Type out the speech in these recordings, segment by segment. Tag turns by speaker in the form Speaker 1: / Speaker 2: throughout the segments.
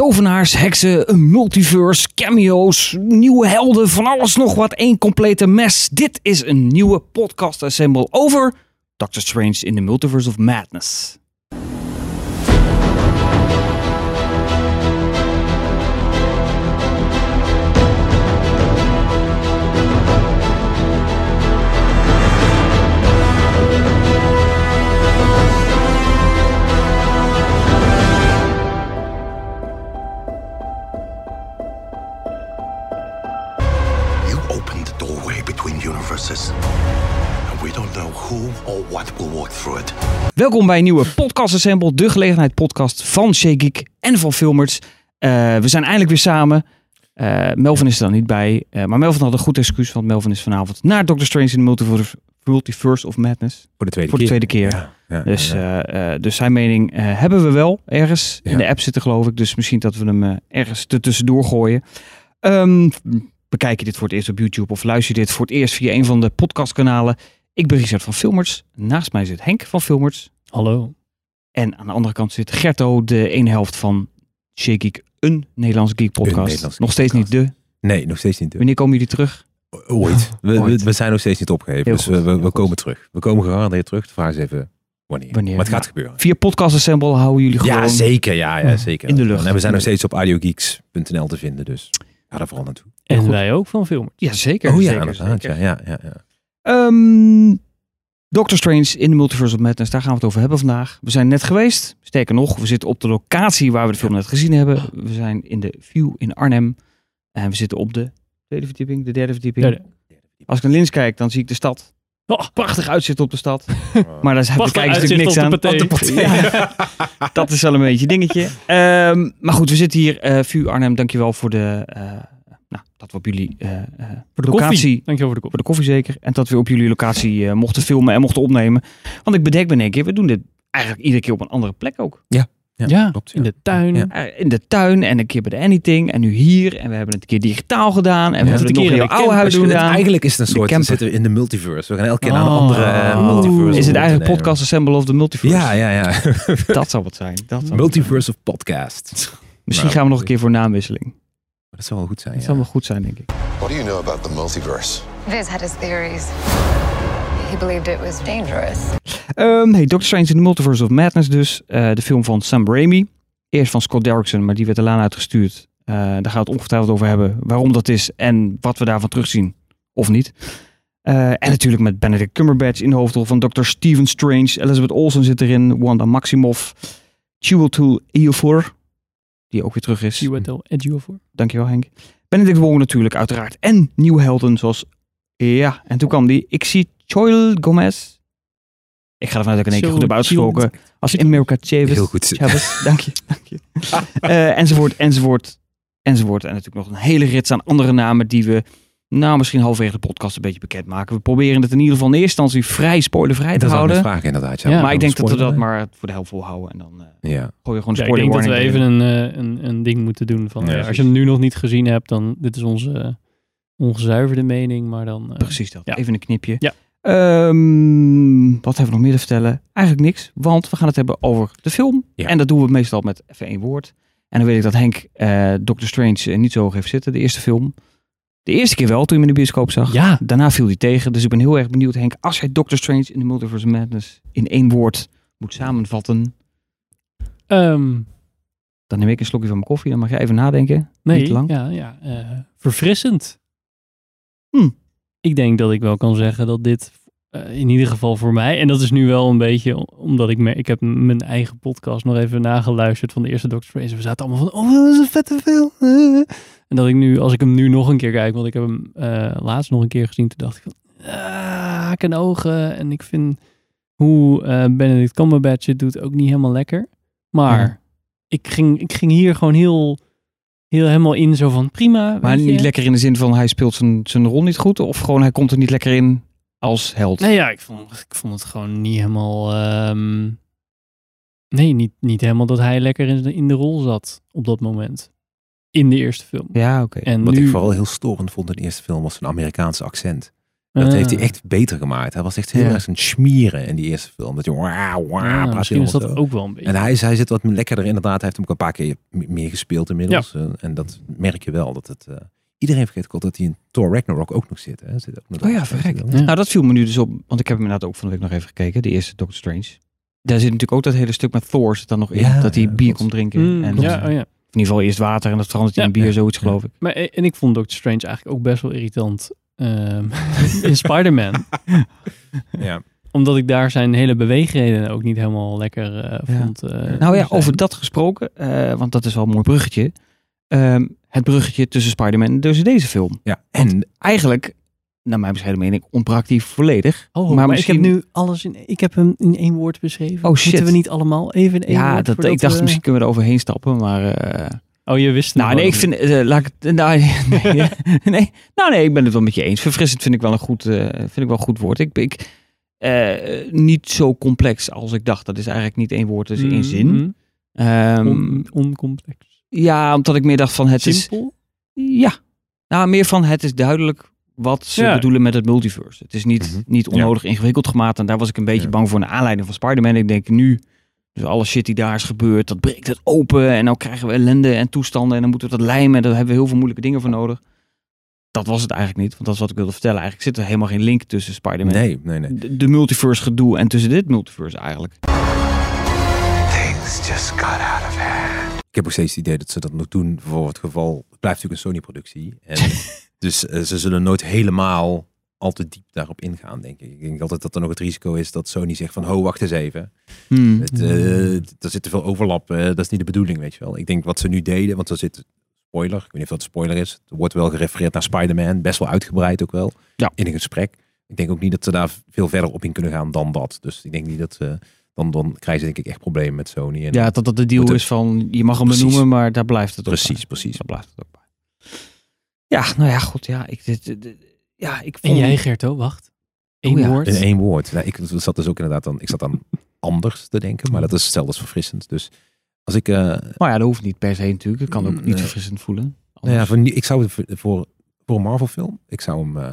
Speaker 1: Tovenaars, heksen, een multiverse, cameo's, nieuwe helden, van alles nog wat. één complete mes. Dit is een nieuwe podcast assemble over Doctor Strange in the Multiverse of Madness.
Speaker 2: Who or what will walk through it.
Speaker 1: Welkom bij een nieuwe podcast assemble, de gelegenheid podcast van Geek en van Filmers. Eh, we zijn eindelijk weer samen. Eh, Melvin is er dan niet bij, eh, maar Melvin had een goed excuus, want Melvin is vanavond naar Doctor Strange in the Multiverse, Multiverse of Madness.
Speaker 3: Voor de tweede
Speaker 1: Voor de
Speaker 3: keer.
Speaker 1: tweede keer.
Speaker 3: Ja, ja,
Speaker 1: Dus,
Speaker 3: ja.
Speaker 1: eh, eh, dus zijn mening eh, hebben we wel ergens in de app zitten, geloof ik. Dus misschien dat we hem eh, ergens er tussendoor gooien. Ehm, bekijk je dit voor het eerst op YouTube of luister je dit voor het eerst via een van de podcastkanalen? Ik ben Richard van Filmers. Naast mij zit Henk van Filmers.
Speaker 4: Hallo.
Speaker 1: En aan de andere kant zit Gerto, de ene helft van Shake Geek, een Nederlandse geek podcast.
Speaker 3: Nederlandse
Speaker 1: nog steeds niet de.
Speaker 3: Nee, nog steeds niet.
Speaker 1: Wanneer komen jullie terug?
Speaker 3: Ooit. We, we,
Speaker 1: Ooit.
Speaker 3: we zijn nog steeds niet opgegeven.
Speaker 1: Heel
Speaker 3: dus
Speaker 1: goed,
Speaker 3: we, we, komen terug. We komen gegarandeerd terug. De vraag is even wanneer.
Speaker 1: Wanneer,
Speaker 3: Maar het gaat
Speaker 1: ja.
Speaker 3: gebeuren.
Speaker 1: Via Podcast Assemble houden jullie gewoon...
Speaker 3: Ja, zeker. Ja, ja, zeker.
Speaker 1: In de lucht.
Speaker 3: En we zijn nog steeds op audiogeeks.nl te vinden. Dus ga daar vooral naartoe.
Speaker 4: En
Speaker 1: goed.
Speaker 4: wij ook van filmen.
Speaker 1: Ja, zeker.
Speaker 3: oh ja,
Speaker 1: zeker,
Speaker 3: inderdaad.
Speaker 1: zeker.
Speaker 3: Ja, ja, ja,
Speaker 1: Ehm, Doctor Strange in the Multiverse of Madness, daar gaan we het over hebben vandaag. We zijn net geweest. Sterker nog, we zitten op de locatie waar we de film net gezien hebben. We zijn in de View in Arnhem. En we zitten op de tweede verdieping, de derde verdieping.
Speaker 4: Derde.
Speaker 1: Als ik naar links kijk, dan zie ik de stad.
Speaker 4: Oh,
Speaker 1: Prachtig uitzicht op de stad. Maar daar
Speaker 4: Prachtig
Speaker 1: kijken ze natuurlijk niks aan.
Speaker 4: de.
Speaker 1: Dat is wel een beetje een dingetje. Ehm, maar goed, we zitten hier. eh View Arnhem, dankjewel voor de... eh, dat we op jullie eh, eh,
Speaker 4: Voor de
Speaker 1: locatie...
Speaker 4: koffie. Dankjewel voor de
Speaker 1: Voor
Speaker 4: koffie.
Speaker 1: de koffie zeker. En dat we op jullie locatie eh, mochten filmen en mochten opnemen. Want ik bedenk me in één keer, we doen dit eigenlijk iedere keer op een andere plek ook.
Speaker 4: Ja,
Speaker 3: klopt, ja.
Speaker 4: in de tuin.
Speaker 3: Ja.
Speaker 1: In de tuin en een keer bij de Anything en nu hier. En we hebben het een keer digitaal gedaan. En we
Speaker 3: Ja,
Speaker 1: hebben het
Speaker 4: een
Speaker 1: nog
Speaker 4: keer
Speaker 1: in oude huis
Speaker 3: het-
Speaker 1: gedaan.
Speaker 3: eigenlijk is het een soort, zitten we in de multiverse. We gaan elke keer naar een
Speaker 4: Oh.
Speaker 3: andere multiverse.
Speaker 1: Is het eigenlijk podcast Assemble of the Multiverse?
Speaker 3: Ja, ja, ja.
Speaker 1: Dat zou wat zijn. Dat zou
Speaker 3: multiverse of podcast.
Speaker 1: Misschien
Speaker 3: Nou,
Speaker 1: gaan we nog een keer voor naamwisseling.
Speaker 3: Dat zou wel goed zijn,
Speaker 1: Dat
Speaker 3: ja.
Speaker 1: zou wel goed zijn, denk ik.
Speaker 2: What do you know about the multiverse?
Speaker 5: Viz had his theories. He believed it was dangerous.
Speaker 1: Ehm hey, Doctor Strange in the Multiverse of Madness dus. Eh, de film van Sam Raimi. Eerst van Scott Derrickson, maar die werd er later uitgestuurd. Eh, daar gaan we het ongetwijfeld over hebben. Waarom dat is en wat we daarvan terugzien. Of niet. Eh, en natuurlijk met Benedict Cumberbatch in de hoofdrol van Dr. Stephen Strange. Elizabeth Olsen zit erin. Wanda Maximoff. Chiwetel Ejiofor. Die ook weer terug is.
Speaker 4: Chiwetel Ejiofor.
Speaker 1: Dankjewel Henk. Benedict Wong natuurlijk uiteraard. En nieuwe helden zoals... Ja, en toen kwam die. Ik zie Choil Gomez. Ik ga ervan uit dat ik in één keer goed heb uitgesproken. Als America Chavez.
Speaker 3: Heel goed.
Speaker 1: Chavez, dank je. Dank je. Eh, enzovoort, enzovoort, enzovoort. En natuurlijk nog een hele rits aan andere namen die we... Nou, misschien halverwege de podcast een beetje bekend maken. We proberen het in ieder geval in eerste instantie vrij spoilervrij te
Speaker 3: Dat
Speaker 1: houden.
Speaker 3: net vragen inderdaad. Ja.
Speaker 4: Ja,
Speaker 1: maar ik denk dat we dat
Speaker 3: Spoiler,
Speaker 1: maar voor de helft volhouden. En dan eh
Speaker 3: Ja.
Speaker 1: gooi je gewoon
Speaker 4: Ja,
Speaker 1: een
Speaker 4: ik denk dat we
Speaker 1: spoiler
Speaker 4: even een, eh, een, een ding moeten doen. Van,
Speaker 3: Ja,
Speaker 4: eh, als je hem nu nog niet gezien hebt, dan dit is onze ongezuiverde mening. Maar dan... eh,
Speaker 1: Precies dat.
Speaker 4: Ja.
Speaker 1: Even een knipje.
Speaker 4: Ja.
Speaker 1: Ehm, wat hebben we nog meer te vertellen? Eigenlijk niks, want we gaan het hebben over de film.
Speaker 3: Ja.
Speaker 1: En dat doen we meestal met even één woord. En dan weet ik dat Henk eh Doctor Strange niet zo hoog heeft zitten, de eerste film. De eerste keer wel, toen je hem in de bioscoop zag.
Speaker 4: Ja.
Speaker 1: Daarna viel hij tegen. Dus ik ben heel erg benieuwd, Henk, als jij Doctor Strange in the Multiverse of Madness in één woord moet samenvatten,
Speaker 4: ehm,
Speaker 1: dan neem ik een slokje van mijn koffie. Dan mag je even nadenken.
Speaker 4: nee,
Speaker 1: Niet lang.
Speaker 4: ja, ja eh, verfrissend.
Speaker 1: Hm.
Speaker 4: Ik denk dat ik wel kan zeggen dat dit eh, in ieder geval voor mij, en dat is nu wel een beetje omdat ik me, ik heb mijn eigen podcast nog even nageluisterd van de eerste Doctor Strange. We zaten allemaal van, oh, dat is een vette film. En dat ik nu, als ik hem nu nog een keer kijk, want ik heb hem eh, laatst nog een keer gezien, toen dacht ik van, ah, haak en ogen. En ik vind hoe eh Benedict Cumberbatch het doet ook niet helemaal lekker. Maar
Speaker 1: Ja.
Speaker 4: ik, ging, ik ging hier gewoon heel, heel helemaal in zo van, prima.
Speaker 1: Maar
Speaker 4: je.
Speaker 1: niet lekker in de zin van hij speelt zijn, zijn rol niet goed. Of gewoon hij komt er niet lekker in als held.
Speaker 4: Nee, ja, ik vond, ik vond het gewoon niet helemaal. ehm, nee, niet, niet helemaal dat hij lekker in de, in de rol zat op dat moment. In de eerste film.
Speaker 1: Ja, oké.
Speaker 4: En
Speaker 3: Wat
Speaker 4: nu,
Speaker 3: ik vooral heel storend vond in de eerste film was zijn Amerikaanse accent. Dat
Speaker 4: Ah.
Speaker 3: heeft hij echt beter gemaakt. Hij was echt heel
Speaker 1: Ja.
Speaker 3: erg een schmieren in die eerste film. Dat je wauw, wauw,
Speaker 4: misschien is dat ook wel een beetje.
Speaker 3: En hij, hij zit wat lekkerder inderdaad. Hij heeft hem ook een paar keer meer gespeeld inmiddels. Eh, En dat merk je wel. Dat het, eh, iedereen vergeet ook dat hij in Thor Ragnarok ook nog zit. Hè? Zit ook nog
Speaker 1: Oh ja, verrek.
Speaker 3: Ja.
Speaker 1: Nou, dat viel me nu dus op, want ik heb hem inderdaad ook van de week nog even gekeken, de eerste Doctor Strange. Daar zit natuurlijk ook dat hele stuk met Thor zit dan nog in,
Speaker 3: Ja,
Speaker 1: dat hij
Speaker 3: ja,
Speaker 1: bier komt drinken.
Speaker 4: Mm,
Speaker 1: en
Speaker 4: ja, oh ja.
Speaker 1: Ieder geval eerst water en dat verandert
Speaker 4: Ja,
Speaker 1: in bier, zoiets
Speaker 3: ja.
Speaker 1: geloof ik.
Speaker 4: Maar, eh, en ik vond Doctor Strange eigenlijk ook best wel irritant ehm, in Spider-Man.
Speaker 3: Ja.
Speaker 4: Omdat ik daar zijn hele beweegredenen ook niet helemaal lekker eh,
Speaker 1: Ja.
Speaker 4: vond. eh,
Speaker 1: Nou ja,
Speaker 4: zijn.
Speaker 1: over dat gesproken, eh, want dat is wel een mooi bruggetje. Ehm, het bruggetje tussen Spider-Man en dus deze film.
Speaker 3: ja. En
Speaker 1: Eigenlijk, naar mijn bescheiden mening, ontbrak die volledig.
Speaker 4: Oh,
Speaker 1: maar
Speaker 4: maar,
Speaker 1: misschien-
Speaker 4: ik heb nu alles in. Ik heb hem in één woord beschreven.
Speaker 1: Oh, shit.
Speaker 4: Moeten we niet allemaal even in één
Speaker 1: Ja,
Speaker 4: woord?
Speaker 1: dat,
Speaker 4: voordat
Speaker 1: ik dacht
Speaker 4: we-
Speaker 1: misschien kunnen we er overheen stappen, maar... eh,
Speaker 4: Oh, je wist het
Speaker 1: Nou, nee, ik vind, eh, laat ik het, nou, nee, nee, nou, nee, ik ben het wel met je eens. Verfrissend vind ik wel een goed, eh, vind ik wel een goed woord. Ik, ik eh, niet zo complex als ik dacht. Dat is eigenlijk niet één woord, dat is één zin.
Speaker 4: Mhm.
Speaker 1: Ehm,
Speaker 4: On- oncomplex.
Speaker 1: ja, omdat ik meer dacht van het
Speaker 4: Simpel?
Speaker 1: is, ja, nou, meer van het is duidelijk wat ze
Speaker 4: Ja.
Speaker 1: bedoelen met het multiverse. Het is niet,
Speaker 3: Mhm.
Speaker 1: niet onnodig ingewikkeld gemaakt. En daar was ik een beetje
Speaker 3: Ja.
Speaker 1: bang voor een aanleiding van Spider-Man. Ik denk nu, dus alle shit die daar is gebeurd, dat breekt het open. En nou krijgen we ellende en toestanden. En dan moeten we dat lijmen. En daar hebben we heel veel moeilijke dingen voor nodig. Dat was het eigenlijk niet. Want dat is wat ik wilde vertellen. Eigenlijk zit er helemaal geen link tussen Spider-Man.
Speaker 3: nee, nee, nee.
Speaker 1: De, de multiverse gedoe en tussen dit multiverse eigenlijk.
Speaker 2: Things just got out of hand.
Speaker 3: Ik heb ook steeds het idee dat ze dat nog doen voor het geval. Het blijft natuurlijk een Sony-productie. En dus eh, ze zullen nooit helemaal al te diep daarop ingaan, denk ik. Ik denk altijd dat er nog het risico is dat Sony zegt van, ho, wacht eens even.
Speaker 1: Hmm.
Speaker 3: Het, eh, er zit te veel overlap. eh, dat is niet de bedoeling, weet je wel. Ik denk wat ze nu deden, want er zit spoiler. Ik weet niet of dat spoiler is. Er wordt wel gerefereerd naar Spider-Man. Best wel uitgebreid ook wel.
Speaker 1: Ja.
Speaker 3: In een gesprek. Ik denk ook niet dat ze daar veel verder op in kunnen gaan dan dat. Dus ik denk niet dat ze... Dan, dan krijgen ze denk ik echt problemen met Sony. En
Speaker 1: Ja, dat dat de deal is van, je mag hem
Speaker 3: Precies.
Speaker 1: benoemen, maar daar blijft het ook
Speaker 3: Precies,
Speaker 1: bij.
Speaker 3: precies.
Speaker 1: Daar blijft het ook bij. Ja, nou ja, goed. Ja, ik, dit, dit- dit- ja, ik
Speaker 4: En jij, Gerto, wacht. Eén
Speaker 1: Oh ja.
Speaker 4: woord.
Speaker 3: In één woord. Nou, ik zat dus ook inderdaad dan... Ik zat dan anders te denken. Maar dat is hetzelfde als verfrissend. Dus als ik... eh,
Speaker 1: Maar ja, dat hoeft niet per se natuurlijk. Het kan ook
Speaker 3: Mm,
Speaker 1: niet
Speaker 3: nee.
Speaker 1: verfrissend voelen.
Speaker 3: nou ja, voor, ik zou het voor, voor, een Marvel film... Ik zou hem... eh, ik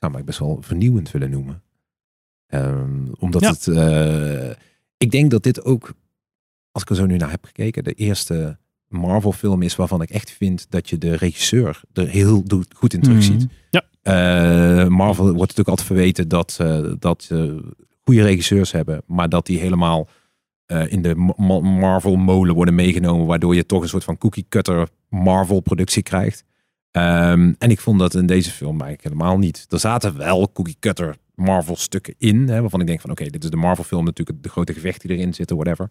Speaker 3: zou hem eigenlijk best wel vernieuwend willen noemen. Ehm, omdat
Speaker 4: Ja.
Speaker 3: het... eh, ik denk dat dit ook... Als ik er zo nu naar heb gekeken... De eerste Marvel film is waarvan ik echt vind... Dat je de regisseur er heel goed in terugziet.
Speaker 1: Mhm.
Speaker 3: Eh, Marvel wordt natuurlijk altijd verweten dat, eh dat ze goede regisseurs hebben, maar dat die helemaal eh, in de Ma- Ma- Marvel molen worden meegenomen, waardoor je toch een soort van cookie cutter Marvel productie krijgt. Ehm, en ik vond dat in deze film eigenlijk helemaal niet. Er zaten wel cookie cutter Marvel stukken in, hè, waarvan ik denk van oké, dit is de Marvel film natuurlijk, de grote gevechten die erin zitten, whatever.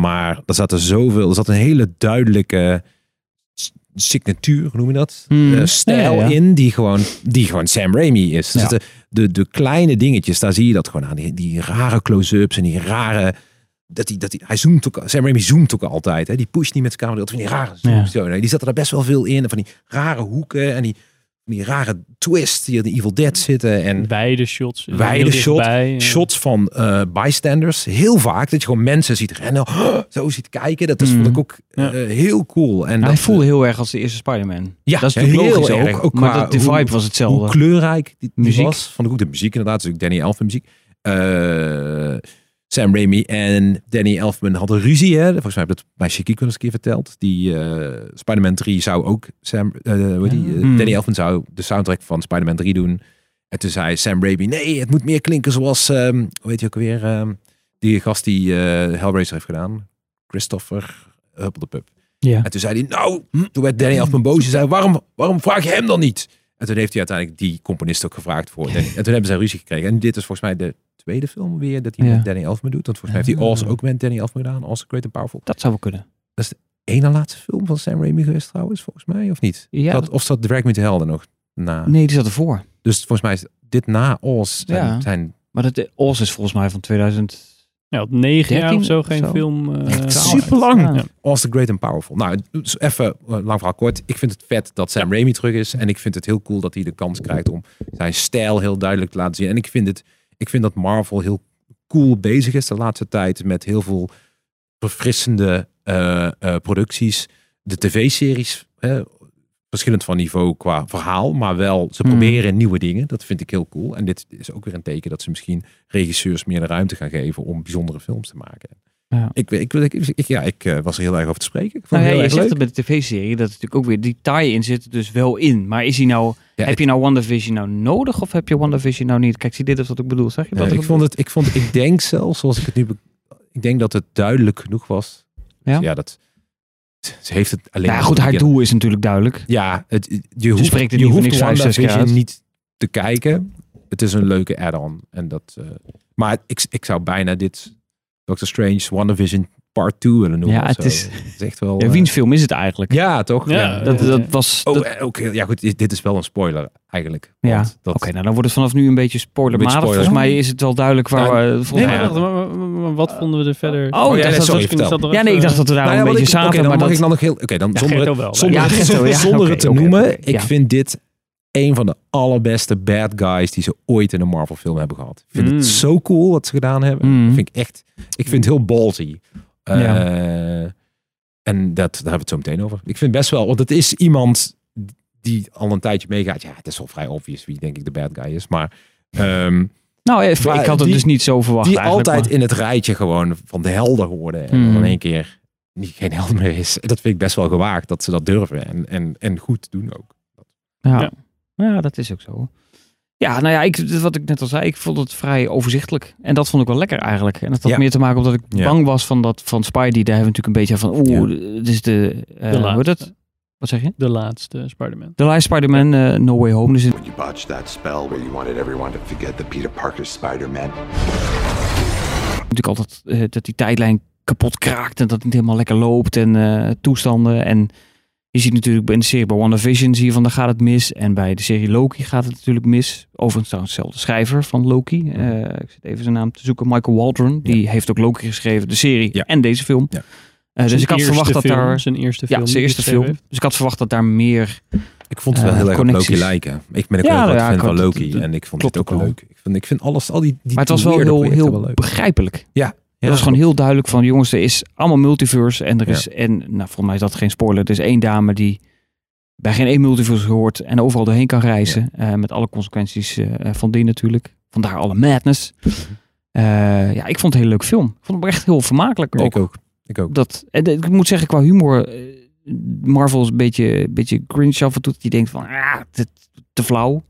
Speaker 3: Maar er zat er zoveel, er zat een hele duidelijke signatuur, noem je dat?
Speaker 1: Hmm.
Speaker 3: Eh, stijl
Speaker 1: Ja, ja, ja.
Speaker 3: in die gewoon, die gewoon Sam Raimi is. Er
Speaker 1: Ja.
Speaker 3: de, de kleine dingetjes, daar zie je dat gewoon aan. Die, die rare close-ups en die rare... Dat hij, dat hij, hij zoomt ook, Sam Raimi zoomt ook altijd. Hè? Die pusht niet met zijn camera. Dat van die rare zooms. Zo, nee, die zat er best wel veel in. Van die rare hoeken en die, die rare twists die in de Evil Dead zitten. En
Speaker 4: Wijde shots.
Speaker 3: Wijde
Speaker 4: heel
Speaker 3: shot,
Speaker 4: dichtbij, ja.
Speaker 3: shots van eh, bystanders. Heel vaak dat je gewoon mensen ziet rennen. Zo ziet kijken. Dat is, vond ik ook
Speaker 4: Ja.
Speaker 3: eh, heel cool. En
Speaker 1: Hij
Speaker 3: dat,
Speaker 1: voelde heel erg als de eerste Spider-Man.
Speaker 3: Ja,
Speaker 1: dat is natuurlijk
Speaker 3: heel
Speaker 1: logisch
Speaker 3: erg.
Speaker 1: ook.
Speaker 3: Ook
Speaker 1: maar
Speaker 3: qua
Speaker 1: dat, de
Speaker 3: hoe-
Speaker 1: vibe was
Speaker 3: hoe
Speaker 1: hetzelfde.
Speaker 3: kleurrijk die, die
Speaker 1: Muziek.
Speaker 3: was. Vond ik ook de muziek inderdaad. Dus ook Danny Elfman muziek. Eh, Sam Raimi en Danny Elfman hadden ruzie. Hè? Volgens mij heb ik dat bij Shakiko eens een keer verteld. Die eh, Spider-Man 3 zou ook Sam, eh, heet die? Eh,
Speaker 1: Hmm.
Speaker 3: Danny Elfman zou de soundtrack van Spider-Man 3 doen. En toen zei Sam Raimi, nee, het moet meer klinken zoals, ehm hoe heet je ook alweer, ehm, die gast die eh, Hellraiser heeft gedaan. Christopher Huppeldepup.
Speaker 1: Ja.
Speaker 3: En toen zei hij, nou, toen werd Danny Elfman boos. Hij zei, waarom, waarom vraag je hem dan niet? En toen heeft hij uiteindelijk die componist ook gevraagd voor. En toen hebben zij ruzie gekregen. En dit is volgens mij de tweede film weer dat hij
Speaker 1: Ja.
Speaker 3: met Danny Elfman doet. Want volgens mij heeft hij
Speaker 1: Ah.
Speaker 3: Oz ook met Danny Elfman gedaan. Oz, Great and Powerful.
Speaker 1: Dat zou wel kunnen.
Speaker 3: Eén na laatste film van Sam Raimi geweest trouwens, volgens mij, of niet?
Speaker 1: Ja,
Speaker 3: Zat- of zat Drag Me to Hell er nog na?
Speaker 1: Nee, die zat ervoor.
Speaker 3: Dus volgens mij is dit na Oz zijn,
Speaker 1: Ja.
Speaker 3: zijn
Speaker 1: Maar dat, de Oz is volgens mij van 2000.
Speaker 4: Ja, op negen jaar
Speaker 1: 13
Speaker 4: of zo geen
Speaker 1: zo.
Speaker 4: film. eh,
Speaker 3: super lang.
Speaker 1: Ja.
Speaker 3: Oz the Great and Powerful. Nou, dus even eh, lang verhaal kort. Ik vind het vet dat Sam Raimi terug is. En ik vind het heel cool dat hij de kans krijgt om zijn stijl heel duidelijk te laten zien. En ik vind, het, ik vind dat Marvel heel cool bezig is de laatste tijd met heel veel verfrissende eh, eh, producties. De tv-series, hè, verschillend van niveau qua verhaal, maar wel ze
Speaker 1: Hmm.
Speaker 3: proberen nieuwe dingen. Dat vind ik heel cool. En dit is ook weer een teken dat ze misschien regisseurs meer de ruimte gaan geven om bijzondere films te maken.
Speaker 1: Ja.
Speaker 3: Ik, ik, ik, ik- ja, ik eh, was er heel erg over te spreken. Ik vond
Speaker 1: Nou, ja,
Speaker 3: heel
Speaker 1: je
Speaker 3: erg
Speaker 1: zegt
Speaker 3: leuk.
Speaker 1: het bij de tv-serie, dat is natuurlijk ook weer, die tie-in zit er dus wel in. Maar is hij nou,
Speaker 3: Ja,
Speaker 1: heb je nou WandaVision nou nodig of heb je WandaVision nou niet? Kijk, zie dit is wat ik bedoel, zeg je dat?
Speaker 3: ik vond het, ik vond, ik denk zelfs, zoals ik het nu, ik denk dat het duidelijk genoeg was.
Speaker 1: Ja?
Speaker 3: dat, ze heeft het alleen.
Speaker 1: Nou ja, goed, haar doel is natuurlijk duidelijk.
Speaker 3: Ja, het, je hoeft,
Speaker 1: spreekt het
Speaker 3: je hoeft
Speaker 1: niks uit.
Speaker 3: niet te kijken. Het is een leuke add-on. En dat, eh, maar ik, ik zou bijna dit Doctor Strange WandaVision Part 2 willen noemen.
Speaker 1: Ja, het
Speaker 3: zo.
Speaker 1: is-
Speaker 3: Het is echt wel...
Speaker 1: Ja,
Speaker 3: eh,
Speaker 1: wiens film is het eigenlijk?
Speaker 3: ja, toch?
Speaker 4: Ja,
Speaker 1: Dat,
Speaker 4: Ja.
Speaker 1: dat was...
Speaker 3: Oh,
Speaker 1: dat-
Speaker 3: eh, ook, heel- ja goed, dit is wel een spoiler eigenlijk.
Speaker 1: ja,
Speaker 3: Want
Speaker 1: oké,
Speaker 3: dat,
Speaker 1: nou dan wordt het vanaf nu een beetje spoilermatig.
Speaker 3: Een beetje
Speaker 1: Volgens mij is het wel duidelijk waar
Speaker 3: Nou,
Speaker 1: we...
Speaker 4: Nee,
Speaker 1: Volgens
Speaker 3: Ja.
Speaker 1: mij,
Speaker 4: maar, maar- maar- maar wat vonden we er verder?
Speaker 1: Oh,
Speaker 3: ja,
Speaker 1: ik dacht
Speaker 3: nee,
Speaker 1: dat
Speaker 3: sorry, vertel.
Speaker 4: er
Speaker 1: ja, nee, ik dacht dat we daar
Speaker 3: Nou
Speaker 1: een
Speaker 3: ja,
Speaker 1: beetje
Speaker 3: ik- Oké, dan
Speaker 1: maar
Speaker 3: mag
Speaker 1: dat,
Speaker 3: ik dan nog heel... Oké, dan
Speaker 4: Ja,
Speaker 3: zonder,
Speaker 4: Gerto
Speaker 3: het-
Speaker 4: wel.
Speaker 3: zonder,
Speaker 1: Ja,
Speaker 3: het-
Speaker 1: ja,
Speaker 3: te noemen. ik
Speaker 1: ja.
Speaker 3: vind dit een van de allerbeste bad guys die ze ooit in een Marvel film hebben gehad. Ik vind
Speaker 4: Mm.
Speaker 3: het zo cool wat ze gedaan hebben.
Speaker 1: Mm.
Speaker 3: Dat vind ik echt... Ik vind het heel ballsy. Eh,
Speaker 1: Ja.
Speaker 3: En dat, daar hebben we het zo meteen over. Ik vind best wel... Want het is iemand die al een tijdje meegaat. Ja, het is wel vrij obvious wie denk ik de bad guy is. Maar... ehm,
Speaker 1: nou, ik
Speaker 3: Maar
Speaker 1: had het
Speaker 3: die-
Speaker 1: dus niet zo verwacht
Speaker 3: die altijd
Speaker 1: maar-
Speaker 3: in het rijtje gewoon van de helden hoorden. En
Speaker 1: Hmm.
Speaker 3: dan in één keer niet, geen held meer is. Dat vind ik best wel gewaagd dat ze dat durven. En, en, en goed doen ook.
Speaker 1: Ja.
Speaker 4: Ja.
Speaker 1: ja. dat is ook zo. Ja, nou ja, ik, wat ik net al zei, ik vond het vrij overzichtelijk. En dat vond ik wel lekker eigenlijk. En dat had
Speaker 3: Ja.
Speaker 1: meer te maken omdat ik
Speaker 3: Ja.
Speaker 1: bang was van dat van Spidey. Daar hebben we natuurlijk een beetje van, oeh, dit is de, eh
Speaker 4: De
Speaker 1: hoe heet
Speaker 4: laatste.
Speaker 1: het? Wat zeg je?
Speaker 4: De laatste Spider-Man.
Speaker 1: De laatste Spider-Man, eh, No Way Home. Dus het-
Speaker 6: You botched that spell where you wanted everyone to forget the Peter Parker Spider-Man.
Speaker 1: natuurlijk altijd eh, dat die tijdlijn kapot kraakt en dat het niet helemaal lekker loopt en eh, toestanden. En je ziet natuurlijk in de serie bij WandaVision zie je van daar gaat het mis. En bij de serie Loki gaat het natuurlijk mis. Overigens trouwens dezelfde schrijver van Loki. Eh, ik zit even zijn naam te zoeken. Michael Waldron. Die heeft ook Loki geschreven, de serie
Speaker 3: Ja.
Speaker 1: en deze film.
Speaker 3: Ja.
Speaker 1: Eh, dus
Speaker 4: Zijn
Speaker 1: ik had verwacht dat daar...
Speaker 4: Zijn eerste
Speaker 1: Ja,
Speaker 4: film.
Speaker 1: zijn
Speaker 4: die
Speaker 1: eerste film. Dus ik had verwacht dat daar meer...
Speaker 3: Ik vond het wel
Speaker 1: Eh,
Speaker 3: heel erg op. Loki lijken. Ik ben ook
Speaker 1: Ja, ja,
Speaker 3: fan van Loki. En ik vond het ook
Speaker 1: wel.
Speaker 3: leuk. Ik vind, ik vind alles, al die, die
Speaker 1: Maar het was wel heel,
Speaker 3: wel
Speaker 1: heel begrijpelijk.
Speaker 3: Ja.
Speaker 1: Het was gewoon heel duidelijk van jongens, er is allemaal multiverse en er is en nou volgens mij is dat geen spoiler. Er is één dame die bij geen één multiverse hoort en overal doorheen kan reizen eh, met alle consequenties eh, van die natuurlijk. Vandaar alle madness. Eh, ja, ik vond het een hele leuk film. Ik vond het echt heel vermakelijk.
Speaker 3: Ja,
Speaker 1: ook.
Speaker 3: ik ook. Ik ook.
Speaker 1: Dat, en de- ik moet zeggen qua humor, Marvel is een beetje, een beetje cringe af en toe. Dat je denkt van, ah, dit, te flauw.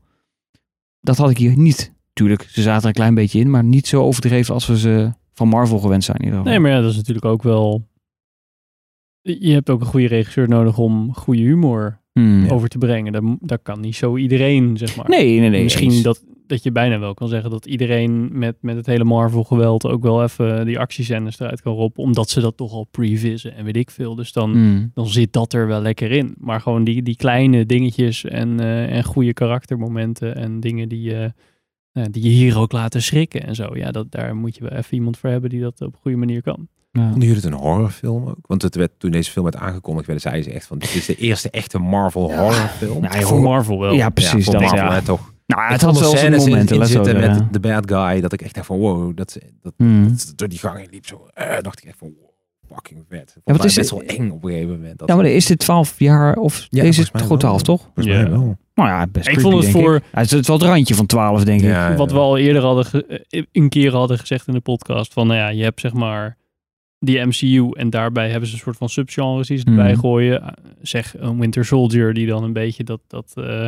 Speaker 1: Dat had ik hier niet. Tuurlijk, ze zaten er een klein beetje in, maar niet zo overdreven als we ze van Marvel gewend zijn in ieder geval.
Speaker 4: Nee, maar ja, dat is natuurlijk ook wel... Je hebt ook een goede regisseur nodig om goede humor
Speaker 1: Hmm.
Speaker 4: over te brengen. Dat, dat kan niet zo iedereen, zeg maar.
Speaker 1: Nee, nee, nee.
Speaker 4: Misschien
Speaker 1: eens.
Speaker 4: dat, dat je bijna wel kan zeggen dat iedereen met, met het hele Marvel-geweld ook wel even die actiescènes eruit kan roppen. Omdat ze dat toch al previssen en weet ik veel. Dus dan,
Speaker 1: Hmm.
Speaker 4: dan zit dat er wel lekker in. Maar gewoon die, die kleine dingetjes en, eh, en goede karaktermomenten en dingen die, nou, die je hier ook laten schrikken en zo. Ja, dat, daar moet je wel even iemand voor hebben die dat op een goede manier kan.
Speaker 1: Ja.
Speaker 3: Vonden jullie het een horrorfilm ook? Want het werd, toen deze film werd aangekondigd, werden zeiden ze echt van, dit is de eerste echte Marvel horrorfilm.
Speaker 1: Nou,
Speaker 4: Voor Marvel wel.
Speaker 1: Ja, precies.
Speaker 3: voor
Speaker 1: dat,
Speaker 3: Marvel,
Speaker 1: ja.
Speaker 3: hè, toch?
Speaker 1: Nou, het had
Speaker 3: scènes in-
Speaker 1: momenten.
Speaker 3: in zitten met de bad guy, dat ik echt dacht van, wow, dat, dat, dat door die gang liep zo, eh, dacht ik echt van, wow, fucking vet.
Speaker 1: wat
Speaker 3: wat
Speaker 1: is
Speaker 3: best
Speaker 1: het-
Speaker 3: wel eng op een gegeven moment. Dat
Speaker 1: Ja, maar is dit 12 jaar of
Speaker 3: Ja,
Speaker 1: is gewoon 12,
Speaker 3: wel.
Speaker 1: toch?
Speaker 4: Ja.
Speaker 3: mij wel.
Speaker 1: Nou ja, best
Speaker 4: Ik
Speaker 1: creepy,
Speaker 4: vond het voor-
Speaker 1: ik. Ja, het is wel het randje van 12, denk ik.
Speaker 3: Ja,
Speaker 4: Wat we al eerder hadden, ge- eh, een keer hadden gezegd in de podcast. Van nou ja, je hebt zeg maar die MCU en daarbij hebben ze een soort van subgenres die ze erbij
Speaker 1: Mhm.
Speaker 4: gooien. Eh, Zeg een Winter Soldier die dan een beetje dat, dat, eh,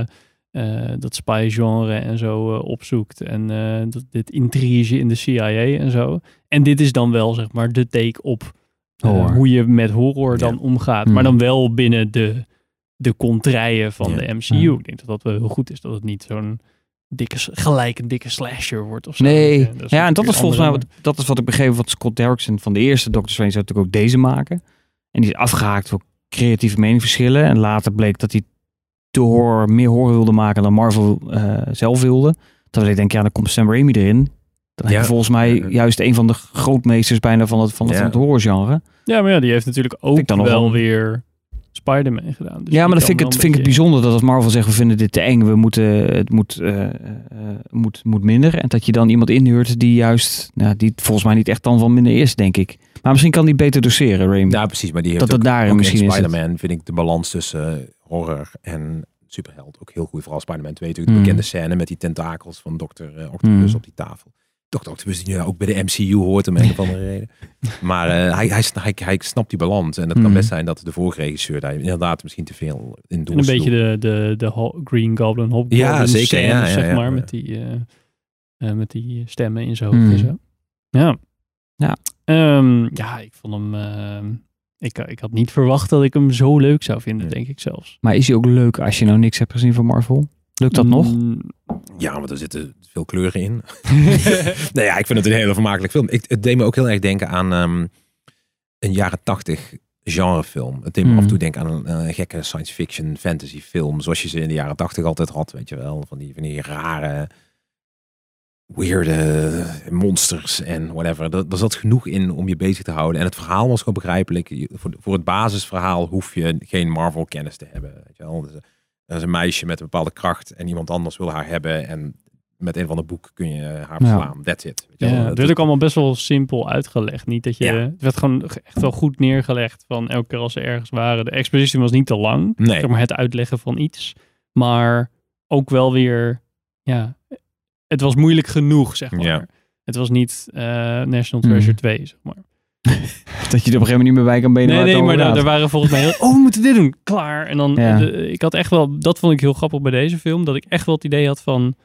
Speaker 4: eh, dat spy genre en zo opzoekt. En eh, dat, dit intrige in de CIA en zo. En dit is dan wel zeg maar de take op eh, hoe je met horror dan
Speaker 3: Ja.
Speaker 4: omgaat.
Speaker 1: Mhm.
Speaker 4: Maar dan wel binnen de, de contraien van
Speaker 3: Ja.
Speaker 4: de MCU.
Speaker 1: Ja.
Speaker 4: Ik denk dat dat wel heel goed is. Dat het niet zo'n dikke, gelijk een dikke slasher wordt of zo.
Speaker 1: Nee,
Speaker 4: Ja,
Speaker 1: ja, en dat is volgens mij wat, dat is wat ik begreep wat Scott Derrickson van de eerste Doctor Strange zou natuurlijk ook deze maken. En die is afgehaakt voor creatieve meningsverschillen. En later bleek dat hij te horror, meer horror wilde maken dan Marvel eh, zelf wilde. Terwijl ik denk, ja, dan komt Sam Raimi erin. Dan heb
Speaker 3: Ja.
Speaker 1: je volgens mij juist een van de grootmeesters bijna van het, van het,
Speaker 3: Ja.
Speaker 1: van het horrorgenre.
Speaker 4: Ja, maar ja, die heeft natuurlijk ook
Speaker 1: dan
Speaker 4: wel weer Spider-Man gedaan. Dus
Speaker 1: ja, maar dan vind ik, het, vind ik het bijzonder dat als Marvel zegt, we vinden dit te eng, we moeten, het moet, eh, eh, moet, moet minder. En dat je dan iemand inhuurt die juist, nou, die het volgens mij niet echt dan van minder is, denk ik. Maar misschien kan die beter doseren, Raimi.
Speaker 3: Ja, precies. Maar die heeft
Speaker 1: dat het
Speaker 3: ook, ook
Speaker 1: misschien.
Speaker 3: Spider-Man vind ik de balans tussen eh, horror en superheld. Ook heel goed. Vooral Spider-Man 2 natuurlijk. De
Speaker 1: Mm.
Speaker 3: bekende scène met die tentakels van Dr. Octopus
Speaker 1: Mm.
Speaker 3: op die tafel. Dr. Octopus die nu ook bij de MCU hoort om een of andere reden. Maar eh, hij, hij, hij, hij snapt die balans. En het kan
Speaker 1: Mm.
Speaker 3: best zijn dat de vorige regisseur daar inderdaad misschien te veel in
Speaker 4: En een beetje de, de, de Green Goblin, Hobgoblin
Speaker 3: Ja, zeker,
Speaker 4: scènes,
Speaker 3: ja, ja,
Speaker 4: zeg
Speaker 3: ja.
Speaker 4: maar. Met die, eh, eh, met die stemmen in zijn hoofd en zo. Ja.
Speaker 1: Ja.
Speaker 4: Ehm, ja, ik vond hem... ehm, ik, ik had niet verwacht dat ik hem zo leuk zou vinden, denk ik zelfs.
Speaker 1: Maar is hij ook leuk als je nou niks hebt gezien van Marvel? Lukt dat nog?
Speaker 4: Mm,
Speaker 3: Ja, want er zitten veel kleuren in. nee, ja, ik vind het een hele vermakelijk film. Ik, het deed me ook heel erg denken aan ehm, een jaren tachtig genrefilm. Het deed me
Speaker 1: Mm.
Speaker 3: af en toe denken aan een, eh, gekke science fiction fantasy film. Zoals je ze in de jaren tachtig altijd had, weet je wel. Van die, van die rare, weirde monsters en whatever. Er, er zat genoeg in om je bezig te houden. En het verhaal was gewoon begrijpelijk. Voor, voor het basisverhaal hoef je geen Marvel kennis te hebben. Weet je wel. Dus, er is een meisje met een bepaalde kracht en iemand anders wil haar hebben. En met een van de boek kun je haar verslaan. That's it. Weet je wel.
Speaker 4: Ja,
Speaker 3: Het-
Speaker 4: het werd ook allemaal best wel simpel uitgelegd. Niet dat je,
Speaker 3: Ja.
Speaker 4: Het werd gewoon echt wel goed neergelegd van elke keer als ze ergens waren. De expositie was niet te lang.
Speaker 3: Nee.
Speaker 4: Zeg maar het uitleggen van iets. Maar ook wel weer... Ja, het was moeilijk genoeg, zeg maar.
Speaker 3: Ja.
Speaker 4: Het was niet eh, National
Speaker 1: Mhm.
Speaker 4: Treasure 2, zeg maar.
Speaker 1: Dat je er op een gegeven moment niet meer bij kan benen.
Speaker 4: Nee, nee, maar er, er waren volgens mij. Oh, we moeten dit doen. Klaar. En dan...
Speaker 1: Ja.
Speaker 4: de- ik had echt wel... Dat vond ik heel grappig bij deze film. Dat ik echt wel het idee had van...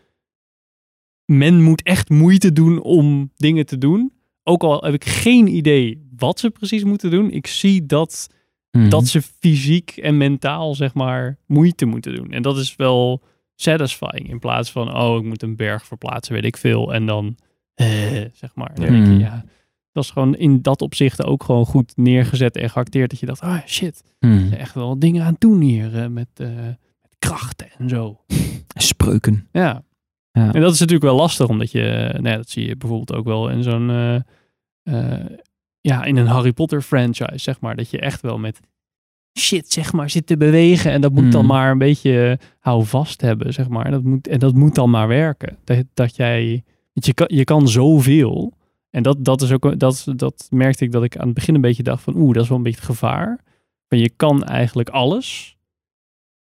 Speaker 4: Men moet echt moeite doen om dingen te doen. Ook al heb ik geen idee wat ze precies moeten doen. Ik zie dat,
Speaker 1: Mhm.
Speaker 4: dat ze fysiek en mentaal, zeg maar, moeite moeten doen. En dat is wel satisfying. In plaats van, oh, ik moet een berg verplaatsen, weet ik veel. En dan, eh, zeg maar. Dan denk je,
Speaker 1: Mhm.
Speaker 4: ja... Dat is gewoon in dat opzicht ook gewoon goed neergezet en geacteerd. Dat je dacht, ah shit, zijn echt wel dingen aan het doen hier eh, met, eh, met krachten en zo.
Speaker 1: Spreuken.
Speaker 4: Ja.
Speaker 1: Ja.
Speaker 4: En dat is natuurlijk wel lastig, omdat je, nou ja, dat zie je bijvoorbeeld ook wel in zo'n, eh, ja, in een Harry Potter franchise, zeg maar. Dat je echt wel met shit, zeg maar, zit te bewegen. En dat moet dan
Speaker 1: Mhm.
Speaker 4: maar een beetje hou vast hebben, zeg maar. Dat moet, en dat moet dan maar werken. Dat, dat jij, want je kan, je kan zoveel. En dat, dat is ook, dat, dat merkte ik dat ik aan het begin een beetje dacht van, oeh, dat is wel een beetje het gevaar. Van je kan eigenlijk alles.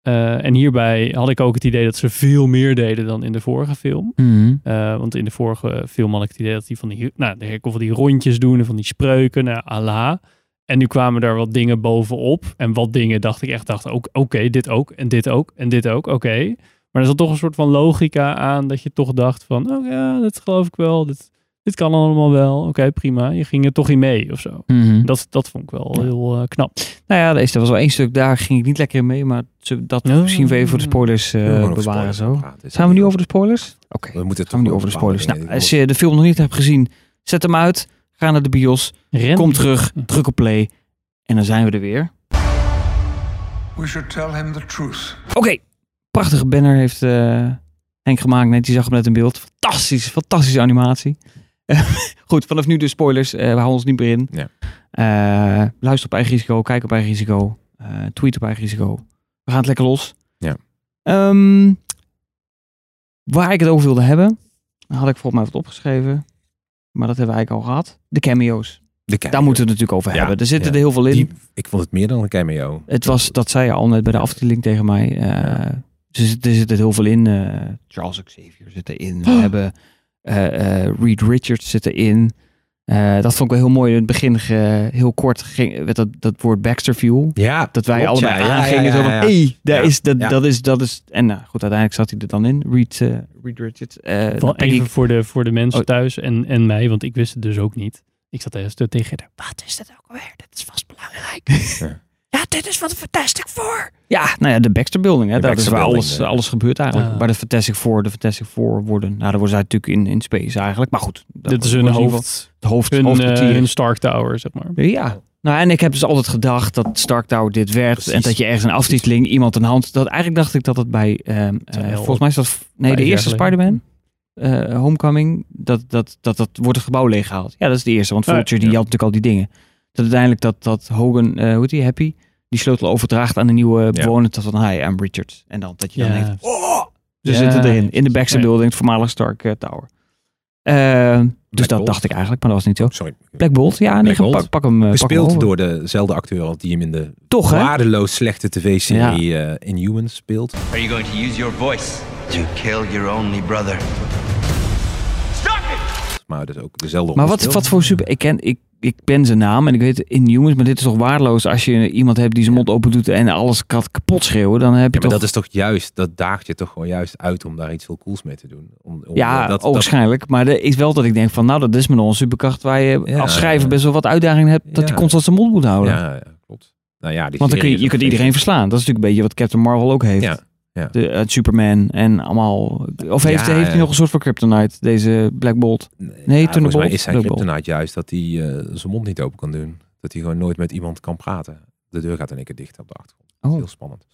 Speaker 4: Eh, en hierbij had ik ook het idee dat ze veel meer deden dan in de vorige film.
Speaker 1: Mhm.
Speaker 4: Eh, want in de vorige film had ik het idee dat die van die, nou, de kon van die rondjes doen en van die spreuken, nou, Allah. En nu kwamen daar wat dingen bovenop. En wat dingen dacht ik echt, dacht ook, oké, dit ook, en dit ook, en dit ook, oké. Maar er zat toch een soort van logica aan dat je toch dacht van, oh ja, dit geloof ik wel, dit, dit kan allemaal wel, oké, prima. Je ging er toch in mee of zo.
Speaker 1: Mhm.
Speaker 4: Dat, dat vond ik wel heel eh, knap.
Speaker 1: Nou ja, deze, er was wel één stuk, daar ging ik niet lekker in mee. Maar dat
Speaker 4: Ja.
Speaker 1: misschien even voor de spoilers eh,
Speaker 3: We gaan over
Speaker 1: bewaren
Speaker 3: spoilers
Speaker 1: zo. Zijn we nu over de spoilers? Oké,
Speaker 3: We moeten het
Speaker 1: gaan we nu over de spoilers. Nou, als je de film nog niet hebt gezien, zet hem uit. Ga naar de bios.
Speaker 4: Ren.
Speaker 1: Kom terug, druk op play. En dan zijn we er weer.
Speaker 7: We should tell him the truth.
Speaker 1: Oké, prachtige banner heeft eh, Henk gemaakt. Net, die zag hem net in beeld. Fantastisch, fantastische animatie. Goed, vanaf nu de spoilers. Eh, we houden ons niet meer in.
Speaker 3: Ja.
Speaker 1: Eh, luister op eigen risico, kijk op eigen risico, eh, tweet op eigen risico. We gaan het lekker los.
Speaker 3: Ja.
Speaker 1: Ehm, waar ik het over wilde hebben, had ik volgens mij wat opgeschreven. Maar dat hebben we eigenlijk al gehad. De cameo's.
Speaker 3: De.
Speaker 1: Daar moeten we het natuurlijk over
Speaker 3: Ja,
Speaker 1: hebben. Er zitten
Speaker 3: ja.
Speaker 1: er heel veel in.
Speaker 3: Die, ik vond het meer dan een cameo.
Speaker 1: Het was, dat zei je al net bij de afdeling tegen mij.
Speaker 3: Ja.
Speaker 1: er, zit, er zit er heel veel in. Charles Xavier zit erin. We
Speaker 4: Oh.
Speaker 1: hebben Reed Richards zit erin. Eh, dat vond ik wel heel mooi. In het begin ge- heel kort ging, werd dat, dat woord Baxter viel.
Speaker 3: Ja,
Speaker 1: Dat wij
Speaker 3: klopt,
Speaker 1: allebei
Speaker 3: ja, ja,
Speaker 1: aangingen.
Speaker 3: ja,
Speaker 1: zo van,
Speaker 3: ja, ja.
Speaker 1: hey, daar
Speaker 3: Ja,
Speaker 1: is, dat,
Speaker 3: ja.
Speaker 1: dat is, dat is... En nou, goed, uiteindelijk zat hij er dan in. Reed, eh, Reed Richards. Eh,
Speaker 4: even
Speaker 1: ik,
Speaker 4: voor de, voor de mensen
Speaker 1: Oh.
Speaker 4: thuis en, en mij, want ik wist het dus ook niet. Ik zat tegen haar, wat is dat ook alweer? Dit is vast belangrijk.
Speaker 3: Ja.
Speaker 4: dit is wat de Fantastic Four.
Speaker 1: ja, nou ja, de Baxter Building. Hè,
Speaker 3: De
Speaker 1: dat
Speaker 3: Baxter
Speaker 1: is waar
Speaker 3: Building,
Speaker 1: alles,
Speaker 3: ja.
Speaker 1: alles gebeurt eigenlijk.
Speaker 4: Ah.
Speaker 1: Waar de Fantastic Four de Fantastic Four worden. Nou, daar worden zij natuurlijk in, in space eigenlijk. Maar goed. dat
Speaker 4: Dit is hun hoofd,
Speaker 1: Het hoofd,
Speaker 4: hun,
Speaker 1: hoofdkwartier.
Speaker 4: eh, hun Stark Tower, zeg maar.
Speaker 1: Ja. Nou, en ik heb dus altijd gedacht dat Stark Tower dit werd.
Speaker 3: Precies.
Speaker 1: En dat je ergens een aftiteling, iemand een hand... Dat, eigenlijk dacht ik dat het bij... ehm, eh, volgens mij is dat... Nee, de eerste. Spider-Man. eh, Homecoming. Dat, dat, dat, dat wordt het gebouw leeggehaald. Ja, dat is de eerste. Want
Speaker 4: Ja,
Speaker 1: Vulture, die
Speaker 3: ja.
Speaker 1: had natuurlijk al die dingen. Dat uiteindelijk dat, dat Hogan... eh hoe heet die? Happy? Die sleutel overdraagt aan de nieuwe bewoner. Dat van, hi, I'm Richard. En dan dat je dan
Speaker 4: Ja.
Speaker 1: denkt... Oh! Ze
Speaker 4: Ja,
Speaker 1: zitten erin. In de Baxter
Speaker 4: ja.
Speaker 1: Building, het voormalige Stark eh, Tower. Eh, dus
Speaker 3: Black
Speaker 1: dat
Speaker 3: Bolt.
Speaker 1: dacht ik eigenlijk, maar dat was niet zo.
Speaker 3: Sorry.
Speaker 1: Black Bolt, ja, nee,
Speaker 3: Black
Speaker 1: pak, pak hem. eh, pak hem
Speaker 3: Gespeeld door dezelfde acteur als die hem in de
Speaker 1: Toch,
Speaker 3: waardeloos slechte tv-serie eh, Inhumans speelt.
Speaker 8: Are you going to use your voice to kill your only brother?
Speaker 3: Maar dus ook dezelfde
Speaker 1: Maar wat, wat voor super... Ik, ken, ik, ik ben zijn naam en ik weet Inhumans, maar dit is toch waardeloos als je iemand hebt die zijn mond open doet en alles gaat kapot schreeuwen. Dan heb je
Speaker 3: Ja, maar
Speaker 1: toch...
Speaker 3: dat is toch juist, dat daagt je toch gewoon juist uit om daar iets heel cools mee te doen. Om, om
Speaker 1: ja,
Speaker 3: dat,
Speaker 1: ook waarschijnlijk. Maar er is wel dat ik denk van, nou, dat is me nog een superkracht waar je
Speaker 3: Ja,
Speaker 1: als schrijver best wel wat uitdaging hebt dat hij constant zijn mond moet houden.
Speaker 3: Ja, ja, klopt. Nou ja, die
Speaker 1: Want dan kun je, je
Speaker 3: is
Speaker 1: kunt iedereen verslaan. Dat is natuurlijk een beetje wat Captain Marvel ook heeft.
Speaker 3: Ja, ja.
Speaker 1: De, het Superman en allemaal. Of heeft,
Speaker 3: Ja,
Speaker 1: heeft hij nog een soort van kryptonite, deze Black Bolt?
Speaker 3: Nee, ja,
Speaker 1: Thunderbolt,
Speaker 3: mij is zijn
Speaker 1: Black Bolt.
Speaker 3: kryptonite juist dat hij eh, zijn mond niet open kan doen. Dat hij gewoon nooit met iemand kan praten. De deur gaat in één keer dicht op de achtergrond.
Speaker 1: Oh.
Speaker 3: heel spannend.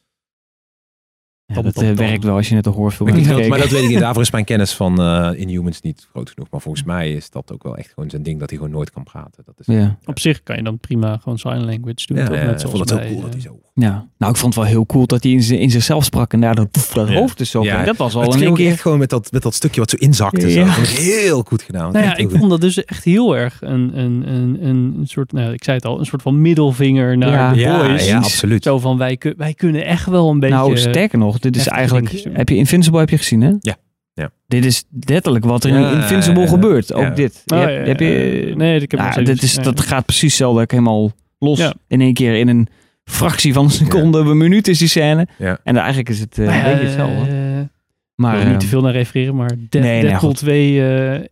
Speaker 1: Ja, dat eh, werkt wel als je net een horrorfilm
Speaker 3: Maar,
Speaker 1: hebt gekeken.
Speaker 3: maar dat weet ik niet. Daarvoor is mijn kennis van eh Inhumans niet groot genoeg. Maar volgens mij is dat ook wel echt gewoon zijn ding dat hij gewoon nooit kan praten. Dat is,
Speaker 1: Ja.
Speaker 4: Op zich kan je dan prima gewoon sign language doen.
Speaker 3: ja,
Speaker 4: toch?
Speaker 3: ja,
Speaker 4: Net
Speaker 3: ik vond het
Speaker 4: bij,
Speaker 3: heel cool dat
Speaker 4: eh,
Speaker 3: hij zo...
Speaker 1: Ja, nou ik vond het wel heel cool dat hij in, in zichzelf sprak en daar dat, poef, dat
Speaker 3: Ja.
Speaker 1: hoofd is zo.
Speaker 3: Ja.
Speaker 1: Dat was al
Speaker 3: Het
Speaker 1: een keer.
Speaker 3: echt gewoon met dat, met dat stukje wat zo inzakte. Zo. Dat heel goed gedaan.
Speaker 4: Nou ja, ik vond dat dus echt heel erg een, een, een, een soort, nou, ik zei het al, een soort van middelvinger naar
Speaker 1: Ja.
Speaker 4: de
Speaker 3: ja,
Speaker 4: boys.
Speaker 3: ja, absoluut.
Speaker 4: Zo van, wij, wij kunnen echt wel een beetje...
Speaker 1: Nou, sterker nog, dit is eigenlijk. Heb je Invincible heb je gezien, hè?
Speaker 3: Ja. Ja.
Speaker 1: Dit is letterlijk wat er
Speaker 3: Ja,
Speaker 1: in Invincible
Speaker 3: ja, ja.
Speaker 1: gebeurt. Ook
Speaker 3: Ja.
Speaker 1: dit.
Speaker 4: Oh, ja,
Speaker 1: heb je.
Speaker 4: Nee, ik heb
Speaker 1: Ja,
Speaker 4: steeds-
Speaker 1: dit is,
Speaker 4: nee.
Speaker 1: dat gaat precies hetzelfde. Ik helemaal los.
Speaker 4: Ja.
Speaker 1: In één keer in een fractie van een seconde, een minuut is die scène.
Speaker 3: Ja.
Speaker 1: En eigenlijk is het eh,
Speaker 4: Nou
Speaker 1: een
Speaker 4: ja,
Speaker 1: beetje hetzelfde.
Speaker 4: ik
Speaker 1: Maar
Speaker 4: niet
Speaker 1: eh,
Speaker 4: te veel naar refereren, maar Dead,
Speaker 1: nee,
Speaker 4: Deadpool
Speaker 1: goed.
Speaker 4: 2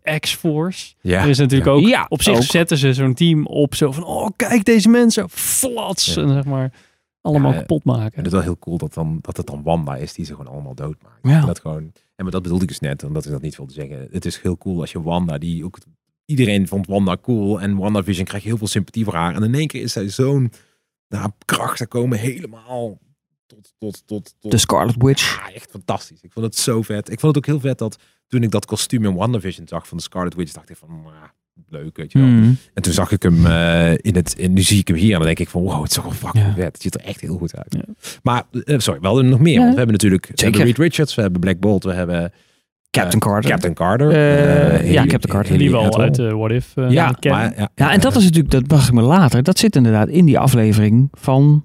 Speaker 4: eh, X-Force.
Speaker 3: Ja.
Speaker 4: Er is natuurlijk ook,
Speaker 1: Ja,
Speaker 4: op zich
Speaker 1: ook.
Speaker 4: zetten ze zo'n team op zo van, oh kijk deze mensen, flats.
Speaker 3: Ja.
Speaker 4: En zeg maar, allemaal
Speaker 3: Ja,
Speaker 4: kapot
Speaker 3: En
Speaker 4: maken.
Speaker 3: het is wel heel cool dat, dan, dat het dan Wanda is die ze gewoon allemaal doodmaakt.
Speaker 1: Ja.
Speaker 3: En dat gewoon, en maar dat bedoelde ik dus net, omdat ik dat niet wilde zeggen. Het is heel cool als je Wanda, die ook... Iedereen vond Wanda cool en WandaVision krijgt heel veel sympathie voor haar. En in één keer is zij zo'n nou, krachten komen helemaal tot... tot, tot, tot
Speaker 1: de Scarlet Witch.
Speaker 3: Ja, echt fantastisch. Ik vond het zo vet. Ik vond het ook heel vet dat toen ik dat kostuum in WandaVision zag van de Scarlet Witch, dacht ik van, nou, leuk, weet je wel.
Speaker 1: Hmm.
Speaker 3: En toen zag ik hem eh, in het, en nu zie ik hem hier en dan denk ik van, wow, het is toch wel fucking
Speaker 1: Ja.
Speaker 3: vet. Het ziet er echt heel goed uit.
Speaker 4: Ja.
Speaker 3: Maar, eh, sorry, we hadden er nog meer.
Speaker 1: Ja.
Speaker 3: Want we hebben natuurlijk we
Speaker 1: Zeker.
Speaker 3: hebben Reed Richards, we hebben Black Bolt, we hebben
Speaker 1: Captain
Speaker 3: eh,
Speaker 1: Carter.
Speaker 3: Captain Carter.
Speaker 1: Eh,
Speaker 3: eh,
Speaker 1: ja, Captain Carter.
Speaker 4: Die wel uit What If
Speaker 3: ja, maar, ja,
Speaker 1: Ja, en dat is natuurlijk, dat mag ik me later. Dat zit inderdaad in die aflevering van.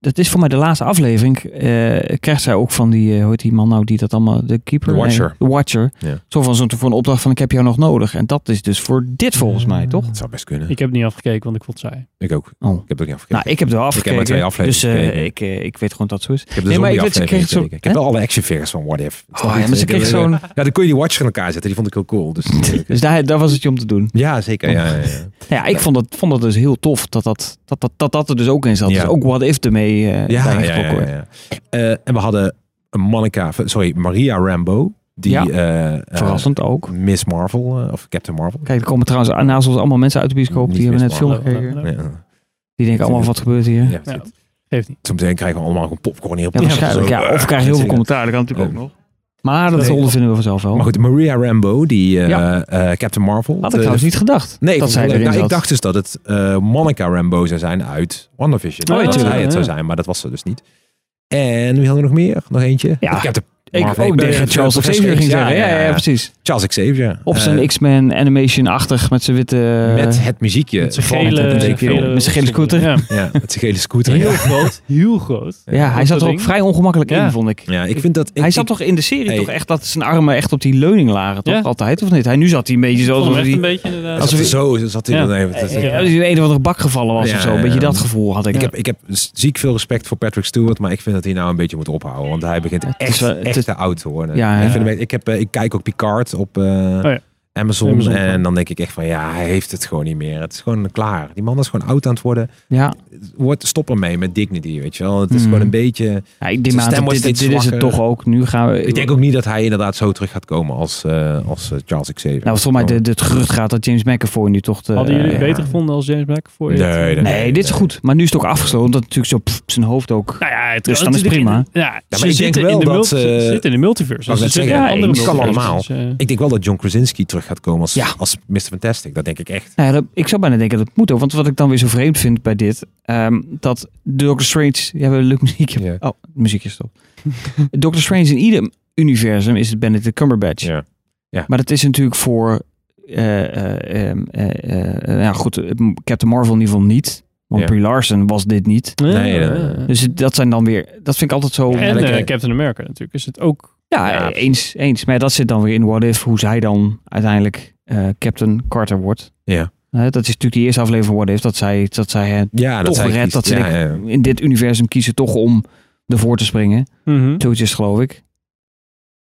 Speaker 1: Dat is voor mij de laatste aflevering. eh, krijgt zij ook van die, eh, hoe heet die man nou, die dat allemaal, de keeper?
Speaker 3: De Watcher.
Speaker 1: Nee, de Watcher.
Speaker 3: Ja.
Speaker 1: Zo van zo'n voor een opdracht van ik heb jou nog nodig. En dat is dus voor dit volgens mij, toch?
Speaker 3: Het zou best kunnen.
Speaker 4: Ik heb niet afgekeken, want ik vond het saai.
Speaker 3: Ik ook.
Speaker 1: Oh.
Speaker 3: Ik heb het ook niet afgekeken.
Speaker 1: Nou, ik heb er wel
Speaker 3: Ik heb maar
Speaker 1: afgekeken.
Speaker 3: twee afleveringen
Speaker 1: Dus eh, ik, ik weet gewoon dat het zo is.
Speaker 3: Ik heb de
Speaker 1: Nee, maar ik weet, ze
Speaker 3: aflevering
Speaker 1: kreeg zo-.
Speaker 3: Ik heb wel alle action figures van What If.
Speaker 1: Oh ja, maar ze kreeg zo'n...
Speaker 3: Ja, dan kon je die Watcher in elkaar zetten. Die vond ik heel cool. Dus,
Speaker 1: Dus daar, daar was het je om te doen.
Speaker 3: ja, zeker. Ja, ja, ja.
Speaker 1: Ja, ik vond dat, vond dat dus heel tof dat dat, dat, dat, dat, dat er dus ook in zat.
Speaker 3: Ja.
Speaker 1: Dus ook What If ermee eh
Speaker 3: Ja,
Speaker 1: bij
Speaker 3: ja, ja. Eh, en we hadden een Monica, sorry, Maria Rambo. Die
Speaker 1: Ja.
Speaker 3: eh,
Speaker 1: Verrassend ook.
Speaker 3: Miss Marvel, of Captain Marvel.
Speaker 1: Kijk, er komen trouwens naast ons allemaal mensen uit de bioscoop.
Speaker 3: Niet
Speaker 1: Die hebben net film gekeken.
Speaker 3: Ja.
Speaker 1: Die denken allemaal, wat gebeurt hier?
Speaker 4: Geeft niet.
Speaker 3: Soms krijgen we allemaal gewoon popcorn hier op
Speaker 1: waarschijnlijk. Ja, of we krijgen heel veel commentaar. Dat kan natuurlijk ook nog. Maar dat
Speaker 3: Nee.
Speaker 1: ondervinden we vanzelf wel.
Speaker 3: Maar goed, Maria Rambo, die eh,
Speaker 1: Ja.
Speaker 3: eh, Captain Marvel.
Speaker 1: Had ik
Speaker 3: de-
Speaker 1: trouwens niet gedacht.
Speaker 3: Nee,
Speaker 1: dat zij erin
Speaker 3: nou, ik dacht dus dat het eh, Monica Rambo zou zijn uit WandaVision.
Speaker 1: Oh,
Speaker 3: dat zij het zou zijn, maar dat was ze dus niet. En wie hadden we nog meer? Nog eentje?
Speaker 1: Ja,
Speaker 3: Captain
Speaker 1: Ik
Speaker 3: Marvel.
Speaker 1: ook
Speaker 3: ben-
Speaker 1: tegen Charles Xavier ging zeggen. Ja, ja, ja, precies.
Speaker 3: Charles Xavier.
Speaker 1: Op zijn
Speaker 3: Eh,
Speaker 1: X-Men animation-achtig met zijn witte...
Speaker 3: Met het muziekje.
Speaker 4: Met zijn gele, gele,
Speaker 1: met zijn gele scooter.
Speaker 4: Ja.
Speaker 3: Ja, met zijn gele scooter.
Speaker 4: Heel
Speaker 3: Ja.
Speaker 4: groot, heel groot.
Speaker 1: Ja, hij zat er ook vrij ongemakkelijk
Speaker 4: Ja.
Speaker 1: in, vond ik.
Speaker 3: Ja, ik vind dat... Ik,
Speaker 1: hij zat
Speaker 3: ik-
Speaker 1: toch in de serie
Speaker 3: Hey.
Speaker 1: toch echt dat zijn armen echt op die leuning lagen, toch?
Speaker 4: Ja.
Speaker 1: Altijd, of niet? Hij, nu zat hij een beetje
Speaker 4: Ik
Speaker 1: zo...
Speaker 4: een beetje inderdaad.
Speaker 1: Alsof
Speaker 3: Alsof
Speaker 1: hij-
Speaker 3: zo zat hij dan even. Dat-
Speaker 1: Ja,
Speaker 3: ja.
Speaker 1: als hij in een of andere bak gevallen was of zo. Een beetje dat gevoel had ik.
Speaker 3: Ik heb, ik heb ziek veel respect voor Patrick Stewart, maar ik vind dat hij nou een beetje moet ophouden. Want hij begint echt
Speaker 1: is-
Speaker 3: te oud te worden.
Speaker 1: Ja,
Speaker 3: ik, vind heb, eh, ik kijk ook Picard op eh,
Speaker 4: ja.
Speaker 3: Amazon,
Speaker 4: Amazon, ja.
Speaker 3: en dan denk ik echt van ja, hij heeft het gewoon niet meer. Het is gewoon klaar. Die man is gewoon oud aan het worden.
Speaker 1: Ja,
Speaker 3: Wordt, stop ermee met Dignity, weet je wel. Het is
Speaker 1: Hmm.
Speaker 3: gewoon een beetje...
Speaker 1: ja ik denk maar
Speaker 3: stem
Speaker 1: dat
Speaker 3: wordt
Speaker 1: dit, dit is het toch ook. Nu gaan we...
Speaker 3: Ik denk ook niet dat hij inderdaad zo terug gaat komen als, eh, als eh, Charles Xavier.
Speaker 1: Nou, volgens mij de, de, het gerucht gaat dat James McAvoy nu toch de...
Speaker 4: Hadden jullie het
Speaker 1: ja.
Speaker 4: beter gevonden als James McAvoy?
Speaker 3: Nee, nee,
Speaker 1: Nee,
Speaker 3: nee,
Speaker 1: dit is goed. Maar nu is het ook afgesloten. Omdat natuurlijk zo pff, zijn hoofd ook...
Speaker 4: Nou ja, het
Speaker 1: Dus dan is het prima.
Speaker 4: Ja,
Speaker 3: maar
Speaker 4: ze
Speaker 3: ik denk
Speaker 4: zitten
Speaker 3: wel
Speaker 4: in de
Speaker 3: dat
Speaker 4: multi-
Speaker 3: ze-
Speaker 4: ze zitten in de multiverse. Dus ze zitten in
Speaker 1: ja, het kan
Speaker 3: allemaal.
Speaker 4: Dus, eh,
Speaker 3: Ik denk wel dat John Krasinski terug gaat komen als,
Speaker 1: Ja.
Speaker 3: als Mr. Fantastic. Dat denk ik echt.
Speaker 1: Nou ja, dat- ik zou bijna denken dat het moet ook. Want wat ik dan weer zo vreemd vind bij dit... ehm, dat Doctor Strange... Ja, we leuk muziekje.
Speaker 3: Ja.
Speaker 1: Oh, muziekje stop. Doctor Strange in ieder universum is het Benedict Cumberbatch.
Speaker 3: Ja. Ja.
Speaker 1: Maar dat is natuurlijk voor, eh, eh, ehm, eh, eh, eh, ja goed, eh, Captain Marvel in ieder geval niet. Want
Speaker 3: Ja.
Speaker 1: Brie Larson was dit niet.
Speaker 3: Nee, nee, nee.
Speaker 1: Dus dat zijn dan weer, dat vind ik altijd zo.
Speaker 4: en
Speaker 3: lekker.
Speaker 4: eh, Captain America natuurlijk is het ook.
Speaker 1: Ja,
Speaker 3: Ja.
Speaker 1: eens, eens. Maar dat zit dan weer in What If, hoe zij dan uiteindelijk eh, Captain Carter wordt.
Speaker 3: Ja.
Speaker 1: Dat is natuurlijk de eerste aflevering van What If, dat zij, dat zij
Speaker 3: Ja, dat
Speaker 1: toch redt, dat ze
Speaker 3: ja, ja.
Speaker 1: in dit universum kiezen toch om ervoor te springen. Zoiets is het, geloof ik.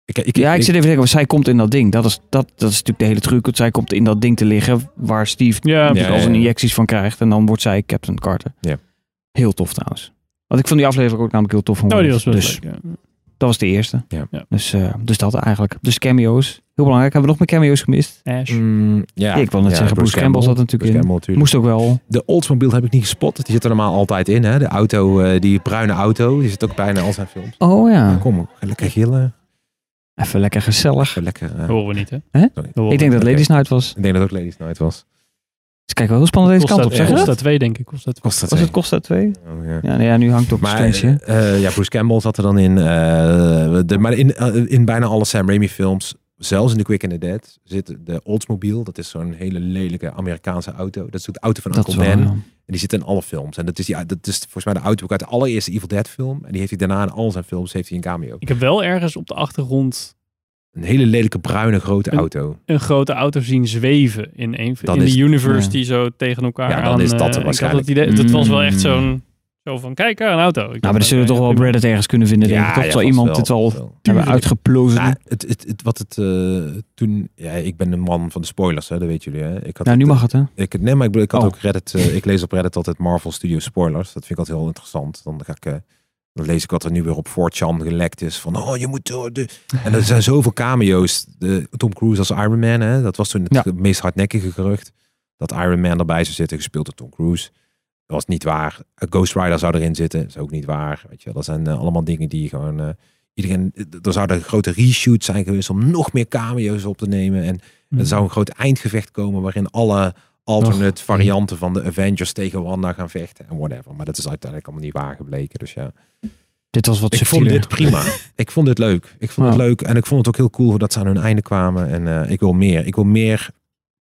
Speaker 3: Ik, ik,
Speaker 1: Ja, ik zit even te denken, zij komt in dat ding. Dat is, dat, dat is natuurlijk de hele truc. Want zij komt in dat ding te liggen waar Steve
Speaker 4: Ja,
Speaker 1: zijn
Speaker 3: ja.
Speaker 1: injecties van krijgt. En dan wordt zij Captain Carter.
Speaker 3: Ja.
Speaker 1: Heel tof trouwens. Want ik vond die aflevering ook namelijk heel tof. van
Speaker 4: Oh, die was
Speaker 1: dus
Speaker 4: leuk, ja.
Speaker 1: Dat was de eerste.
Speaker 3: Ja.
Speaker 4: Ja.
Speaker 1: Dus, eh, dus dat eigenlijk. Dus cameo's. Heel belangrijk. Hebben we nog meer cameo's gemist?
Speaker 4: Ash.
Speaker 3: Mm, ja.
Speaker 1: ik wil net
Speaker 3: Ja,
Speaker 1: zeggen, Bruce Campbell zat natuurlijk
Speaker 3: Bruce
Speaker 1: in.
Speaker 3: Campbell natuurlijk.
Speaker 1: Moest ook wel.
Speaker 3: De Oldsmobile heb ik niet gespot. Die zit er normaal altijd in. Hè? De auto, eh, die bruine auto, die zit ook bijna al zijn films.
Speaker 1: Oh ja.
Speaker 3: Kom, ga lekker gillen.
Speaker 1: Even lekker gezellig.
Speaker 3: Lekker. eh,
Speaker 4: Dat horen we niet, hè?
Speaker 1: Ik denk dat. Ladies Night was.
Speaker 3: Ik denk dat ook Ladies Night was.
Speaker 1: Dus kijk wel heel spannend deze kant op. Zeg je
Speaker 4: Costa
Speaker 1: dat?
Speaker 4: 2, denk ik. Costa 2.
Speaker 3: Kost dat
Speaker 1: Was het? Costa 2?
Speaker 3: Oh, ja.
Speaker 1: Ja, nee, ja, nu hangt het op
Speaker 3: Maar
Speaker 1: Strange.
Speaker 3: eh, ja, Bruce Campbell zat er dan in. eh, de, maar in, eh, in bijna alle Sam Raimi films, zelfs in The Quick and the Dead, zit de Oldsmobile. Dat is zo'n hele lelijke Amerikaanse auto. Dat is de auto van
Speaker 1: Dat
Speaker 3: Uncle
Speaker 1: wel,
Speaker 3: Ben.
Speaker 1: ja.
Speaker 3: En die zit in alle films. En dat is, die, dat is volgens mij de auto uit de allereerste Evil Dead film. En die heeft hij daarna in al zijn films heeft hij een cameo.
Speaker 4: Ik heb wel ergens op de achtergrond
Speaker 3: Een hele lelijke bruine grote
Speaker 4: Een-
Speaker 3: auto.
Speaker 4: een grote auto zien zweven in, een,
Speaker 3: Dan
Speaker 4: in
Speaker 3: is-
Speaker 4: de universe
Speaker 1: ja.
Speaker 4: die zo tegen elkaar
Speaker 3: Ja, dan
Speaker 4: aan...
Speaker 3: is dat
Speaker 4: eh,
Speaker 3: er
Speaker 4: ik had
Speaker 3: waarschijnlijk.
Speaker 4: het idee, dat was wel echt
Speaker 1: Mm.
Speaker 4: zo'n... Zo van, kijk, een auto. Ik
Speaker 1: Nou, maar er zullen toch wel. Reddit ergens kunnen vinden, denk ik. Toch
Speaker 3: ja,
Speaker 1: zal
Speaker 3: vast
Speaker 1: iemand
Speaker 3: wel,
Speaker 1: dit
Speaker 3: wel.
Speaker 1: hebben uitgeplozen.
Speaker 3: Nou, het, het, het, wat het eh, toen... Ja, ik ben de man van de spoilers, hè, dat weten jullie. Hè? Ik had
Speaker 1: nou, nu
Speaker 3: het,
Speaker 1: mag het, hè?
Speaker 3: Ik, nee, maar ik, ik had
Speaker 1: Oh.
Speaker 3: ook Reddit. eh, ik lees op Reddit altijd Marvel Studio spoilers. Dat vind ik altijd heel interessant. Dan ga ik. eh, dan lees ik wat er nu weer op 4chan gelekt is. Van, oh, je moet... door de... En er zijn zoveel cameo's. De, Tom Cruise als Iron Man, hè? Dat was toen het
Speaker 1: Ja.
Speaker 3: meest hardnekkige gerucht. Dat Iron Man erbij zou zitten, gespeeld door Tom Cruise. Dat was niet waar. Ghost Rider zou erin zitten. Dat is ook niet waar. Weet je, dat zijn eh, allemaal dingen die gewoon... eh, iedereen, er zouden grote reshoots zijn geweest om nog meer cameo's op te nemen. En er zou een groot eindgevecht komen waarin alle alternate varianten van de Avengers tegen Wanda gaan vechten en whatever. Maar dat is uiteindelijk allemaal niet waar gebleken. Dus ja,
Speaker 1: Dit was wat
Speaker 3: ik vond dit prima. ik vond dit leuk. Ik vond het leuk en ik vond het ook heel cool dat ze aan hun einde kwamen. En eh, ik wil meer. Ik wil meer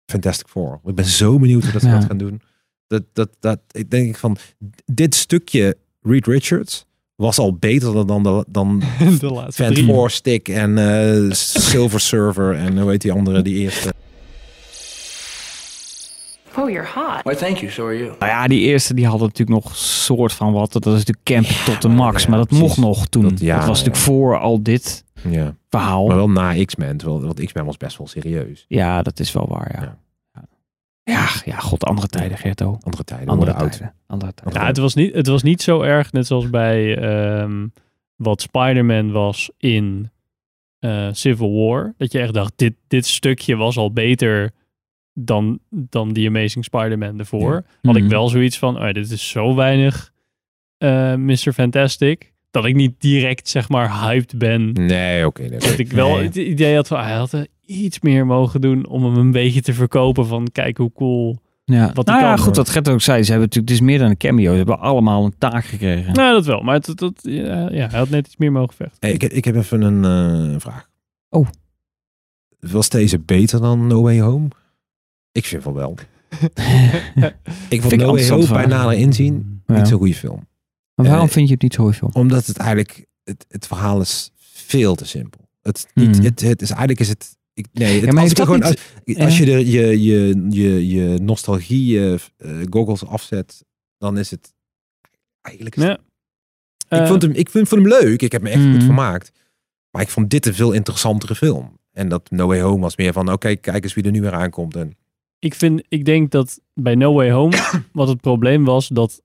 Speaker 3: Fantastic Four. Ik ben zo benieuwd hoe dat ze
Speaker 1: Ja.
Speaker 3: dat gaan doen. Dat, dat, dat, ik denk van, dit stukje Reed Richards was al beter dan de, dan
Speaker 4: de laatste.
Speaker 3: Four Stick en eh, Silver Server en hoe heet die andere, die eerste.
Speaker 9: Oh, you're hot.
Speaker 10: Why, thank you. So are you.
Speaker 1: Nou ja, die eerste die hadden natuurlijk nog soort van wat. Dat is natuurlijk camp tot de max.
Speaker 3: ja,
Speaker 1: maar dat
Speaker 3: precies.
Speaker 1: mocht nog toen. Dat,
Speaker 3: Dat- ja,
Speaker 1: was natuurlijk
Speaker 3: ja.
Speaker 1: voor al dit
Speaker 3: Ja.
Speaker 1: verhaal.
Speaker 3: Maar wel na X-Men, want X-Men was best wel serieus.
Speaker 1: Ja, dat is wel waar, ja.
Speaker 3: Ja.
Speaker 1: Ja, god, andere tijden, Gerto.
Speaker 3: Andere tijden,
Speaker 1: Andere
Speaker 3: oud.
Speaker 1: tijden. Andere tijden.
Speaker 4: Ja, het was, niet, het was niet zo erg, net zoals bij ehm, wat Spider-Man was in eh, Civil War. Dat je echt dacht, dit, dit stukje was al beter dan, dan die Amazing Spider-Man ervoor.
Speaker 3: Ja.
Speaker 4: Had ik
Speaker 1: Mhm.
Speaker 4: wel zoiets van, oh, dit is zo weinig eh Mr. Fantastic. Dat ik niet direct, zeg maar, hyped ben.
Speaker 3: Nee, oké.
Speaker 4: Dat ik wel
Speaker 1: Nee.
Speaker 4: het idee had van, hij had er iets meer mogen doen om hem een beetje te verkopen van, kijk hoe cool.
Speaker 1: Ja.
Speaker 4: Wat
Speaker 1: nou ja,
Speaker 4: kan.
Speaker 1: goed, wat Gert ook zei. Ze hebben natuurlijk, het is meer dan een cameo. Ze hebben allemaal een taak gekregen.
Speaker 4: Nou, dat wel. Maar het, het, het- ja, ja, hij had net iets meer mogen vechten.
Speaker 3: Hey, ik, ik heb even een eh, vraag.
Speaker 1: Oh.
Speaker 3: Was deze beter dan No Way Home? Ik vind van wel. Ik vond
Speaker 1: ik
Speaker 3: No Way
Speaker 1: interessante
Speaker 3: Home bij nader inzien
Speaker 1: Ja.
Speaker 3: niet zo'n goede film.
Speaker 1: Maar waarom
Speaker 3: eh,
Speaker 1: vind je het niet zo heel veel?
Speaker 3: Omdat het eigenlijk, het, het verhaal is veel te simpel. Het, niet,
Speaker 1: Mhm.
Speaker 3: het, het is eigenlijk is het, ik, nee, het,
Speaker 1: Ja,
Speaker 3: als, gewoon, als, je er je, je, je, je nostalgie eh, goggles afzet, dan is het eigenlijk. is
Speaker 4: Ja.
Speaker 3: het- ik, vond hem, ik vond, vond hem leuk. Ik heb me echt goed vermaakt. Maar ik vond dit een veel interessantere film. En dat No Way Home was meer van, oké, kijk eens wie er nu weer aankomt. En,
Speaker 4: ik, vind, ik denk dat bij No Way Home wat het probleem was, dat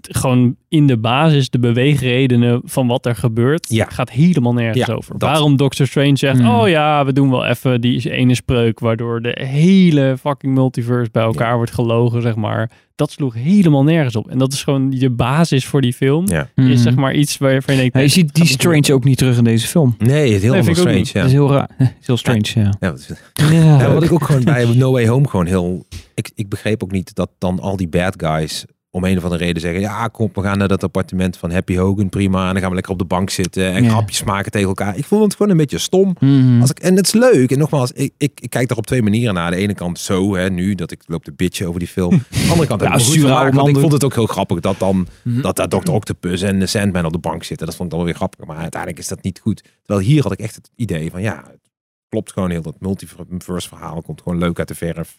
Speaker 4: gewoon in de basis de beweegredenen van wat er gebeurt,
Speaker 3: Ja.
Speaker 4: gaat helemaal nergens
Speaker 3: Ja,
Speaker 4: over.
Speaker 3: dat.
Speaker 4: Waarom Doctor Strange zegt,
Speaker 1: Hmm.
Speaker 4: oh ja, we doen wel even die ene spreuk, waardoor de hele fucking multiverse bij elkaar wordt gelogen, zeg maar. Dat sloeg helemaal nergens op. En dat is gewoon de basis voor die film.
Speaker 3: ja.
Speaker 4: Is
Speaker 1: Mhm.
Speaker 4: zeg maar iets waarvan je denkt...
Speaker 1: Ja, je
Speaker 4: nee,
Speaker 1: ziet die Strange ook niet terug in deze film.
Speaker 3: Nee, het heel
Speaker 4: Nee,
Speaker 3: nee, strange.
Speaker 4: niet.
Speaker 3: Ja.
Speaker 1: Dat is heel raar. Heel strange, ja.
Speaker 3: Ja, wat is-
Speaker 1: Ja,
Speaker 3: Ja, wat ik ook gewoon bij No Way Home gewoon heel... Ik, ik begreep ook niet dat dan al die bad guys om een of andere reden zeggen, ja kom, we gaan naar dat appartement van Happy Hogan, prima. En dan gaan we lekker op de bank zitten en
Speaker 1: Ja.
Speaker 3: grapjes maken tegen elkaar. Ik vond het gewoon een beetje stom.
Speaker 1: Mhm.
Speaker 3: Als ik, en het is leuk. En nogmaals, ik, ik, ik kijk daar op twee manieren naar. De ene kant zo, hè, nu, dat ik loop te bitchen over die film. De andere kant,
Speaker 1: Ja,
Speaker 3: ik goed want ik vond het ook heel grappig dat dan
Speaker 1: Mhm.
Speaker 3: dat daar Dr. Octopus en de Sandman op de bank zitten. Dat vond ik dan weer grappig. Maar uiteindelijk is dat niet goed. Terwijl hier had ik echt het idee van, ja, het klopt gewoon heel. Dat multiverse verhaal komt gewoon leuk uit de verf.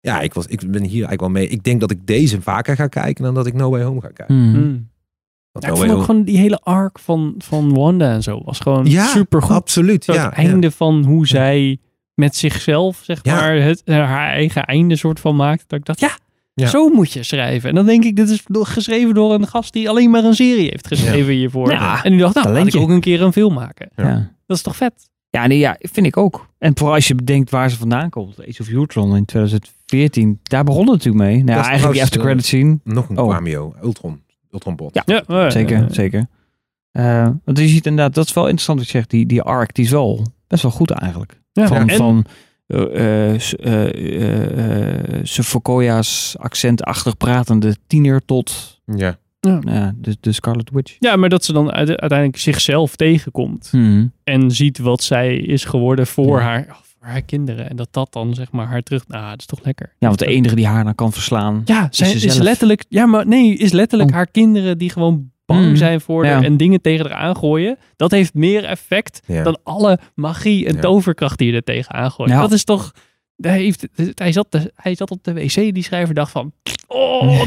Speaker 3: Ja, ik, was, ik ben hier eigenlijk wel mee. Ik denk dat ik deze vaker ga kijken dan dat ik No Way Home ga kijken. Want
Speaker 4: Ja, ik vond ook
Speaker 3: Home-
Speaker 4: gewoon die hele arc van, van Wanda en zo was gewoon
Speaker 3: ja,
Speaker 4: super goed.
Speaker 3: absoluut.
Speaker 4: Zo
Speaker 3: Ja,
Speaker 4: het einde van hoe zij met zichzelf, zeg
Speaker 3: Ja.
Speaker 4: maar, het, haar eigen einde soort van maakt. Dat ik dacht, ja,
Speaker 3: Ja.
Speaker 4: zo moet je schrijven. En dan denk ik, dit is geschreven door een gast die alleen maar een serie heeft geschreven hiervoor.
Speaker 1: Ja,
Speaker 4: en die dacht, nou, laat ik ook een keer een film maken.
Speaker 3: Ja.
Speaker 1: Ja.
Speaker 4: Dat is toch vet?
Speaker 1: Ja, nee, ja, vind ik ook. En vooral als je bedenkt waar ze vandaan komt. Age of Ultron in 2014. Daar begon het natuurlijk mee. Nou, ja, eigenlijk die after credit scene.
Speaker 3: Nog een
Speaker 1: Oh.
Speaker 3: cameo. Ultron. Ultron Bot.
Speaker 1: Ja,
Speaker 4: Ja, eh,
Speaker 1: Zeker,
Speaker 4: eh,
Speaker 1: zeker. Eh, want je ziet inderdaad, dat is wel interessant wat je zegt. Die, die arc, die is wel best wel goed eigenlijk.
Speaker 4: Ja,
Speaker 1: Van,
Speaker 4: en-
Speaker 1: van eh, eh, eh, eh, eh, Sefokoya's accentachtig pratende tiener tot
Speaker 3: Ja.
Speaker 1: ja, de, de Scarlet Witch.
Speaker 4: Ja, maar dat ze dan uite- uiteindelijk zichzelf tegenkomt.
Speaker 1: Hmm.
Speaker 4: En ziet wat zij is geworden voor,
Speaker 1: Ja.
Speaker 4: haar, haar kinderen. En dat dat dan zeg maar haar terug... Nou, dat is toch lekker.
Speaker 1: Ja, want de enige die haar dan kan verslaan.
Speaker 4: Ja, zij
Speaker 1: ze
Speaker 4: is,
Speaker 1: zelf.
Speaker 4: letterlijk... Ja, maar nee, is letterlijk
Speaker 1: Oh.
Speaker 4: haar kinderen die gewoon bang
Speaker 1: Mm.
Speaker 4: zijn voor
Speaker 1: Ja.
Speaker 4: haar en dingen tegen haar aangooien. Dat heeft meer effect
Speaker 3: Ja.
Speaker 4: dan alle magie en
Speaker 3: Ja.
Speaker 4: toverkracht die je er tegen aangooit.
Speaker 1: Ja.
Speaker 4: Dat is toch... Hij, heeft, hij, zat de- hij zat op de wc, die schrijver dacht van... Oh,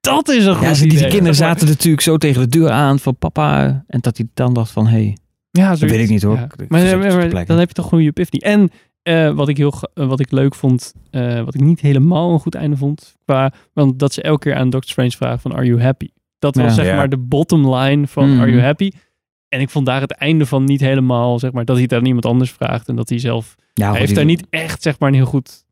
Speaker 4: dat is een goed
Speaker 1: Ja, die, die
Speaker 4: idee.
Speaker 1: kinderen zaten natuurlijk zo tegen de deur aan van papa. En dat hij dan dacht van, hé, hey,
Speaker 4: Ja,
Speaker 1: dat weet ik niet hoor.
Speaker 4: Ja.
Speaker 1: Ik- ik
Speaker 4: Maar, dan heb je toch een goede epiphany. En eh, wat, ik heel, eh, wat ik leuk vond, eh, wat ik niet helemaal een goed einde vond, qua, want dat ze elke keer aan Doctor Strange vragen van, are you happy? Dat was
Speaker 1: Ja.
Speaker 4: zeg
Speaker 3: Ja.
Speaker 4: maar de bottom line van,
Speaker 1: Mhm.
Speaker 4: are you happy? En ik vond daar het einde van niet helemaal, zeg maar, dat hij het aan iemand anders vraagt en dat hij zelf,
Speaker 1: ja,
Speaker 4: hij heeft
Speaker 1: die-
Speaker 4: daar niet echt, zeg maar, een heel goed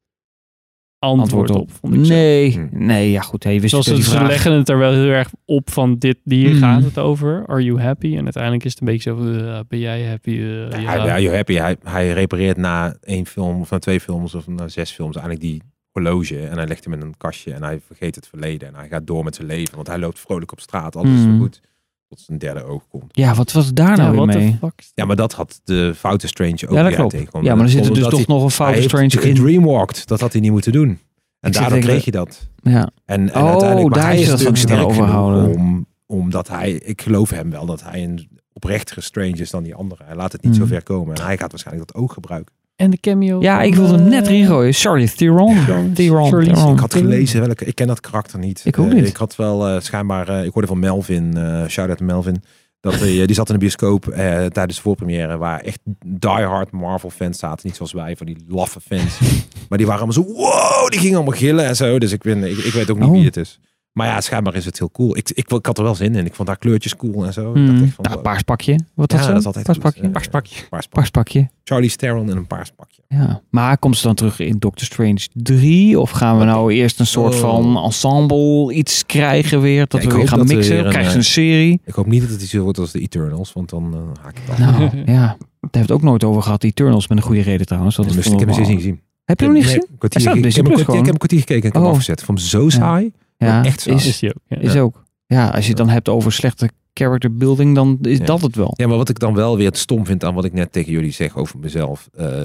Speaker 4: antwoord, op. vond ik zo.
Speaker 1: Nee,
Speaker 3: Hm.
Speaker 1: nee, ja goed. Hey, wist
Speaker 4: Zoals ze,
Speaker 1: die
Speaker 4: ze
Speaker 1: vraag.
Speaker 4: leggen het er wel heel erg op van dit, hier
Speaker 1: Mhm.
Speaker 4: gaat het over. Are you happy? En uiteindelijk is het een beetje zo, eh, ben jij happy? Eh,
Speaker 3: Ja,
Speaker 4: ja.
Speaker 3: happy. Hij, hij repareert na één film of na twee films of na zes films eigenlijk die horloge. En hij legt hem in een kastje en hij vergeet het verleden. En hij gaat door met zijn leven. Want hij loopt vrolijk op straat. Alles is weer goed. Tot zijn derde oog komt.
Speaker 1: Ja, wat was daar nou
Speaker 4: Ja,
Speaker 1: weer
Speaker 4: what the
Speaker 1: mee?
Speaker 4: fuck?
Speaker 3: Ja, maar dat had de foute Strange ook
Speaker 1: Ja, dat klopt. Ja, maar er zit er dus toch
Speaker 3: hij-
Speaker 1: nog een foute Strange in.
Speaker 3: gedreamwalked. Dat had hij niet moeten doen. En daardoor kreeg je dat.
Speaker 1: Ja.
Speaker 3: En, en
Speaker 1: Oh,
Speaker 3: uiteindelijk, maar
Speaker 1: daar
Speaker 3: hij
Speaker 1: is
Speaker 3: is
Speaker 1: dat
Speaker 3: natuurlijk
Speaker 1: van
Speaker 3: sterk
Speaker 1: overhouden.
Speaker 3: om, omdat hij, ik geloof hem wel dat hij een oprechtere Strange is dan die andere. Hij laat het niet
Speaker 1: Hmm.
Speaker 3: zo ver komen. En hij gaat waarschijnlijk dat ook gebruiken.
Speaker 4: En de cameo.
Speaker 1: ja, ik wilde hem net
Speaker 4: eh,
Speaker 1: erin gooien. Sorry, Theron. Theron.
Speaker 3: Ik had gelezen welke, ik ken dat karakter niet.
Speaker 1: Ik ook
Speaker 3: Eh,
Speaker 1: niet.
Speaker 3: ik had wel eh, schijnbaar, eh, ik hoorde van Melvin, eh shout-out to Melvin. Dat, hij, die zat in de bioscoop eh, tijdens de voorpremière waar echt diehard Marvel fans zaten. Niet zoals wij, van die laffe fans. maar die waren allemaal zo, wow, die gingen allemaal gillen en zo. Dus ik, ben, ik, ik weet ook niet
Speaker 1: Oh.
Speaker 3: wie het is. Maar ja, schijnbaar is het heel cool. Ik, ik, ik had er wel zin in. Ik vond haar kleurtjes cool en zo. Ik dacht
Speaker 1: Hmm.
Speaker 3: echt van,
Speaker 1: Nou,
Speaker 3: wow.
Speaker 1: paars pakje. Wat
Speaker 3: Ja,
Speaker 1: dat
Speaker 3: is altijd
Speaker 1: paars pakje.
Speaker 4: Paars pakje.
Speaker 3: Paars pakje.
Speaker 1: Paars pakje.
Speaker 3: Charlie Theron in een paars pakje.
Speaker 1: Ja. Maar komt ze dan terug in Doctor Strange 3? Of gaan we nou eerst een soort
Speaker 3: Oh.
Speaker 1: van ensemble iets krijgen weer? Dat
Speaker 3: Ja, ik
Speaker 1: we weer gaan mixen?
Speaker 3: weer een,
Speaker 1: Krijgen ze
Speaker 3: eh,
Speaker 1: een serie?
Speaker 3: Ik hoop niet dat het iets wordt als de Eternals, want dan eh, haak ik af.
Speaker 1: Nou, ja. Daar hebben we het ook nooit over gehad. Die Eternals met een goede reden trouwens. Dat
Speaker 3: ik
Speaker 1: is
Speaker 3: heb hem steeds niet gezien.
Speaker 1: Heb je hem niet gezien?
Speaker 3: een ik, heb een
Speaker 1: Plus
Speaker 3: kwartier, een gekeken en ik heb hem
Speaker 1: Oh.
Speaker 3: afgezet. Ik vond hem zo saai.
Speaker 1: Ja,
Speaker 3: echt saai.
Speaker 1: is,
Speaker 4: Is die ook. Ja.
Speaker 1: is ook. Ja, als je het dan hebt over slechte character building, dan is
Speaker 3: Ja.
Speaker 1: dat het wel.
Speaker 3: Ja, maar wat ik dan wel weer het stom vind aan wat ik net tegen jullie zeg over mezelf. eh,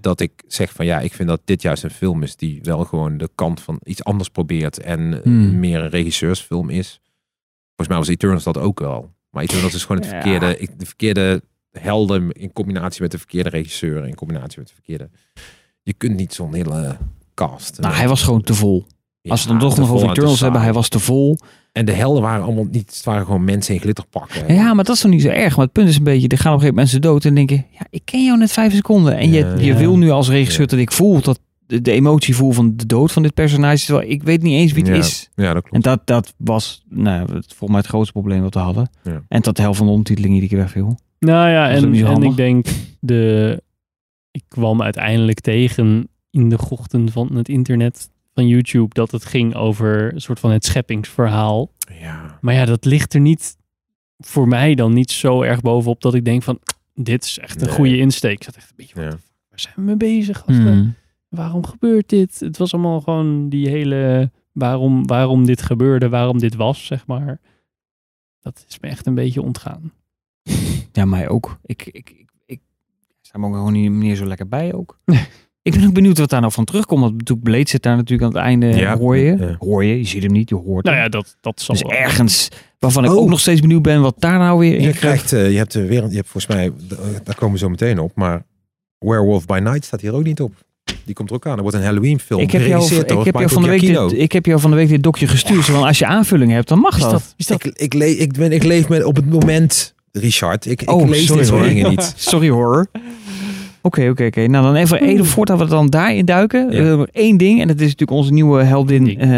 Speaker 3: dat ik zeg van ja, ik vind dat dit juist een film is die wel gewoon de kant van iets anders probeert. En eh,
Speaker 1: Hmm.
Speaker 3: meer een regisseursfilm is. Volgens mij was Eternals dat ook wel. Maar Eternals is gewoon het
Speaker 1: Ja.
Speaker 3: verkeerde, ik- de verkeerde helden in combinatie met de verkeerde regisseur. In combinatie met de verkeerde... Je kunt niet zo'n hele cast.
Speaker 1: Nou, hij was gewoon te vol. Als we dan toch nog over
Speaker 3: en te
Speaker 1: Eternals hebben, hij was te vol.
Speaker 3: En de helden waren allemaal niet, het waren gewoon mensen in glitterpakken.
Speaker 1: Ja, maar dat is toch niet zo erg. Maar het punt is een beetje, er gaan op een gegeven moment mensen dood en denken, ja, ik ken jou net vijf seconden. En je,
Speaker 3: Ja.
Speaker 1: je wil nu als regisseur
Speaker 3: Ja.
Speaker 1: dat ik voel dat de, de emotie voel van de dood van dit personage, terwijl ik weet niet eens wie het
Speaker 3: Ja.
Speaker 1: is.
Speaker 3: Ja, dat
Speaker 1: En
Speaker 3: klopt.
Speaker 1: dat, dat was nou, het, volgens mij het grootste probleem wat we hadden.
Speaker 3: Ja.
Speaker 1: En dat de helft van de ondertiteling iedere keer wegviel.
Speaker 4: Nou ja, en, en ik denk, de, ik kwam uiteindelijk tegen in de gochten van het internet van YouTube dat het ging over een soort van het scheppingsverhaal.
Speaker 3: Ja.
Speaker 4: Maar ja, dat ligt er niet voor mij dan niet zo erg bovenop dat ik denk van dit is echt een
Speaker 3: Nee.
Speaker 4: goede insteek. Ik zat echt een beetje,
Speaker 3: Ja.
Speaker 4: waar zijn we mee bezig?
Speaker 1: Hmm.
Speaker 4: Waarom gebeurt dit? Het was allemaal gewoon die hele waarom, waarom dit gebeurde, waarom dit was, zeg maar. Dat is me echt een beetje ontgaan.
Speaker 1: Ja, mij ook. Ik, ik, ik, ik sta me ook gewoon niet meer zo lekker bij ook. ik ben ook benieuwd wat daar nou van terugkomt. Want natuurlijk Blade zit daar natuurlijk aan het einde.
Speaker 3: Ja,
Speaker 1: hoor je.
Speaker 3: ja.
Speaker 1: Hoor je. Je ziet hem niet, je hoort
Speaker 4: Nou
Speaker 1: hem.
Speaker 4: ja, dat, dat zal
Speaker 1: dus
Speaker 4: wel.
Speaker 1: ergens waarvan ik
Speaker 3: Oh.
Speaker 1: ook nog steeds benieuwd ben wat daar nou weer in
Speaker 3: Je
Speaker 1: krijgt.
Speaker 3: eh, je hebt eh, weer, je hebt volgens mij, d- daar komen we zo meteen op, maar Werewolf by Night staat hier ook niet op. Die komt er ook aan. Er wordt een Halloween film
Speaker 1: Ik heb, jou, ik, heb jou van de week dit, ik heb jou van de week dit dokje gestuurd. zo van, als je aanvulling hebt, dan mag
Speaker 4: is
Speaker 1: dat.
Speaker 4: is dat?
Speaker 3: Ik, ik, le- ik, ben, ik leef met op het moment, Richard. Ik, ik
Speaker 1: Oh,
Speaker 3: lees
Speaker 1: sorry,
Speaker 3: dit soort
Speaker 1: hoor.
Speaker 3: dingen niet.
Speaker 1: Sorry hoor. Oké, oké, oké. Nou, dan even even voordat we dan daarin duiken.
Speaker 3: Ja.
Speaker 1: Eh, Eén ding, en dat is natuurlijk onze nieuwe heldin. Eh,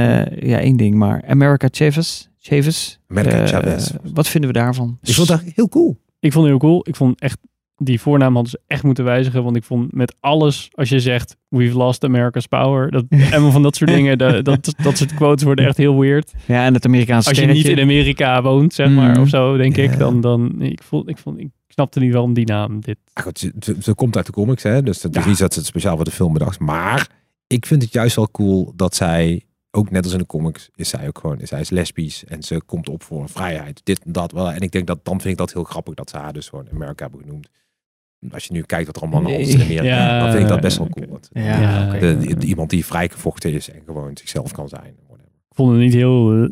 Speaker 1: ja, één ding, maar America Chavez. Chavez.
Speaker 3: America
Speaker 1: Eh,
Speaker 3: Chavez.
Speaker 1: Wat vinden we daarvan?
Speaker 3: Ik vond dat heel cool.
Speaker 4: Ik vond het heel cool. Ik vond echt, die voornaam hadden ze echt moeten wijzigen. Want ik vond met alles, als je zegt, we've lost America's power. Dat, en van dat soort dingen, dat, dat, dat soort quotes worden echt heel weird.
Speaker 1: Ja, en het Amerikaanse
Speaker 4: Als je niet in Amerika woont, zeg maar,
Speaker 1: Mm.
Speaker 4: of zo, denk
Speaker 3: Ja.
Speaker 4: ik. Dan, dan, ik, vond, ik, vond, ik snapte niet waarom die naam dit.
Speaker 3: Ah, goed, ze, komt uit de comics, hè? dus het is
Speaker 1: Ja.
Speaker 3: niet dat ze het speciaal voor de film bedacht. Maar ik vind het juist wel cool dat zij, ook net als in de comics, is zij ook gewoon, zij is lesbisch en ze komt op voor vrijheid. Dit en dat wel. En ik denk dat dan vind ik dat heel grappig dat ze haar dus gewoon Amerika hebben genoemd. Als je nu kijkt wat er allemaal de is Amerika,
Speaker 4: Ja,
Speaker 3: dan vind ik dat best wel cool. Dat-
Speaker 1: Ja,
Speaker 3: de- iemand die vrijgevochten is en gewoon zichzelf kan zijn.
Speaker 4: Ik vond het niet heel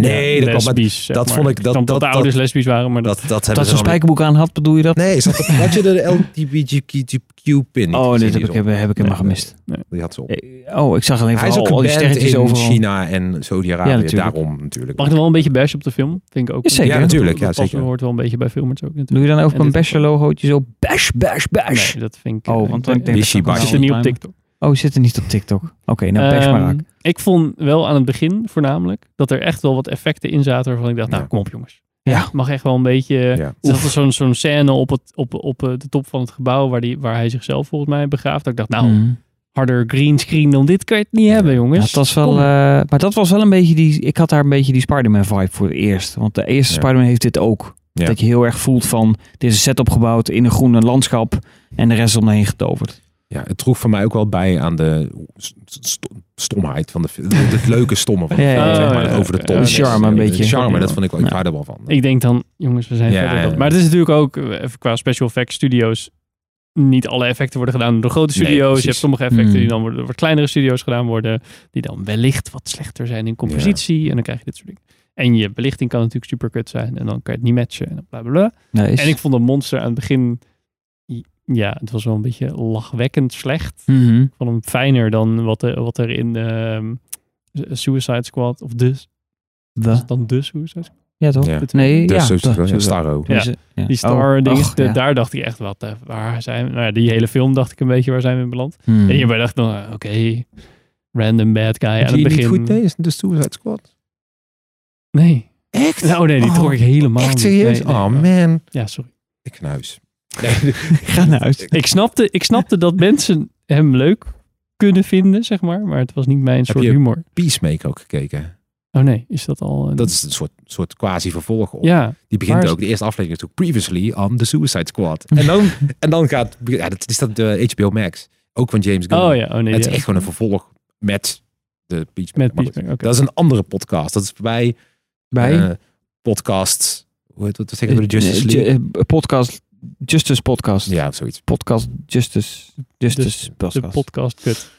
Speaker 3: Nee,
Speaker 4: ja,
Speaker 3: dat maar
Speaker 4: lesbisch.
Speaker 3: dat
Speaker 4: maar.
Speaker 3: vond ik- dat-
Speaker 4: dat,
Speaker 3: dat-
Speaker 4: de ouders
Speaker 3: dat-
Speaker 4: lesbisch waren, maar dat,
Speaker 3: Dat, dat hebben
Speaker 1: Dat spijkerbroek aan had, bedoel je dat?
Speaker 3: Nee, zat dat, had je de LGBTQ-pin
Speaker 1: oh, dit heb ik, heb, heb ik helemaal
Speaker 3: Nee,
Speaker 1: gemist.
Speaker 3: Die had ze op.
Speaker 1: Eh, Oh, ik zag alleen
Speaker 3: Hij
Speaker 1: vooral al die sterretjes
Speaker 3: in
Speaker 1: overal.
Speaker 3: China en Saudi-Arabië.
Speaker 1: Ja, natuurlijk.
Speaker 3: daarom natuurlijk.
Speaker 4: mag ik nog wel een beetje bash op de film? Vind ik ook.
Speaker 1: Ja, zeker.
Speaker 3: Ja, natuurlijk. Ja, zeker.
Speaker 4: hoort wel een beetje bij filmers ook natuurlijk.
Speaker 1: Doe je dan ook
Speaker 4: En
Speaker 1: een basher logootje zo bash, bash, bash?
Speaker 4: Nee, dat vind ik...
Speaker 1: Oh, want
Speaker 4: ik
Speaker 1: dan denk ik dat
Speaker 4: zit er niet op TikTok.
Speaker 1: Oh, zit er niet op TikTok. Oké, nou bash maar raak.
Speaker 4: ik vond wel aan het begin voornamelijk dat er echt wel wat effecten in zaten waarvan ik dacht, nou
Speaker 3: Ja.
Speaker 4: kom op jongens.
Speaker 1: Ja.
Speaker 4: Het mag echt wel een beetje...
Speaker 3: Ja.
Speaker 4: Er zat zo'n zo'n scène op, het, op, op eh, de top van het gebouw waar, die, waar hij zichzelf volgens mij begraaft. Dat ik dacht, nou,
Speaker 1: Mm.
Speaker 4: harder greenscreen dan dit kan je het niet hebben jongens.
Speaker 1: Ja, het was wel, eh, maar dat was wel een beetje die. Ik had daar een beetje die Spider-Man vibe voor het eerst. Want de eerste
Speaker 3: Ja.
Speaker 1: Spider-Man heeft dit ook.
Speaker 3: Ja.
Speaker 1: Dat je heel erg voelt van. Dit is een set opgebouwd in een groene landschap. En de rest is omheen getoverd.
Speaker 3: Ja, het droeg voor mij ook wel bij aan de st- st- stomheid van de film. Het, leuke stomme van de
Speaker 1: Ja, ja,
Speaker 3: film,
Speaker 1: ja.
Speaker 3: zeg maar.
Speaker 4: Ja,
Speaker 3: over de top.
Speaker 1: de charme een
Speaker 3: De
Speaker 1: beetje.
Speaker 3: charme, dat vond ik wel. Ik er wel van.
Speaker 4: Ik denk dan, jongens, we zijn
Speaker 3: Ja,
Speaker 4: verder
Speaker 3: ja.
Speaker 4: dan. Maar het is natuurlijk ook, eh, even qua special effects studio's, niet alle effecten worden gedaan door grote
Speaker 3: Nee,
Speaker 4: studio's. je hebt sommige effecten die dan worden door kleinere studio's gedaan worden, die dan wellicht wat slechter zijn in compositie. En dan krijg je dit soort dingen. En je belichting kan natuurlijk super kut zijn en dan kan je het niet matchen en bla bla En ik vond een monster aan het begin, ja, het was wel een beetje lachwekkend slecht.
Speaker 1: Mhm.
Speaker 4: Ik vond hem fijner dan wat er, wat er in ehm, Suicide Squad, of de,
Speaker 1: De-
Speaker 4: was het dan de Suicide Squad?
Speaker 1: Ja, toch?
Speaker 3: Ja.
Speaker 1: Nee,
Speaker 3: Dus
Speaker 1: ja. Deze- ja.
Speaker 4: Die star
Speaker 1: Oh,
Speaker 4: de-
Speaker 1: ja.
Speaker 4: daar dacht ik echt, wat, eh, waar zijn we? Nou ja, die hele film dacht ik een beetje, waar zijn we in beland?
Speaker 1: Hmm.
Speaker 4: En hierbij dacht ik dan, eh, oké, random bad guy aan
Speaker 3: Heb
Speaker 4: het
Speaker 3: je
Speaker 4: begin.
Speaker 3: niet goed? Nee, is het de Suicide Squad.
Speaker 4: Nee.
Speaker 3: Echt?
Speaker 4: Nou nee, die trok ik helemaal
Speaker 3: Echt
Speaker 4: niet.
Speaker 3: serieus?
Speaker 4: Nee, nee.
Speaker 3: oh man.
Speaker 4: Ja, sorry.
Speaker 3: Ik naar huis.
Speaker 1: Ga naar huis.
Speaker 4: Ik snapte, ik snapte dat mensen hem leuk kunnen vinden, zeg maar. Maar het was niet mijn soort
Speaker 3: je-
Speaker 4: humor.
Speaker 3: Peacemaker ook gekeken.
Speaker 4: Oh nee, is dat al... Een...
Speaker 3: Dat is een soort, soort quasi vervolg op.
Speaker 4: Ja,
Speaker 3: Die begint
Speaker 4: Waar
Speaker 3: ook, de eerste aflevering is ook previously on the Suicide Squad. En dan, en dan gaat, ja, dat is dat de HBO Max. Ook van James Gunn.
Speaker 4: oh ja, oh nee.
Speaker 3: het is
Speaker 4: ja.
Speaker 3: echt gewoon een vervolg met de Peachmaker.
Speaker 4: Met Peacemaker, oké.
Speaker 3: Dat is een andere podcast. Dat is bij,
Speaker 1: Bij
Speaker 3: eh, podcast, hoe heet dat? Wat zeggen we? De Justice
Speaker 1: Eh,
Speaker 3: League?
Speaker 1: Eh, podcast. Justice Podcast.
Speaker 3: ja, zoiets.
Speaker 1: Podcast Justice. Justice
Speaker 4: de
Speaker 1: Podcast.
Speaker 4: podcast kut.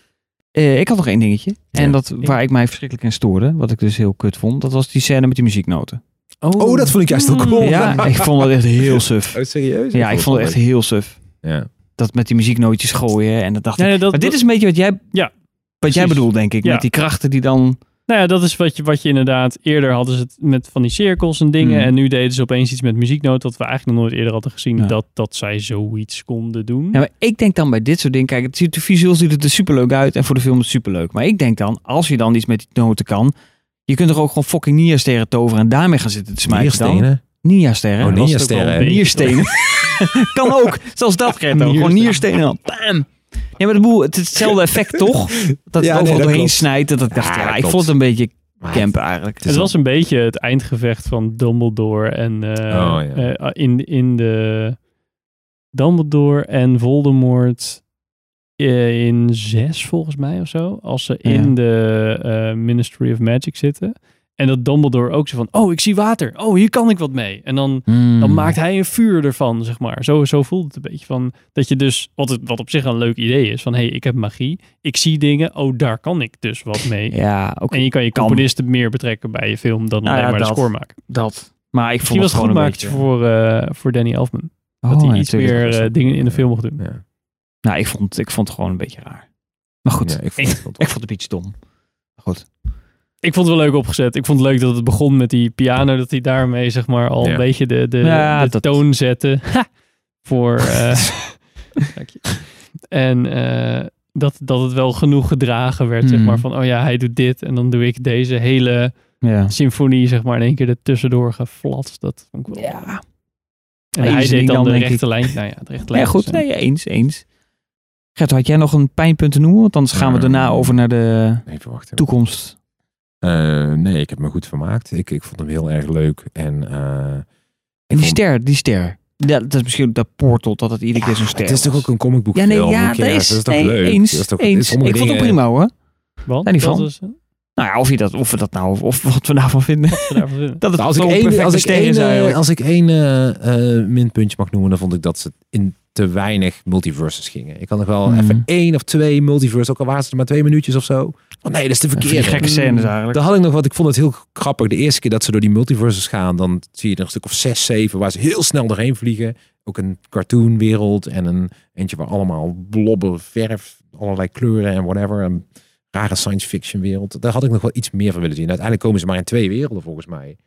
Speaker 1: Eh, ik had nog één dingetje. En dat waar ik mij verschrikkelijk in stoorde, wat ik dus heel kut vond, dat was die scène met die muzieknoten.
Speaker 3: Oh, dat vond ik juist heel cool.
Speaker 1: Ja, ik vond het echt heel suf.
Speaker 3: Oh, serieus?
Speaker 1: Ja, ik vond het echt heel suf.
Speaker 3: Ja.
Speaker 1: Dat met die muzieknootjes gooien en dat dacht
Speaker 4: Nee,
Speaker 1: ik.
Speaker 4: dat-
Speaker 1: maar dit
Speaker 4: dat-
Speaker 1: is een beetje wat jij,
Speaker 4: Ja,
Speaker 1: wat jij bedoelt, denk ik.
Speaker 4: Ja.
Speaker 1: Met die krachten die dan.
Speaker 4: Nou ja, dat is wat je, wat je inderdaad... Eerder hadden ze het met van die cirkels en dingen.
Speaker 1: Hmm.
Speaker 4: En nu deden ze opeens iets met muzieknoten... wat we eigenlijk nog nooit eerder hadden gezien...
Speaker 1: Ja.
Speaker 4: dat, dat zij zoiets konden doen.
Speaker 1: Ja, maar ik denk dan bij dit soort dingen, kijk, het ziet er visueel ziet het er superleuk uit en voor de film is het superleuk. Maar ik denk dan, als je dan iets met die noten kan, je kunt er ook gewoon fucking Nia-sterren toveren en daarmee gaan zitten te smijten dan. Nia-sterren.
Speaker 3: Oh,
Speaker 1: Dat
Speaker 3: Nia-sterren.
Speaker 1: Nierstenen. kan ook. Zelfs dat, Gert. ook. Gewoon
Speaker 4: Nierstenen.
Speaker 1: Bam. Ja, maar boel, het is hetzelfde effect, toch? Dat
Speaker 3: Ja,
Speaker 1: het overal
Speaker 3: nee, dat
Speaker 1: doorheen
Speaker 3: klopt.
Speaker 1: snijdt. Dat ik dacht,
Speaker 3: Ja,
Speaker 1: ja,
Speaker 3: dat
Speaker 1: ik vond het een beetje camp eigenlijk.
Speaker 4: Het was een beetje het eindgevecht van Dumbledore en eh,
Speaker 3: Oh, ja.
Speaker 4: eh, in, in de Dumbledore en Voldemort eh, in zes volgens mij of zo. Als ze
Speaker 1: Ja.
Speaker 4: in de eh, Ministry of Magic zitten. En dat Dumbledore ook zo van, oh, ik zie water. Oh, hier kan ik wat mee. En dan,
Speaker 1: Hmm.
Speaker 4: dan maakt hij een vuur ervan, zeg maar. Zo, zo voelt het een beetje van, dat je dus, wat, het, wat op zich een leuk idee is, van, hé, hey, ik heb magie. Ik zie dingen, oh, daar kan ik dus wat mee.
Speaker 1: Ja, oké.
Speaker 4: En je kan je
Speaker 1: Kan.
Speaker 4: componisten meer betrekken bij je film dan
Speaker 1: Nou
Speaker 4: alleen
Speaker 1: ja,
Speaker 4: maar de score maken.
Speaker 1: Dat. Maar ik
Speaker 4: Misschien
Speaker 1: vond
Speaker 4: was
Speaker 1: het
Speaker 4: goed
Speaker 1: gewoon een
Speaker 4: maakt
Speaker 1: beetje...
Speaker 4: voor, eh, voor Danny Elfman.
Speaker 1: Oh,
Speaker 4: dat hij
Speaker 1: ja,
Speaker 4: iets meer eh, dingen in de film mocht doen.
Speaker 3: Ja.
Speaker 1: Nou, ik vond, ik vond het gewoon een beetje raar. Maar goed,
Speaker 3: Ja, ik vond het wel
Speaker 1: ik vond het een beetje dom. Maar Goed.
Speaker 4: Ik vond het wel leuk opgezet. Ik vond het leuk dat het begon met die piano. Dat hij daarmee zeg maar al
Speaker 3: Ja.
Speaker 4: een beetje de, de,
Speaker 1: Ja,
Speaker 4: de
Speaker 1: dat-
Speaker 4: toon zette. Ha! voor... eh, dank je. En eh, dat, dat het wel genoeg gedragen werd. Zeg maar van, oh ja, hij doet dit. En dan doe ik deze hele
Speaker 1: Ja.
Speaker 4: symfonie zeg maar in één keer er tussendoor geflatst. Dat vond ik wel...
Speaker 1: Ja.
Speaker 4: En hij
Speaker 1: iets
Speaker 4: deed dan
Speaker 1: dan,
Speaker 4: de
Speaker 1: ik.
Speaker 4: rechte lijn. Nou ja, de rechte
Speaker 1: Ja,
Speaker 4: lijn.
Speaker 1: goed. Nee, eens, eens. Gert, had jij nog een pijnpunt te noemen? Want anders gaan we daarna over naar de
Speaker 3: Even wachten.
Speaker 1: toekomst.
Speaker 3: Eh, nee, ik heb me goed vermaakt. Ik, ik vond hem heel erg leuk. En, eh,
Speaker 1: En die
Speaker 3: vond-
Speaker 1: ster, die ster. Ja, dat is misschien dat portal, dat het iedere keer zo'n ster
Speaker 3: Het is toch ook een comicboek
Speaker 1: Ja, nee,
Speaker 3: film?
Speaker 1: ja, dat is,
Speaker 3: dat is toch
Speaker 1: nee,
Speaker 3: leuk?
Speaker 1: eens,
Speaker 3: Dat is toch,
Speaker 1: eens. Ik vond het prima hoor.
Speaker 4: Want,
Speaker 1: niet
Speaker 4: wat
Speaker 1: van.
Speaker 4: is-
Speaker 1: Nou ja, of, je dat, of we dat nou, of wat we daarvan vinden.
Speaker 4: we daarvan vinden.
Speaker 1: Dat het
Speaker 3: Nou, als, ik
Speaker 1: zo'n
Speaker 3: één,
Speaker 1: perfecte
Speaker 3: als, ik één, eh, als ik één eh, eh, minpuntje mag noemen, dan vond ik dat ze in te weinig multiverses gingen. Ik kan nog wel
Speaker 1: Mhm.
Speaker 3: even één of twee multiverses, ook al waren ze er maar twee minuutjes of zo. Oh nee, dat is te
Speaker 1: die
Speaker 3: verkeerd.
Speaker 1: gekke scènes eigenlijk.
Speaker 3: Daar had ik nog wat. Ik vond het heel grappig. De eerste keer dat ze door die multiverses gaan, dan zie je er een stuk of zes, zeven waar ze heel snel doorheen vliegen. Ook een cartoonwereld en een eentje waar allemaal blobben, verf, allerlei kleuren en whatever. Een rare science fiction wereld. Daar had ik nog wel iets meer van willen zien. Uiteindelijk komen ze maar in twee werelden volgens mij.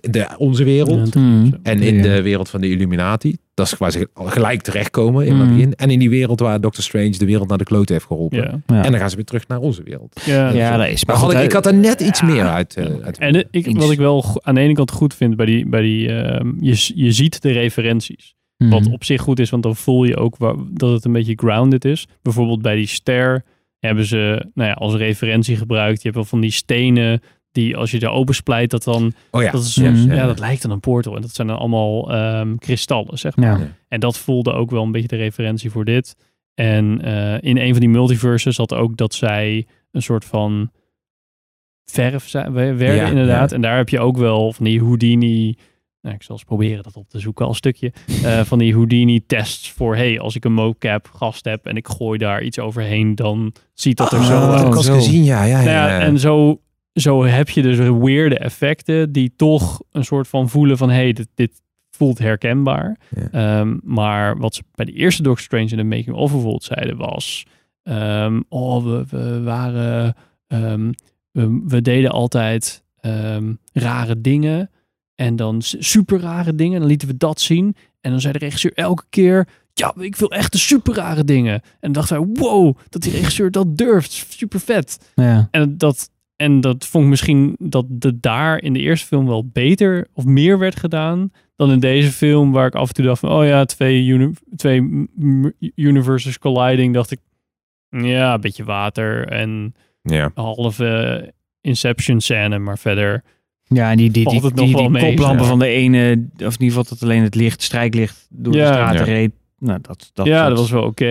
Speaker 3: In de, onze wereld.
Speaker 4: Ja,
Speaker 1: Hmm.
Speaker 3: En in
Speaker 1: Ja.
Speaker 3: de wereld van de Illuminati. Dat is waar ze al gelijk terechtkomen in het
Speaker 1: Mm.
Speaker 3: begin. En in die wereld waar Doctor Strange de wereld naar de klote heeft geholpen.
Speaker 4: Ja.
Speaker 1: Ja.
Speaker 3: En dan gaan ze weer terug naar onze wereld.
Speaker 4: Ja,
Speaker 1: Ja, dat is.
Speaker 3: Maar
Speaker 1: Maar
Speaker 3: had ik, ik had er net iets meer uit. eh, uit
Speaker 4: En ik, wat ik wel aan de ene kant goed vind bij die, bij die ehm, je, je ziet de referenties. Wat op zich goed is, want dan voel je ook dat het een beetje grounded is. Bijvoorbeeld bij die ster hebben ze nou ja, als referentie gebruikt. Je hebt wel van die stenen die als je er opensplijt, dat dan,
Speaker 3: Oh ja.
Speaker 4: dat, is,
Speaker 1: Ja,
Speaker 4: ja,
Speaker 1: ja.
Speaker 4: dat lijkt dan een portal. En dat zijn dan allemaal ehm, kristallen, zeg maar.
Speaker 1: Ja.
Speaker 4: En dat voelde ook wel een beetje de referentie voor dit. En eh, in een van die multiverses had ook dat zij een soort van verf werden
Speaker 3: Ja,
Speaker 4: inderdaad.
Speaker 3: ja.
Speaker 4: En daar heb je ook wel van die Houdini... Nou, ik zal eens proberen dat op te zoeken als stukje. eh, van die Houdini tests voor... hey, als ik een mocap gast heb en ik gooi daar iets overheen... dan ziet dat er zo
Speaker 1: Oh,
Speaker 3: dat heb
Speaker 4: uit.
Speaker 3: ik al
Speaker 1: zo.
Speaker 3: gezien, ja. ja,
Speaker 4: Nou
Speaker 3: ja,
Speaker 4: ja, en zo, zo heb je dus weirde effecten die toch een soort van voelen van hey, dit, dit voelt herkenbaar.
Speaker 3: Ja.
Speaker 4: Ehm, maar wat ze bij de eerste Doctor Strange in de making of bijvoorbeeld zeiden was, ehm, oh, we, we waren, ehm, we, we deden altijd ehm, rare dingen en dan super rare dingen. Dan lieten we dat zien en dan zei de regisseur elke keer, ja, ik wil echt de super rare dingen. En dan dachten wij, wow, dat die regisseur dat durft, super vet.
Speaker 1: Ja.
Speaker 4: En dat, en dat vond ik misschien dat de daar in de eerste film wel beter of meer werd gedaan dan in deze film, waar ik af en toe dacht van, oh ja, twee, uni twee universes colliding, dacht ik, ja, een beetje water en
Speaker 3: ja.
Speaker 4: een halve Inception scène, maar verder,
Speaker 1: Ja, en die, die, die, die, die
Speaker 4: mee,
Speaker 1: koplampen
Speaker 3: ja.
Speaker 1: van de ene, of in ieder geval dat alleen het licht, strijklicht door
Speaker 4: Ja.
Speaker 1: de straten
Speaker 3: Ja.
Speaker 1: reed. Nou, dat, dat,
Speaker 4: ja, dat was wel oké.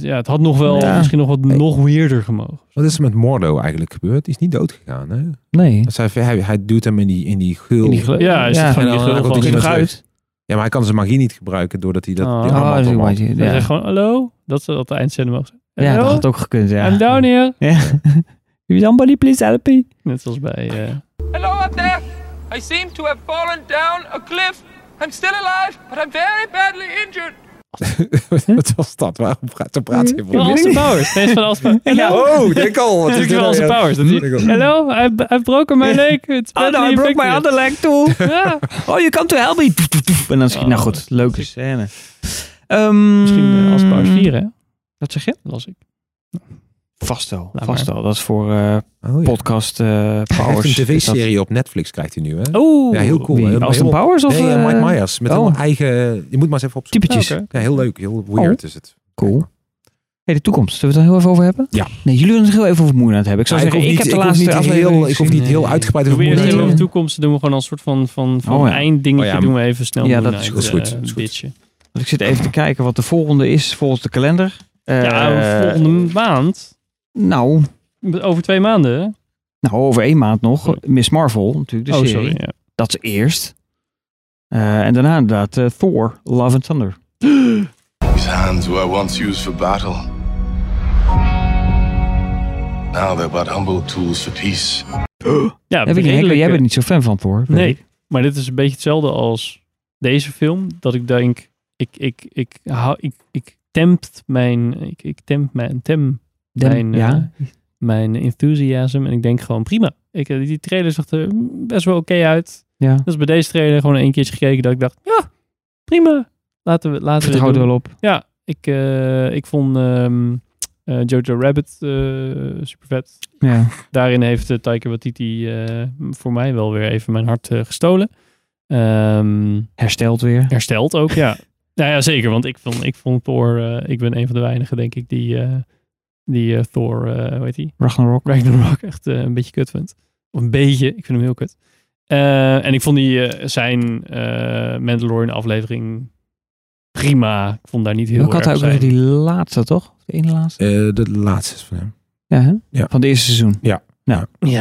Speaker 4: Ja, het had nog wel
Speaker 1: Ja.
Speaker 4: misschien nog wat
Speaker 3: Hey.
Speaker 4: nog weirder gemogen.
Speaker 3: Wat is er met Mordo eigenlijk gebeurd? Die is niet dood gegaan, hè?
Speaker 1: Nee.
Speaker 3: Hij, hij, hij duwt hem in die, in die gul.
Speaker 1: In die
Speaker 4: Ja, is
Speaker 1: ja.
Speaker 4: die gul van...
Speaker 3: hij
Speaker 1: nog
Speaker 3: terug.
Speaker 1: uit.
Speaker 3: Ja, maar hij kan zijn magie niet gebruiken doordat hij dat
Speaker 4: Oh.
Speaker 3: die
Speaker 1: Oh, magie.
Speaker 4: Hij
Speaker 1: Ja.
Speaker 4: zegt gewoon, hallo, dat ze dat de eindscène mogen
Speaker 1: ja, dat had ook gekund, ja.
Speaker 4: I'm down here.
Speaker 1: Ja. Somebody please help me.
Speaker 4: Net zoals bij... eh,
Speaker 9: up there! I seem to have fallen down a cliff. I'm still alive, but I'm very badly injured.
Speaker 3: Wat was dat? Waarom praat, zo praat hij
Speaker 4: Van Austin Powers. Is van Austin Hello?
Speaker 3: Oh, denk al. Wat
Speaker 4: Dat is van Austin
Speaker 3: nou?
Speaker 4: Powers. Dat Hello, I've, I've broken my leg. It's
Speaker 1: Oh no, I broke my
Speaker 4: infected."
Speaker 1: other leg too. Oh, you come to help me. En dan schiet,
Speaker 4: Oh,
Speaker 1: nou goed, leuke scène. Ehm,
Speaker 4: Misschien uh, Austin Powers 4, hè?
Speaker 1: Wat zeg je?
Speaker 4: Las ik.
Speaker 1: Vast wel,
Speaker 4: Laat
Speaker 1: vast
Speaker 4: maar.
Speaker 1: wel. Dat is voor eh,
Speaker 3: Oh, ja.
Speaker 1: podcast eh
Speaker 3: Hij
Speaker 1: Powers.
Speaker 3: heeft een
Speaker 1: dat-
Speaker 3: tv-serie op Netflix krijgt hij nu, hè?
Speaker 4: Oeh.
Speaker 3: Ja, heel cool.
Speaker 1: Wie, Austin
Speaker 3: helemaal-
Speaker 1: Powers of
Speaker 3: Nee, eh, Mike Myers. Met
Speaker 1: oh.
Speaker 3: eigen... Je moet maar eens even opzoeken.
Speaker 1: typetjes?
Speaker 3: Ja, heel leuk. Heel weird is het.
Speaker 1: Cool. Hey, de toekomst. Zullen we het er heel even over hebben?
Speaker 3: Ja.
Speaker 1: Nee, jullie willen het heel even over Moonlight hebben. Ik zou
Speaker 3: Ja,
Speaker 1: zeggen, ik,
Speaker 3: hoef
Speaker 1: heb
Speaker 3: niet-
Speaker 1: de
Speaker 3: ik hoef
Speaker 1: laatste
Speaker 3: niet
Speaker 1: aflevering
Speaker 3: heel, Ik hoef niet heel uitgebreid over Moonlight te
Speaker 4: over de toekomst. doen we gewoon als soort van, van, van
Speaker 1: Oh ja.
Speaker 4: einddingetje.
Speaker 3: Oh ja,
Speaker 4: doen we even snel
Speaker 1: ja, dat is
Speaker 3: goed.
Speaker 1: Want Ik zit even te kijken wat de volgende is volgens de kalender.
Speaker 4: ja, volgende maand.
Speaker 1: Nou,
Speaker 4: Over twee maanden. hè?
Speaker 1: nou, over één maand nog. Miss Marvel, natuurlijk, de
Speaker 4: oh,
Speaker 1: serie.
Speaker 4: sorry. Ja.
Speaker 1: Dat is eerst. Eh, en daarna inderdaad eh, Thor, Love and Thunder.
Speaker 10: These hands were once used for battle. Now they're but humble tools for peace.
Speaker 4: Ja,
Speaker 1: Henk,
Speaker 4: redelijk,
Speaker 1: jij bent niet zo fan van Thor. weet
Speaker 4: Nee,
Speaker 1: ik.
Speaker 4: maar dit is een beetje hetzelfde als deze film. Dat ik denk, ik, ik, ik, hou, ik, ik tempt mijn, ik, ik tempt mijn, tem
Speaker 1: Dem-
Speaker 4: mijn,
Speaker 1: ja.
Speaker 4: eh, mijn enthusiasm. En ik denk gewoon prima. Ik, eh, die trailer zag er best wel oké uit.
Speaker 1: ja.
Speaker 4: Dus bij deze trailer gewoon een keertje gekeken dat ik dacht, ja, prima. Laten we, laten we doen.
Speaker 1: wel op.
Speaker 4: Ja, ik, eh, ik vond ehm, eh, Jojo Rabbit super vet.
Speaker 1: Ja.
Speaker 4: Daarin heeft Taika Waititi voor mij wel weer even mijn hart gestolen. Ehm,
Speaker 1: Hersteld weer.
Speaker 4: hersteld ook, ja. nou ja, zeker. Want ik vond, ik vond Thor... ik ben een van de weinigen, denk ik, die, die eh, Thor... eh hoe heet die?
Speaker 1: Ragnarok.
Speaker 4: Ragnarok echt eh, een beetje kut vindt. Of een beetje. Ik vind hem heel kut. Eh, en ik vond die, zijn eh Mandalorian aflevering prima. Ik vond daar niet heel
Speaker 1: Welke had
Speaker 4: erg
Speaker 1: ook weer die laatste, toch? De ene laatste?
Speaker 3: Eh, de laatste is van hem.
Speaker 1: Ja, hè?
Speaker 3: Ja.
Speaker 1: Van het eerste seizoen.
Speaker 4: Ja,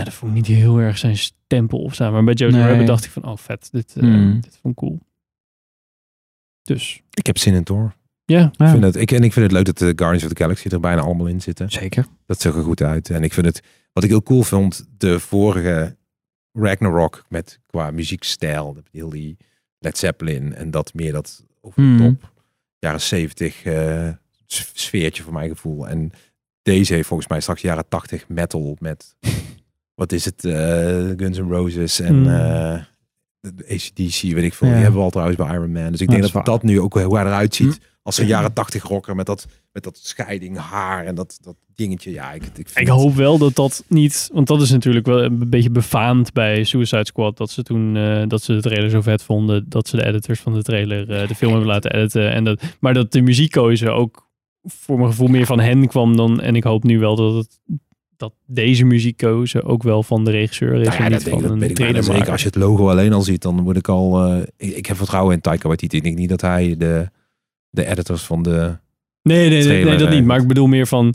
Speaker 4: dat vond ik niet heel erg zijn stempel op staan. Maar bij Jojo
Speaker 1: Nee.
Speaker 4: Rabbit dacht ik van, oh vet, dit, eh,
Speaker 1: Hmm.
Speaker 4: dit vond ik cool. Dus,
Speaker 3: Ik heb zin in Thor.
Speaker 4: Ja.
Speaker 3: Ik vind het, ik, en ik vind het leuk dat de Guardians of the Galaxy er bijna allemaal in zitten.
Speaker 1: Zeker.
Speaker 3: Dat zag er goed uit. En ik vind het, wat ik heel cool vond, de vorige Ragnarok met qua muziekstijl, heel die Led Zeppelin en dat meer dat over de
Speaker 1: Hmm.
Speaker 3: top jaren zeventig eh, s- sfeertje voor mijn gevoel. En deze heeft volgens mij straks jaren tachtig metal met, wat is het, eh, Guns N' Roses en
Speaker 4: Hmm.
Speaker 3: eh, de de ACDC, weet ik veel.
Speaker 1: Ja.
Speaker 3: Die hebben we al trouwens bij Iron Man. Dus ik denk
Speaker 1: dat
Speaker 3: dat nu ook hoe hij eruit ziet.
Speaker 1: Hm.
Speaker 3: Als een jaren tachtig rocker met dat, met dat scheiding haar en dat, dat dingetje. Ja, ik, ik, vind
Speaker 4: Ik hoop wel dat dat niet, want dat is natuurlijk wel een beetje befaamd bij Suicide Squad, dat ze toen, eh, dat ze de trailer zo vet vonden, dat ze de editors van de trailer eh, de film hebben laten editen. En dat, maar dat de muziekkeuze ook voor mijn gevoel meer van hen kwam dan, en ik hoop nu wel dat het, dat deze muziekkeuze ook wel van de regisseur is
Speaker 3: Nou ja,
Speaker 4: en niet van een trailer
Speaker 3: zeker. Als je het logo alleen al ziet, dan word ik al... eh, ik, ik heb vertrouwen in Taika Waititi. Ik denk niet dat hij de, de editors van de...
Speaker 4: Nee, nee, nee, nee, dat
Speaker 3: eh,
Speaker 4: niet. Maar ik bedoel meer van,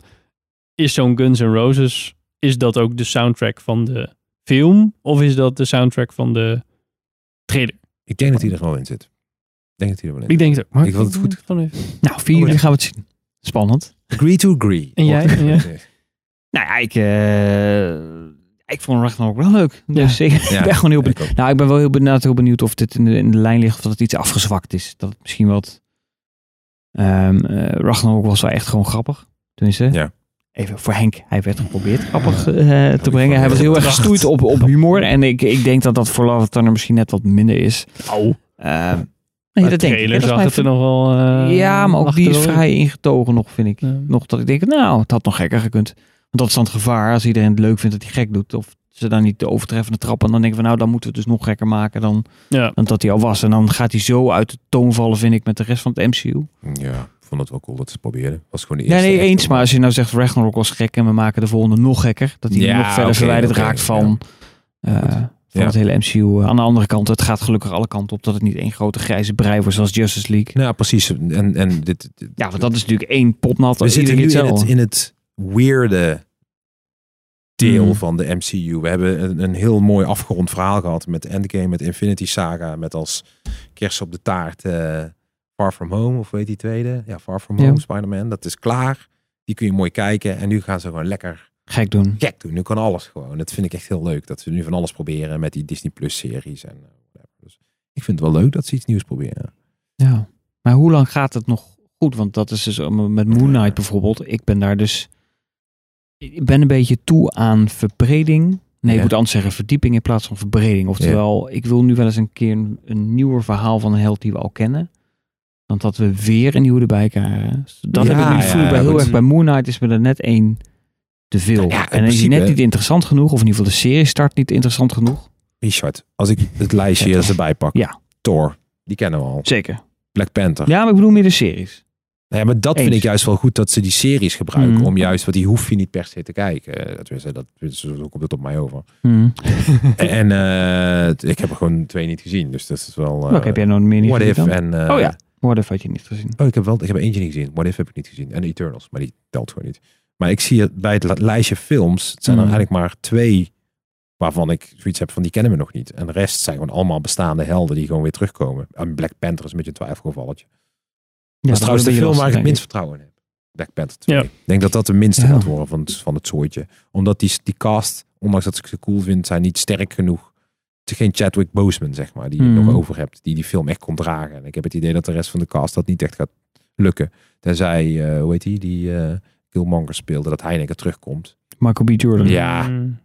Speaker 4: is zo'n Guns N' Roses, is dat ook de soundtrack van de film? Of is dat de soundtrack van de trailer?
Speaker 3: Ik denk dat hij er wel in zit. Ik denk dat hij er wel in
Speaker 4: Ik denk het ook. Maar
Speaker 3: Ik vond het goed.
Speaker 4: Gewoon even.
Speaker 1: Nou, 4 juli gaan we het zien. Spannend.
Speaker 3: Agree to agree.
Speaker 4: En jij? En jij?
Speaker 1: Nou ja, ik, eh, ik vond Ragnarok wel leuk.
Speaker 4: Ja.
Speaker 1: Dus ik
Speaker 3: Ja,
Speaker 1: ben gewoon heel
Speaker 3: ik
Speaker 1: benieuwd.
Speaker 3: ook.
Speaker 1: Nou, ik ben wel heel benieuwd, heel benieuwd of dit in de, in de lijn ligt of dat het iets afgezwakt is. Dat het misschien wat... ehm eh, Ragnarok was wel echt gewoon grappig. Tenminste,
Speaker 3: Ja.
Speaker 1: even voor Henk. Hij werd geprobeerd grappig eh, te brengen. Hij was heel erg gestoeid op, op humor. En ik, ik denk dat dat voor Love Thunder misschien net wat minder is.
Speaker 4: Oh,
Speaker 1: Ehm, nee, dat denk ik. Dat
Speaker 4: het er nog wel... eh,
Speaker 1: ja, maar ook die
Speaker 4: er
Speaker 1: is vrij ingetogen nog, vind ik.
Speaker 4: Ja.
Speaker 1: Nog dat ik denk, nou, het had nog gekker gekund. Want dat is dan het gevaar. Als iedereen het leuk vindt dat hij gek doet. Of ze dan niet de overtreffende trappen. Dan denken we, nou, dan moeten we het dus nog gekker maken dan,
Speaker 4: Ja.
Speaker 1: dan dat hij al was. En dan gaat hij zo uit de toon vallen, vind ik, met de rest van het MCU.
Speaker 3: Ja, ik vond het wel cool dat ze het probeerden. Was gewoon de
Speaker 1: Ja,
Speaker 3: eerste
Speaker 1: nee,
Speaker 3: echte,
Speaker 1: eens. Maar als je nou zegt, Ragnarok was gek en we maken de volgende nog gekker. Dat hij
Speaker 3: Ja,
Speaker 1: nog verder verwijderd raakt van, eh, van
Speaker 3: Ja.
Speaker 1: het hele MCU. Aan de andere kant, het gaat gelukkig alle kanten op. Dat het niet één grote grijze brei wordt zoals Justice League.
Speaker 3: Nou, precies. En, en dit, dit-
Speaker 1: Ja, want dat is natuurlijk één potnat.
Speaker 3: we zitten nu in het, in het weirde deel
Speaker 1: Mm.
Speaker 3: van de MCU. We hebben een, een heel mooi afgerond verhaal gehad met Endgame, met Infinity Saga, met als kers op de taart eh, Far From Home, of weet die tweede? Ja, Far From
Speaker 1: Ja.
Speaker 3: Home, Spider-Man. Dat is klaar. Die kun je mooi kijken. En nu gaan ze gewoon lekker
Speaker 1: Gek doen.
Speaker 3: gek doen. Nu kan alles gewoon. Dat vind ik echt heel leuk. Dat ze nu van alles proberen met die Disney Plus series. En, eh, dus ik vind het wel leuk dat ze iets nieuws proberen.
Speaker 1: Ja, maar hoe lang gaat het nog goed? Want dat is dus eh, met Moon Knight bijvoorbeeld. Ik ben daar dus. Ik ben een beetje toe aan verbreding. Nee, ik moet anders zeggen verdieping in plaats van verbreding. Oftewel, ik wil nu wel eens een keer een, een nieuwer verhaal van een held die we al kennen. Dan dat we weer een nieuwe erbij krijgen. Dat
Speaker 3: Ja,
Speaker 1: heb ik nu voel bij heel
Speaker 3: goed.
Speaker 1: erg bij Moon Knight is me er net één te veel. En is hij net niet interessant genoeg. Of in ieder geval de serie start niet interessant genoeg.
Speaker 3: Richard, als ik het lijstje er erbij pak.
Speaker 1: Ja.
Speaker 3: Thor, die kennen we al.
Speaker 1: Zeker.
Speaker 3: Black Panther.
Speaker 1: Ja, maar ik bedoel meer de series.
Speaker 3: Ja, maar dat vind ik juist wel goed dat ze die series gebruiken.
Speaker 1: Mhm.
Speaker 3: om juist, want die hoef je niet per se te kijken. Dat, dat, dat, zo komt het op mij over.
Speaker 1: Hmm.
Speaker 3: en eh, ik heb er gewoon twee niet gezien. Dus dat is wel... eh,
Speaker 1: Welke heb jij nog meer niet
Speaker 3: What
Speaker 1: gezien
Speaker 3: If
Speaker 1: dan?
Speaker 3: en... eh,
Speaker 1: Oh ja, What If had je niet gezien.
Speaker 3: Oh, ik heb wel, ik heb eentje niet gezien. What If heb ik niet gezien. En Eternals, maar die telt gewoon niet. Maar ik zie het bij het lijstje films. Het zijn er
Speaker 1: Mm.
Speaker 3: eigenlijk maar twee waarvan ik zoiets heb van die kennen we nog niet. En de rest zijn gewoon allemaal bestaande helden die gewoon weer terugkomen. En Black Panther is een beetje een twijfelgevalletje. Dat is trouwens de film waar ik het minst vertrouwen in heb. Black Panther 2.
Speaker 4: Ja.
Speaker 3: Ik denk dat dat de minste
Speaker 1: Ja.
Speaker 3: gaat worden van het, van het soortje. Omdat die, die cast, ondanks dat ik ze cool vind, zijn niet sterk genoeg. Het is geen Chadwick Boseman, zeg maar, die je
Speaker 1: Mhm.
Speaker 3: nog over hebt. Die die film echt kon dragen. En ik heb het idee dat de rest van de cast dat niet echt gaat lukken. Tenzij, eh hoe heet die, die eh Killmonger speelde, dat hij keer terugkomt.
Speaker 1: Michael B. Jordan.
Speaker 3: Ja,
Speaker 4: Mm.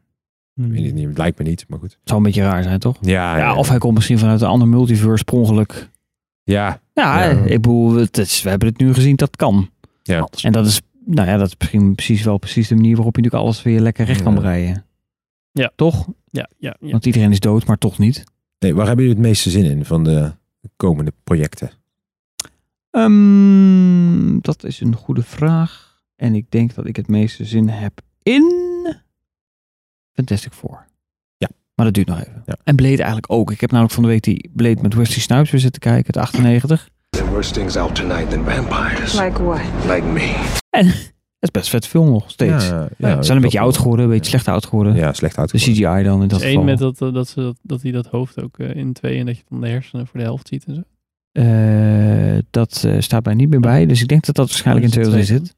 Speaker 3: ik weet het niet, het lijkt me niet, maar goed.
Speaker 1: Het zou een beetje raar zijn, toch?
Speaker 3: Ja,
Speaker 1: Ja, of hij komt misschien vanuit een ander multiverse per ongeluk.
Speaker 3: Ja,
Speaker 1: Ja,
Speaker 3: Ja.
Speaker 1: ik bedoel, het is, we hebben het nu gezien, dat kan.
Speaker 3: ja.
Speaker 1: En dat is, nou ja, dat is misschien precies wel precies de manier waarop je natuurlijk alles weer lekker recht kan
Speaker 3: Ja.
Speaker 1: breien.
Speaker 4: Ja.
Speaker 1: Toch?
Speaker 4: Ja, ja, ja.
Speaker 1: Want iedereen is dood, maar toch niet.
Speaker 3: Nee, waar hebben jullie het meeste zin in van de komende projecten?
Speaker 1: Ehm, dat is een goede vraag. En ik denk dat ik het meeste zin heb in Fantastic Four. Maar dat duurt nog even.
Speaker 3: Ja.
Speaker 1: En Blade eigenlijk ook. Ik heb namelijk van de week die Blade met Wesley Snipes weer zitten kijken, het 98.
Speaker 2: There worse things out tonight than vampires.
Speaker 5: Like what?
Speaker 2: Like me.
Speaker 1: En het is best vet film nog steeds.
Speaker 3: Ja,
Speaker 1: Ja, ze zijn een beetje oud geworden, een beetje slecht oud geworden.
Speaker 3: Ja, slecht
Speaker 1: De
Speaker 3: uitgevoerd.
Speaker 1: CGI dan in dat geval.
Speaker 4: met dat, eh, dat, ze, dat, dat hij dat hoofd ook eh, in twee en dat je dan de hersenen voor de helft ziet en zo.
Speaker 1: Eh, dat eh, staat mij niet meer bij. Dus ik denk dat dat waarschijnlijk in
Speaker 4: Oh, is
Speaker 1: 2
Speaker 4: het
Speaker 1: zit.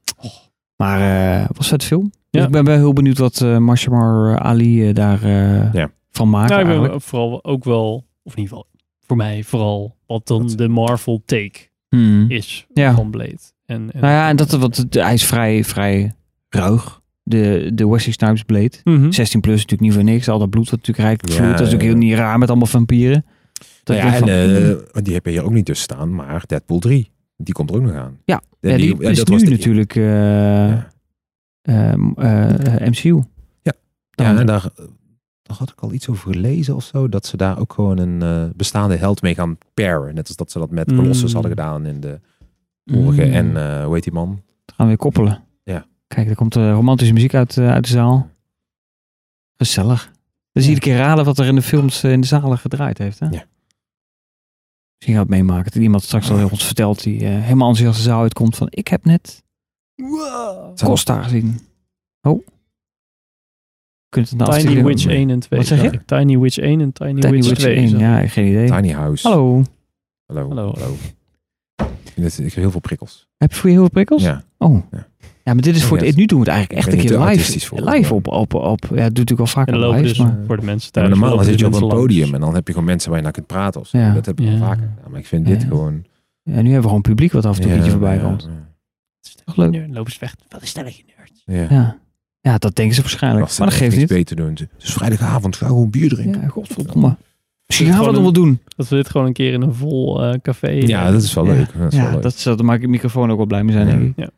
Speaker 1: Maar eh was vet film. Dus
Speaker 4: Ja.
Speaker 1: ik ben wel heel benieuwd wat eh Marshall Ali daar eh,
Speaker 3: Ja.
Speaker 1: Van maakt
Speaker 4: Nou, ik ben
Speaker 1: eigenlijk.
Speaker 4: vooral ook wel, of in ieder geval voor mij vooral, wat dan de Marvel take
Speaker 1: Hmm.
Speaker 4: is
Speaker 1: Ja.
Speaker 4: van Blade. En, en,
Speaker 1: Nou ja, en dat, wat, hij is vrij, vrij ruig. De, de Wesley Snipes Blade.
Speaker 4: Mhm.
Speaker 1: 16 plus natuurlijk niet voor niks. Al dat bloed wat natuurlijk
Speaker 3: Ja,
Speaker 1: vloeit. Dat is ook
Speaker 3: ja.
Speaker 1: heel niet raar met allemaal vampieren. Dat
Speaker 3: Nou ja, en
Speaker 1: van, hmm.
Speaker 3: eh, die heb je hier ook niet tussen staan, maar Deadpool 3, die komt er ook nog aan.
Speaker 1: Ja,
Speaker 3: En
Speaker 1: ja, die
Speaker 3: ja,
Speaker 1: is
Speaker 3: dat
Speaker 1: nu
Speaker 3: was de-
Speaker 1: natuurlijk eh,
Speaker 3: Ja.
Speaker 1: ehm, eh, MCU.
Speaker 3: Ja.
Speaker 1: Dan-
Speaker 3: Ja, en daar, daar had ik al iets over gelezen of zo, dat ze daar ook gewoon een eh, bestaande held mee gaan pairen. Net als dat ze dat met
Speaker 4: Mm.
Speaker 3: Colossus hadden gedaan in de vorige.
Speaker 1: Mm.
Speaker 3: En eh, hoe heet die man?
Speaker 1: Dat gaan we weer koppelen.
Speaker 3: Ja.
Speaker 1: Kijk, er komt eh, romantische muziek uit, eh, uit de zaal. Gezellig. Dus
Speaker 3: Ja.
Speaker 1: iedere keer raden wat er in de films in de zalen gedraaid heeft. Hè?
Speaker 3: Ja.
Speaker 1: Misschien gaat het meemaken dat iemand straks al ons vertelt die eh, helemaal enthousiast de zaal uitkomt van ik heb net Costa gezien. Oh. Kunt het nou
Speaker 4: Tiny
Speaker 1: afsturen?
Speaker 4: Witch 1 en 2.
Speaker 1: Wat zeg je?
Speaker 4: ik. Tiny Witch 1 en Tiny,
Speaker 1: Tiny
Speaker 4: Witch
Speaker 1: Witch
Speaker 4: 2.
Speaker 1: 1.
Speaker 4: zo.
Speaker 1: Ja, geen idee.
Speaker 3: Tiny House.
Speaker 1: Hallo.
Speaker 3: Hallo.
Speaker 4: Hallo.
Speaker 3: Hallo. Ik het- Ik heb heel veel prikkels.
Speaker 1: Heb je voor je heel veel prikkels?
Speaker 3: Ja.
Speaker 1: Oh.
Speaker 3: Ja.
Speaker 1: Ja, maar dit is
Speaker 3: Ik
Speaker 1: voor het, nu doen we het eigenlijk
Speaker 3: ik
Speaker 1: echt een keer live.
Speaker 3: voor,
Speaker 1: live op, op, op, ja, dat doet natuurlijk al vaak
Speaker 4: En dan
Speaker 1: op
Speaker 4: lopen
Speaker 1: live,
Speaker 4: dus
Speaker 1: maar...
Speaker 4: voor de mensen thuis.
Speaker 3: normaal zit je op
Speaker 4: dus
Speaker 3: een
Speaker 4: mensen langs.
Speaker 3: podium en dan heb je gewoon mensen waar je naar kunt praten. Of zo.
Speaker 1: Ja.
Speaker 3: Dat heb ik
Speaker 4: Ja.
Speaker 3: vaker. gedaan. maar ik vind dit gewoon...
Speaker 1: Ja, nu hebben we gewoon publiek wat af en toe een beetje voorbij
Speaker 3: ja,
Speaker 1: komt.
Speaker 3: ja.
Speaker 1: Toch leuk?
Speaker 4: Dan lopen ze weg. Wat een stelletje nerds.
Speaker 3: Ja.
Speaker 1: Ja. dat denken ze waarschijnlijk. Maar dat geeft niet.
Speaker 3: beter doen. Het is vrijdagavond, ga gewoon bier drinken.
Speaker 1: Ja, godverdomme. Misschien gaan we dat wel doen.
Speaker 4: Dat we dit gewoon een keer in een vol eh, café...
Speaker 3: Ja,
Speaker 4: eh,
Speaker 3: dat is wel
Speaker 1: Ja.
Speaker 3: leuk. Dat is wel
Speaker 1: Ja,
Speaker 3: leuk.
Speaker 1: dat, is- daar maak ik microfoon ook wel blij mee zijn,
Speaker 3: Ja.
Speaker 1: denk ik.
Speaker 4: Ja.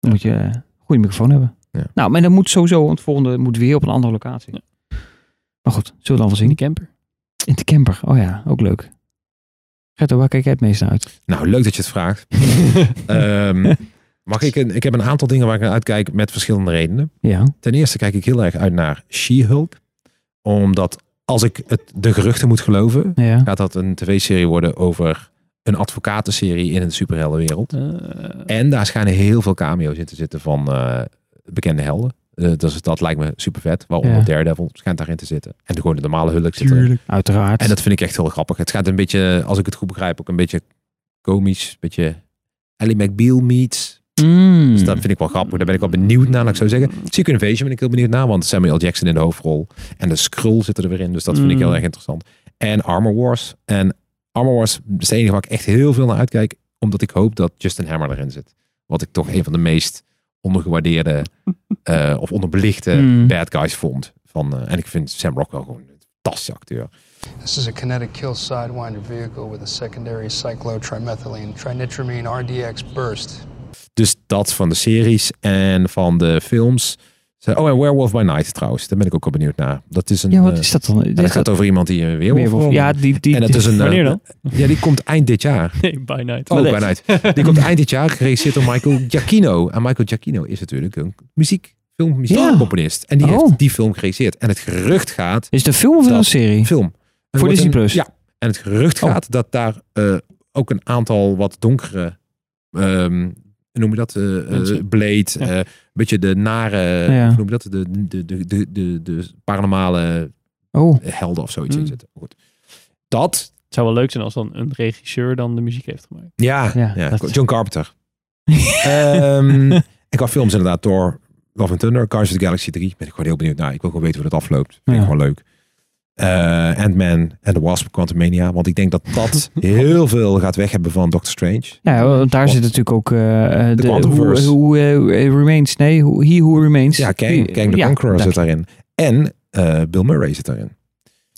Speaker 1: Dan moet je eh, een goede microfoon hebben.
Speaker 3: Ja.
Speaker 1: Nou, maar dan moet sowieso, want het volgende moet weer op een andere locatie.
Speaker 4: Ja.
Speaker 1: Maar goed, zullen we dan wel
Speaker 4: in
Speaker 1: zien.
Speaker 4: de camper.
Speaker 1: In de camper. Oh ja, ook leuk. Gerto, waar kijk jij het meest naar uit?
Speaker 3: Nou, leuk dat je het vraagt. Ehm, mag ik, een, ik heb een aantal dingen waar ik naar uitkijk met verschillende redenen.
Speaker 1: Ja.
Speaker 3: Ten eerste kijk ik heel erg uit naar She-Hulk. Omdat als ik het, de geruchten moet geloven,
Speaker 1: Ja.
Speaker 3: gaat dat een tv-serie worden over een advocatenserie in een superheldenwereld.
Speaker 4: Eh,
Speaker 3: En daar schijnen heel veel cameo's in te zitten van eh, bekende helden. Dus dat lijkt me super vet. Waaronder
Speaker 1: Ja.
Speaker 3: Daredevil schijnt daarin te zitten. En de, gewoon de normale Hulk zit erin.
Speaker 1: Uiteraard.
Speaker 3: En dat vind ik echt heel grappig. Het gaat een beetje, als ik het goed begrijp, ook een beetje komisch. Een beetje Ellie McBeal meets.
Speaker 1: Mm.
Speaker 3: Dus dat vind ik wel grappig. Daar ben ik wel benieuwd naar, ik zo zeggen. Secret Invasion ben ik heel benieuwd naar. Want Samuel Jackson in de hoofdrol. En de Skrull zitten er weer in. Dus dat vind ik heel erg interessant. En Armor Wars. En Armor Wars is de enige waar ik echt heel veel naar uitkijk. Omdat ik hoop dat Justin Hammer erin zit. Wat ik toch een van de meest ondergewaardeerde eh, of onderbelichte
Speaker 1: Mm.
Speaker 3: bad guys vond. Van, eh, en ik vind Sam Rockwell gewoon een fantastische acteur.
Speaker 11: This is a kinetic kill sidewinder vehicle with a secondary cyclotrimethylene trinitramine RDX burst.
Speaker 3: Dus dat van de series en van de films. Oh, en Werewolf by Night trouwens. Daar ben ik ook wel benieuwd naar. Dat is een.
Speaker 1: ja, wat
Speaker 3: eh,
Speaker 1: is dat dan?
Speaker 3: ja, dat gaat over iemand die een weerwolf.
Speaker 1: Ja, die... die
Speaker 3: en dat is een. eh,
Speaker 4: Wanneer dan?
Speaker 3: Ja, die komt eind dit jaar.
Speaker 4: Nee, by night.
Speaker 3: Oh, by Night. Die komt eind dit jaar, geregisseerd door Michael Giacchino. En Michael Giacchino is natuurlijk een muziek, filmmuziekcomponist. En die
Speaker 1: Oh.
Speaker 3: heeft die film geregisseerd. En het gerucht gaat...
Speaker 1: Is het een film of een serie?
Speaker 3: Film. En
Speaker 1: Voor Disney
Speaker 3: een-
Speaker 1: Plus?
Speaker 3: Ja. En het gerucht
Speaker 1: Oh.
Speaker 3: gaat dat daar eh, ook een aantal wat donkere, ehm, noem je dat? eh eh. Blade,
Speaker 4: Ja.
Speaker 3: eh, een beetje de nare,
Speaker 1: Ja.
Speaker 3: hoe noem je dat? De, de, de, de, de, de paranormale
Speaker 1: Oh,
Speaker 3: helden of zoiets in zitten. Goed. Dat,
Speaker 4: Het zou wel leuk zijn als dan een regisseur dan de muziek heeft gemaakt.
Speaker 3: ja,
Speaker 1: Ja,
Speaker 3: ja,
Speaker 1: dat-
Speaker 3: John Carpenter. Ehm, en qua films inderdaad door Love and Thunder, Cars of the Galaxy 3. Ben ik gewoon heel benieuwd naar. Ik wil gewoon weten hoe dat afloopt. Vind ik gewoon leuk. Eh Ant-Man en The Wasp, Quantumania. Want ik denk dat dat heel veel gaat weg hebben van Doctor Strange.
Speaker 1: ja, want daar
Speaker 3: Want-
Speaker 1: zit natuurlijk ook eh, eh, de, hoe,
Speaker 3: Quantumverse.
Speaker 1: hoe eh, Remains, nee, hoe, He Who Remains.
Speaker 3: Ja, Kang, Kang the
Speaker 1: ja,
Speaker 3: Conqueror zit daarin. En eh, Bill Murray zit daarin.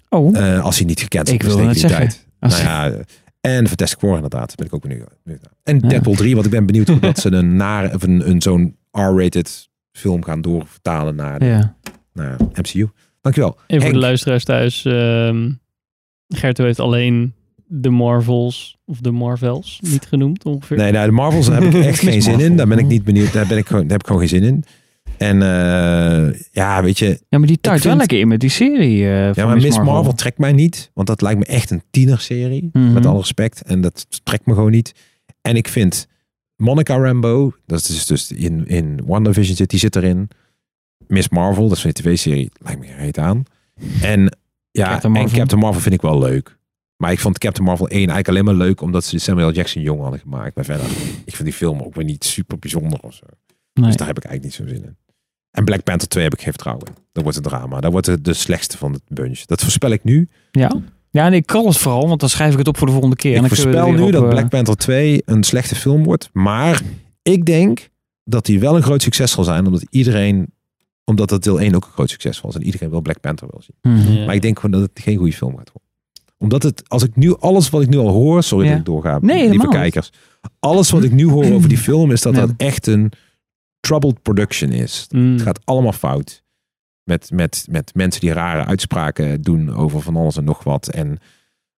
Speaker 1: Oh,
Speaker 3: als hij niet gekend
Speaker 1: Ik
Speaker 3: is tegen
Speaker 1: net
Speaker 3: die tijd. Nou ja, en Fantastic Four inderdaad. Ben ik ook benieuwd. naar. En
Speaker 1: Ja.
Speaker 3: Deadpool 3, want ik ben benieuwd hoe dat ze een, of een, een zo'n R-rated film gaan doorvertalen naar, de-
Speaker 1: ja.
Speaker 3: naar MCU. Dankjewel.
Speaker 4: En voor
Speaker 3: Henk.
Speaker 4: de luisteraars thuis, ehm Gerto heeft alleen de Marvels of de Marvels niet genoemd ongeveer.
Speaker 3: Nee, nou, de Marvels daar heb ik echt geen zin in. Daar ben ik niet benieuwd. Daar, ben ik gewoon, daar heb ik gewoon geen zin in. En eh, ja, weet je.
Speaker 1: ja, maar die tuit wel lekker in met die serie. eh,
Speaker 3: Ja,
Speaker 1: van
Speaker 3: maar Miss Marvel. trekt mij niet. Want dat lijkt me echt een tienerserie.
Speaker 1: Mhm.
Speaker 3: Met alle respect. En dat trekt me gewoon niet. En ik vind Monica Rambeau. Dat is dus in, in WandaVision zit. Die zit erin. Miss Marvel. Dat is die tv-serie. Lijkt me reet aan. En ja,
Speaker 1: Captain
Speaker 3: en. Captain Marvel vind ik wel leuk. Maar ik vond Captain Marvel 1 eigenlijk alleen maar leuk. Omdat ze Samuel Jackson jong hadden gemaakt. Maar verder, ik vind die film ook weer niet super bijzonder of zo.
Speaker 1: Nee.
Speaker 3: Dus daar heb ik eigenlijk niet zo zin in. En Black Panther 2 heb ik geen vertrouwen in. Dat wordt een drama. Dat wordt de, de slechtste van het bunch. Dat voorspel ik nu.
Speaker 1: Ja. Ja, nee, ik kan het vooral, want dan schrijf ik het op voor de volgende keer.
Speaker 3: ik
Speaker 1: dan kunnen we
Speaker 3: voorspel nu
Speaker 1: op,
Speaker 3: dat
Speaker 1: eh,
Speaker 3: Black Panther 2 een slechte film wordt. Maar ik denk dat die wel een groot succes zal zijn. Omdat iedereen, omdat dat deel 1 ook een groot succes was. En iedereen wil Black Panther wel zien.
Speaker 1: mhm.
Speaker 4: Ja.
Speaker 3: Maar ik denk gewoon dat het geen goede film gaat worden. Omdat het, als ik nu alles wat ik nu al hoor, sorry
Speaker 1: Ja.
Speaker 3: dat ik doorga,
Speaker 1: Nee,
Speaker 3: lieve kijkers. Alles wat ik nu hoor over die film is dat dat echt een troubled production is.
Speaker 4: Mm.
Speaker 3: Het gaat allemaal fout. Met, met, met mensen die rare uitspraken doen over van alles en nog wat. En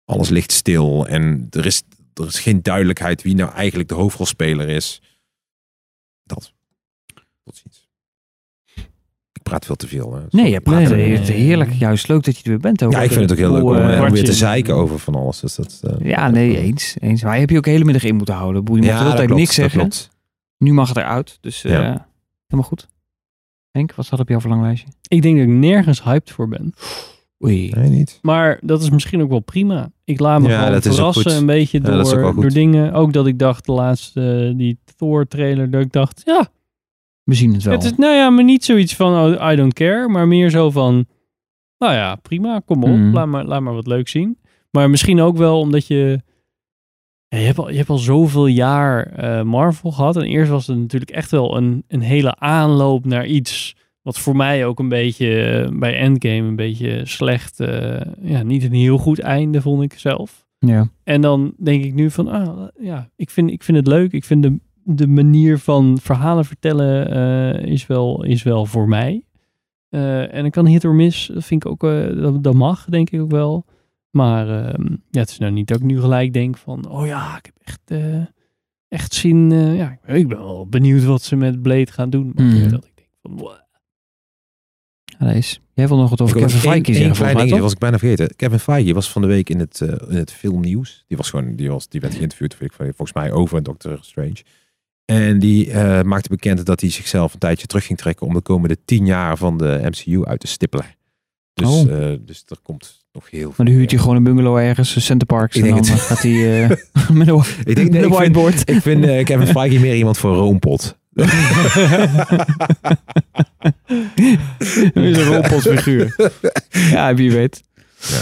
Speaker 3: alles ligt stil. En er is, er is geen duidelijkheid wie nou eigenlijk de hoofdrolspeler is. Dat. Tot ziens. Praat veel te veel. Hè.
Speaker 1: Nee, je praat
Speaker 4: Nee,
Speaker 1: er
Speaker 4: nee,
Speaker 1: het
Speaker 4: nee.
Speaker 1: heerlijk. Juist leuk dat je er weer bent. Over
Speaker 3: Ja, ik vind het ook heel leuk om,
Speaker 1: eh,
Speaker 3: eh, om weer te zeiken over van alles. Dus dat, eh,
Speaker 1: Ja, nee, eens. eens. Maar je hebt je ook de hele middag in moeten houden. Je mocht
Speaker 3: ja,
Speaker 1: de hele
Speaker 3: dat
Speaker 1: tijd
Speaker 3: klopt,
Speaker 1: niks zeggen.
Speaker 3: klopt.
Speaker 1: Nu mag het eruit. Dus eh,
Speaker 3: Ja.
Speaker 1: helemaal goed. Henk, wat staat op jouw verlanglijstje?
Speaker 4: Ik denk dat ik nergens hyped voor ben.
Speaker 1: Oei.
Speaker 3: Nee, niet.
Speaker 4: Maar dat is misschien ook wel prima. Ik laat me
Speaker 3: Ja,
Speaker 4: gewoon verrassen een beetje door, door dingen. Ook dat ik dacht, de laatste, die Thor trailer, dat ik dacht, ja,
Speaker 1: We zien het wel.
Speaker 4: het is, nou ja, maar niet zoiets van, oh, I don't care. Maar meer zo van, nou ja, prima, kom op,
Speaker 1: Mhm.
Speaker 4: laat, maar, laat maar wat leuk zien. Maar misschien ook wel omdat je, ja, je, hebt al, je hebt al zoveel jaar eh, Marvel gehad. En eerst was het natuurlijk echt wel een, een hele aanloop naar iets... Wat voor mij ook een beetje eh, bij Endgame een beetje slecht, eh, ja, niet een heel goed einde vond ik zelf.
Speaker 1: Ja.
Speaker 4: En dan denk ik nu van, ah, ja, ik vind, ik vind het leuk. Ik vind de, de manier van verhalen vertellen eh, is, wel, is wel voor mij. Eh, en ik kan hit or miss, dat vind ik ook, eh, dat, dat mag, denk ik ook wel. Maar ehm, ja, het is nou niet dat ik nu gelijk denk van, oh ja, ik heb echt, eh, echt zin. eh, ja, ik ben- ik ben wel benieuwd wat ze met Blade gaan doen. Maar
Speaker 1: Mhm.
Speaker 4: dat ik denk van, wow.
Speaker 1: Jij wil nog wat over Kevin Feige zeggen,
Speaker 3: klein
Speaker 1: volgens mij,
Speaker 3: dingetje,
Speaker 1: toch?
Speaker 3: was ik bijna vergeten. Kevin Feige was van de week in het, eh, in het filmnieuws. Die, was gewoon, die, was, die werd geïnterviewd, volgens mij, over Doctor Strange. En die eh, maakte bekend dat hij zichzelf een tijdje terug ging trekken om de komende tien jaar van de MCU uit te stippelen. Dus,
Speaker 1: Oh.
Speaker 3: eh, dus er komt nog heel veel.
Speaker 1: Maar dan huurt
Speaker 3: meer.
Speaker 1: gewoon een bungalow ergens, een Center Parks.
Speaker 3: Ik
Speaker 1: en
Speaker 3: denk
Speaker 1: dan
Speaker 3: het.
Speaker 1: gaat hij eh, met een,
Speaker 3: Ik denk, nee,
Speaker 1: een
Speaker 3: ik vind,
Speaker 1: whiteboard.
Speaker 3: ik vind eh, Kevin Feige meer iemand voor een roompot.
Speaker 1: is een rolpotfiguur. ja, wie weet.
Speaker 3: Ja.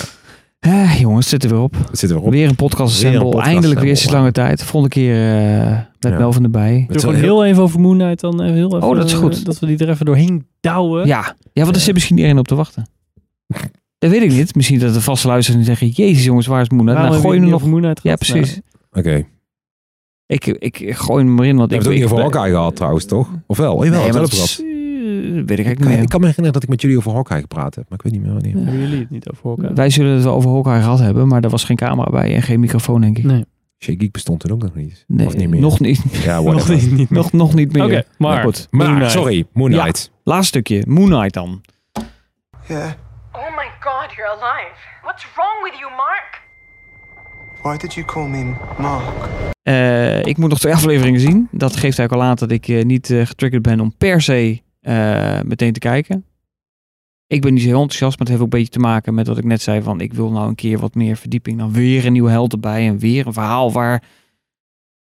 Speaker 1: Eh, jongens, het zit er weer op.
Speaker 3: Het zit er weer op.
Speaker 1: Weer een podcast
Speaker 3: Weer een
Speaker 1: assemble.
Speaker 3: podcast
Speaker 1: Eindelijk weer sinds lange tijd. Volgende keer eh met
Speaker 3: Ja.
Speaker 1: Melvin erbij.
Speaker 3: Het
Speaker 4: Doe gewoon heel even over Moon Knight dan. Even heel even,
Speaker 1: Oh, dat is goed.
Speaker 4: eh, Dat we die er even doorheen douwen.
Speaker 1: Ja, ja want er zit misschien iedereen op te wachten. Dat weet ik niet. Misschien dat de vaste luisteraars zeggen... Jezus jongens, waar is Moon Knight?
Speaker 4: Waarom
Speaker 1: Nou, gooi
Speaker 4: heb
Speaker 1: je er nog...
Speaker 4: over Moon Knight
Speaker 1: Ja, precies.
Speaker 3: Oké.
Speaker 1: Ik, ik, ik gooi hem erin, want
Speaker 3: We
Speaker 1: ik...
Speaker 3: hebben het ook niet over Hawkeye gehad trouwens, toch? Of wel? Oh, jawel,
Speaker 1: Nee,
Speaker 3: het
Speaker 1: maar weet ik eigenlijk
Speaker 3: Ik,
Speaker 1: niet meer.
Speaker 3: ik kan me herinneren dat ik met jullie over Hawkeye gepraat heb, maar ik weet niet meer wanneer.
Speaker 1: Ja.
Speaker 4: Hebben jullie het niet over?
Speaker 1: Wij zullen het wel over Hawkeye gehad hebben, maar er was geen camera bij en geen microfoon, denk ik.
Speaker 4: Nee.
Speaker 3: Shea Geek bestond toen ook nog niet.
Speaker 1: Nee,
Speaker 3: of niet meer.
Speaker 1: nog niet.
Speaker 3: Ja,
Speaker 4: Nog niet, niet
Speaker 1: Nog, nog niet meer.
Speaker 4: Oké, maar,
Speaker 1: Maar goed.
Speaker 3: Maar,
Speaker 4: Moon Knight.
Speaker 3: sorry, Moon
Speaker 1: Ja.
Speaker 3: Knight.
Speaker 1: Laatste stukje. Moon Knight dan.
Speaker 12: Yeah.
Speaker 13: Oh my god, you're alive. What's wrong with you, Mark?
Speaker 12: Why did you call me Mark?
Speaker 1: Eh, ik moet nog twee afleveringen zien. Dat geeft eigenlijk al aan dat ik eh, niet eh, getriggerd ben om per se eh, meteen te kijken. Ik ben niet zo heel enthousiast, maar het heeft ook een beetje te maken met wat ik net zei. Van ik wil nou een keer wat meer verdieping. Dan weer een nieuwe held erbij en weer een verhaal waar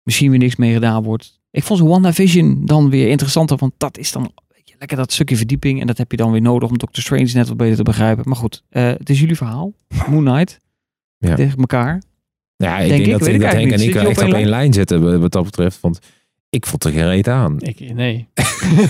Speaker 1: misschien weer niks mee gedaan wordt. Ik vond zo'n WandaVision dan weer interessanter, want dat is dan lekker dat stukje verdieping. En dat heb je dan weer nodig om Doctor Strange net wat beter te begrijpen. Maar goed, eh, het is jullie verhaal. Moon Knight.
Speaker 3: Ja.
Speaker 1: Tegen elkaar.
Speaker 3: Ja, ik
Speaker 1: Denk
Speaker 3: denk,
Speaker 1: ik,
Speaker 3: dat,
Speaker 1: ik
Speaker 3: dat Henk en ik echt op één lijn zitten wat dat betreft. Want ik vond er geen reet aan.
Speaker 4: Ik, nee.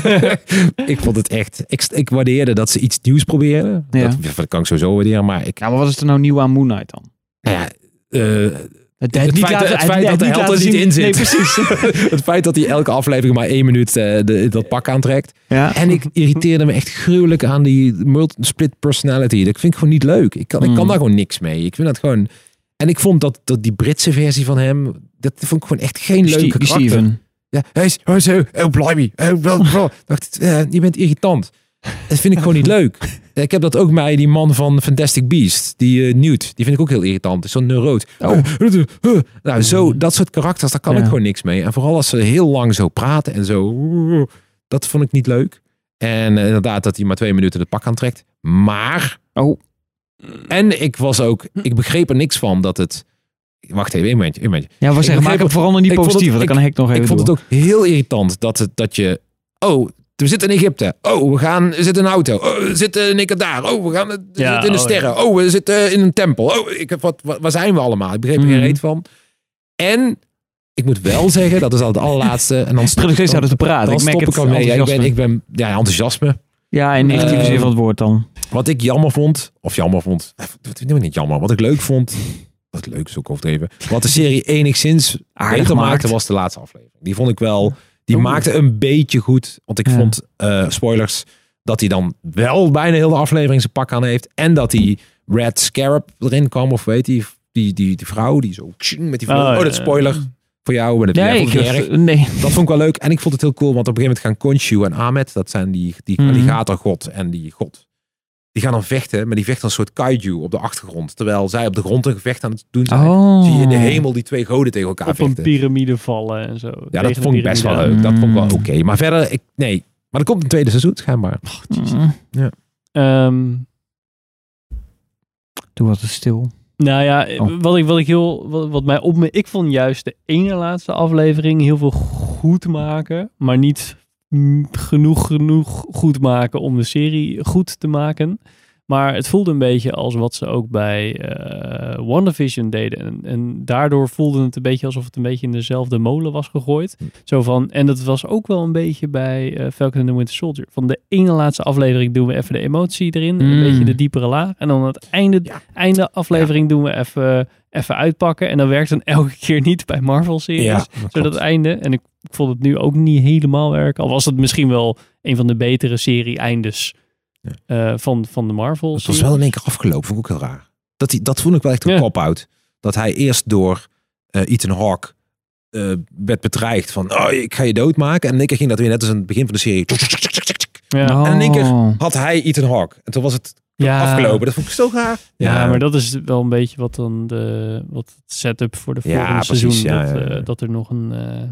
Speaker 3: ik vond het echt... Ik, ik waardeerde dat ze iets nieuws probeerden.
Speaker 1: Ja.
Speaker 3: Dat, dat kan ik sowieso waarderen. Maar ik...
Speaker 1: Ja, maar wat is er nou nieuw aan Moon Knight dan?
Speaker 3: Nou ja, eh,
Speaker 1: Het,
Speaker 3: het
Speaker 1: niet
Speaker 3: feit,
Speaker 1: laten-
Speaker 3: het feit dat de held er niet in zit.
Speaker 1: Nee, precies.
Speaker 3: het feit dat hij elke aflevering maar één minuut eh, de, dat pak aantrekt.
Speaker 1: Ja.
Speaker 3: En ik irriteerde me echt gruwelijk aan die split personality. Dat vind ik gewoon niet leuk. Ik kan, ik kan
Speaker 1: Mm.
Speaker 3: daar gewoon niks mee. Ik vind dat gewoon... En ik vond dat, dat die Britse versie van hem... Dat vond ik gewoon echt geen leuke
Speaker 1: die
Speaker 3: karakter.
Speaker 1: Steven.
Speaker 3: Ja, hij is, hij is oh, oh, blimey. Oh, dacht, eh, je bent irritant. Dat vind ik gewoon niet leuk. Ik heb dat ook bij die man van Fantastic Beast, die eh, Newt. Die vind ik ook heel irritant. Zo'n neuroot. Nou, zo, dat soort karakters, daar kan
Speaker 1: Ja.
Speaker 3: ik gewoon niks mee. En vooral als ze heel lang zo praten en zo. Dat vond ik niet leuk. En eh, inderdaad, dat hij maar twee minuten het pak aantrekt. Maar.
Speaker 1: Oh.
Speaker 3: En ik was ook. Ik begreep er niks van dat het. Wacht even, een momentje. Een momentje.
Speaker 1: Ja, we
Speaker 3: Ik
Speaker 1: zeggen, maak het vooral nog niet
Speaker 3: ik
Speaker 1: positief. want Dan kan Henk nog even
Speaker 3: ik vond het ook heel irritant dat, het, dat je. Oh, we zitten in Egypte. Oh, we gaan we zitten in een auto. Oh, we zitten in ik daar. Oh, we gaan we
Speaker 4: Ja,
Speaker 3: zitten in de
Speaker 4: oh,
Speaker 3: sterren. Oh, we zitten in een tempel. Oh, ik heb wat, wat, waar zijn we allemaal? Ik begreep er geen
Speaker 1: Mhm.
Speaker 3: reet van. En ik moet wel zeggen, dat is al het allerlaatste. En dan stop ik,
Speaker 1: steeds te praten.
Speaker 3: dan
Speaker 1: Ik merk
Speaker 3: stop ik al mee. Ja, ik ben,
Speaker 1: enthousiasme.
Speaker 3: ik ben ja, enthousiasme.
Speaker 1: Ja, in negatieve
Speaker 3: Eh,
Speaker 1: zin van het woord dan.
Speaker 3: Wat ik jammer vond, of jammer vond, wat vind ik niet jammer. Wat ik leuk vond, wat leuk is ook overdreven. Wat de serie enigszins
Speaker 1: Aardig
Speaker 3: beter
Speaker 1: maakt.
Speaker 3: maakte, was de laatste aflevering. Die vond ik wel, die maakte een beetje goed. Want ik
Speaker 1: Ja.
Speaker 3: vond, eh, spoilers, dat hij dan wel bijna heel de aflevering zijn pak aan heeft. En dat die Red Scarab erin kwam, of weet die, die, die, die vrouw, die zo met die vrouw.
Speaker 4: Oh,
Speaker 3: Oh, dat spoiler voor jou. Maar dat,
Speaker 1: Nee, ik,
Speaker 3: erg.
Speaker 1: nee.
Speaker 3: Dat vond ik wel leuk. En ik vond het heel cool, want op een gegeven moment gaan Khonshu en Ahmed, dat zijn die, die
Speaker 1: Mhm.
Speaker 3: alligatorgod en die god. Die gaan dan vechten, maar die vechten als een soort kaiju op de achtergrond. Terwijl zij op de grond een gevecht aan het doen zijn.
Speaker 1: Oh.
Speaker 3: Zie je in de hemel die twee goden tegen elkaar
Speaker 4: Op een
Speaker 3: vechten.
Speaker 4: piramide vallen en zo.
Speaker 3: Ja, dat vond ik best wel leuk. Dat vond ik wel
Speaker 1: Mm.
Speaker 3: oké. Maar verder, ik, nee. Maar er komt een tweede seizoen, schijnbaar.
Speaker 1: Mm.
Speaker 4: aan. Ehm,
Speaker 1: Doe wat te stil.
Speaker 4: Nou ja,
Speaker 1: Oh.
Speaker 4: wat, ik, wat ik heel, wat, wat mij opmerkt, ik vond juist de ene laatste aflevering heel veel goed maken, maar niet genoeg, genoeg goed maken om de serie goed te maken. Maar het voelde een beetje als wat ze ook bij eh WandaVision deden. En, en daardoor voelde het een beetje alsof het een beetje in dezelfde molen was gegooid. Zo van, en dat was ook wel een beetje bij eh, Falcon and the Winter Soldier. Van de ene laatste aflevering doen we even de emotie erin. Een
Speaker 1: Mm.
Speaker 4: beetje de diepere laag. En dan aan het einde, einde aflevering doen we even, even uitpakken. En dat werkt dan elke keer niet bij Marvel-series.
Speaker 3: Ja, dat
Speaker 4: zodat het einde, en ik, ik vond het nu ook niet helemaal werken. Al was het misschien wel een van de betere serie-eindes eh, van, van de Marvel.
Speaker 3: Het was wel in één keer afgelopen, vond ik ook heel raar. Dat, die, dat vond ik wel echt een
Speaker 4: Ja.
Speaker 3: kop-out. Dat hij eerst door eh Ethan Hawke eh, werd bedreigd van, oh, ik ga je doodmaken. En in één keer ging dat weer net als aan het begin van de serie.
Speaker 4: Ja.
Speaker 3: En in één keer
Speaker 1: Oh.
Speaker 3: had hij Ethan Hawke. En toen was het
Speaker 4: Ja.
Speaker 3: afgelopen. Dat vond ik zo raar.
Speaker 4: Ja, maar dat is wel een beetje wat dan de wat het setup voor de
Speaker 3: Ja,
Speaker 4: volgende
Speaker 3: precies,
Speaker 4: seizoen.
Speaker 3: ja,
Speaker 4: dat,
Speaker 3: ja, ja.
Speaker 4: eh, dat er nog een, eh,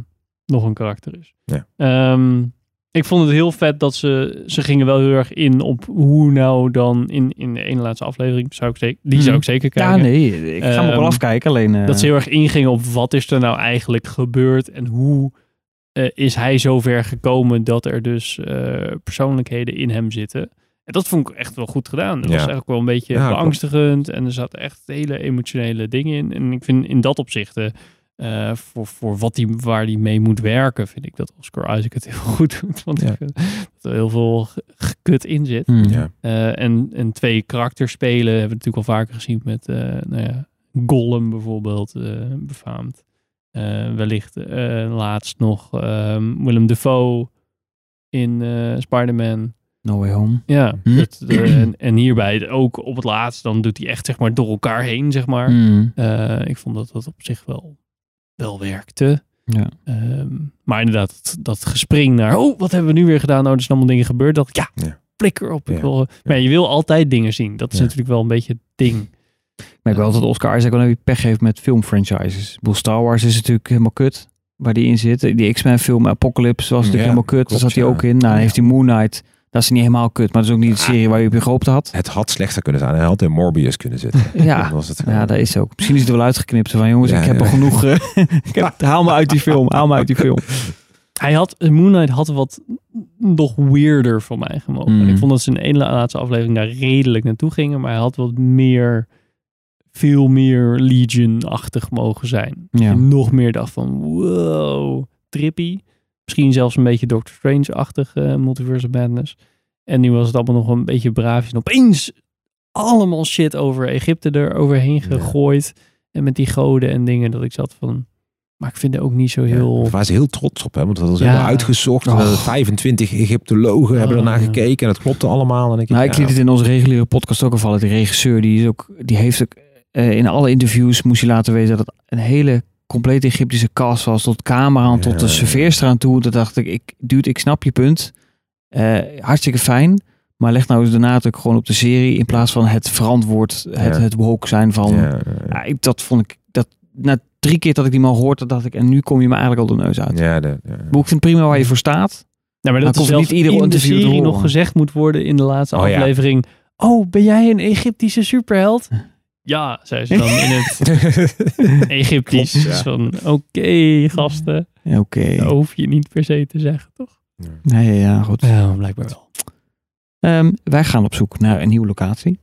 Speaker 4: nog een karakter is.
Speaker 3: Ja.
Speaker 4: Ehm, ik vond het heel vet dat ze, ze gingen wel heel erg in op hoe nou dan in, in de ene laatste aflevering, zou ik zeker, die zou ik zeker kijken.
Speaker 1: Ja, nee. Ik ga hem ook wel
Speaker 4: Ehm,
Speaker 1: afkijken. Alleen, eh,
Speaker 4: Dat ze heel erg ingingen op wat is er nou eigenlijk gebeurd en hoe eh, is hij zover gekomen dat er dus eh, persoonlijkheden in hem zitten. En dat vond ik echt wel goed gedaan. Dat
Speaker 3: Ja.
Speaker 4: was eigenlijk wel een beetje
Speaker 3: Ja,
Speaker 4: beangstigend en er zaten echt hele emotionele dingen in. En ik vind in dat opzicht, eh, voor, voor wat die, waar die mee moet werken, vind ik dat Oscar Isaac het heel goed doet. Want
Speaker 3: Ja.
Speaker 4: ik vind dat er heel veel ge- gekut in zit.
Speaker 1: Hmm.
Speaker 3: Ja.
Speaker 4: Eh, en, en twee karakters spelen hebben we natuurlijk al vaker gezien met eh, nou ja, Gollum bijvoorbeeld, eh, befaamd. Eh, wellicht eh, laatst nog ehm, Willem Dafoe in eh Spider-Man.
Speaker 1: No Way Home.
Speaker 4: Ja,
Speaker 1: Hm.
Speaker 4: dat, eh, en, en hierbij ook op het laatst, dan doet hij echt zeg maar door elkaar heen, zeg maar.
Speaker 1: Hmm.
Speaker 4: Eh, ik vond dat dat op zich wel, wel werkte.
Speaker 1: Ja.
Speaker 4: Ehm, maar inderdaad, dat, dat gespring naar, oh, wat hebben we nu weer gedaan? Nou, er zijn allemaal dingen gebeurd. Dat ik, ja,
Speaker 3: Ja.
Speaker 4: flikker op. Ik
Speaker 3: Ja.
Speaker 4: wil, maar je wil altijd dingen zien. Dat is
Speaker 3: Ja.
Speaker 4: natuurlijk wel een beetje het ding.
Speaker 1: Ik merk wel dat Oscar Isaac wel een beetje pech heeft met filmfranchises. Ik bedoel, Star Wars is natuurlijk helemaal kut. Waar die in zit. Die X-Men film Apocalypse was natuurlijk
Speaker 3: Ja,
Speaker 1: helemaal kut. Daar zat hij
Speaker 3: ja.
Speaker 1: ook in. Nou, dan heeft hij Moon Knight. Dat is niet helemaal kut. Maar dat is ook niet de serie waar je op je gehoopt had.
Speaker 3: Het had slechter kunnen zijn. Hij had in Morbius kunnen zitten.
Speaker 1: Ja,
Speaker 3: Dan was het
Speaker 1: ja, dat is ook. Misschien is het er wel uitgeknipt. Van jongens,
Speaker 3: Ja,
Speaker 1: ik heb
Speaker 3: ja.
Speaker 1: er genoeg. eh, ik heb, haal me uit die film. Haal me uit die film.
Speaker 4: Hij had, Moon Knight had wat nog weirder voor mij gemogen.
Speaker 1: Mm.
Speaker 4: Ik vond dat ze in de ene laatste aflevering daar redelijk naartoe gingen. Maar hij had wat meer, veel meer Legion-achtig mogen zijn.
Speaker 1: Ja.
Speaker 4: En nog meer dacht van, wow, trippy. Misschien zelfs een beetje Doctor Strange-achtig eh, Multiverse of Madness. En nu was het allemaal nog een beetje braafjes. En opeens allemaal shit over Egypte er overheen gegooid. En met die goden en dingen dat ik zat van... Maar ik vind het ook niet zo heel...
Speaker 3: Daar waren ze heel trots op, hè? want dat was
Speaker 4: Ja.
Speaker 3: helemaal uitgezocht.
Speaker 1: Oh.
Speaker 3: Eh, 25 Egyptologen hebben
Speaker 4: Oh,
Speaker 3: ernaar
Speaker 4: ja.
Speaker 3: gekeken en dat klopte allemaal. En ik,
Speaker 1: Nou, ik
Speaker 3: ja,
Speaker 1: liet het in onze reguliere podcast ook al vallen. De regisseur, die, is ook, die heeft ook eh, in alle interviews moest je laten weten dat het een hele complete Egyptische cast was. Tot camera, tot de serveerster aan toe. Dat dacht ik, ik, dude, ik snap je punt. Eh, hartstikke fijn. Maar leg nou eens de nadruk gewoon op de serie. In plaats van het verantwoord, het,
Speaker 3: Ja.
Speaker 1: het woke zijn van...
Speaker 3: ja, ja,
Speaker 1: Ja, ik, dat vond ik... Dat, na drie keer dat ik die man hoorde, dat dacht ik... En nu kom je me eigenlijk al de neus uit.
Speaker 3: ja, de, ja.
Speaker 1: Ik vind het prima waar je voor staat.
Speaker 4: Ja, maar dat is
Speaker 1: komt niet iedere
Speaker 4: in de
Speaker 1: interview te
Speaker 4: serie nog gezegd moet worden in de laatste
Speaker 3: Oh, ja.
Speaker 4: aflevering. Oh, ben jij een Egyptische superheld? Ja, zei ze dan in het Egyptisch.
Speaker 3: Klopt, ja.
Speaker 4: Van, oké, gasten.
Speaker 1: Ja, Oké.
Speaker 4: Dat hoef je niet per se te zeggen, toch?
Speaker 1: Nee, ja, goed.
Speaker 4: Ja, blijkbaar wel.
Speaker 1: Ehm, wij gaan op zoek naar een nieuwe locatie.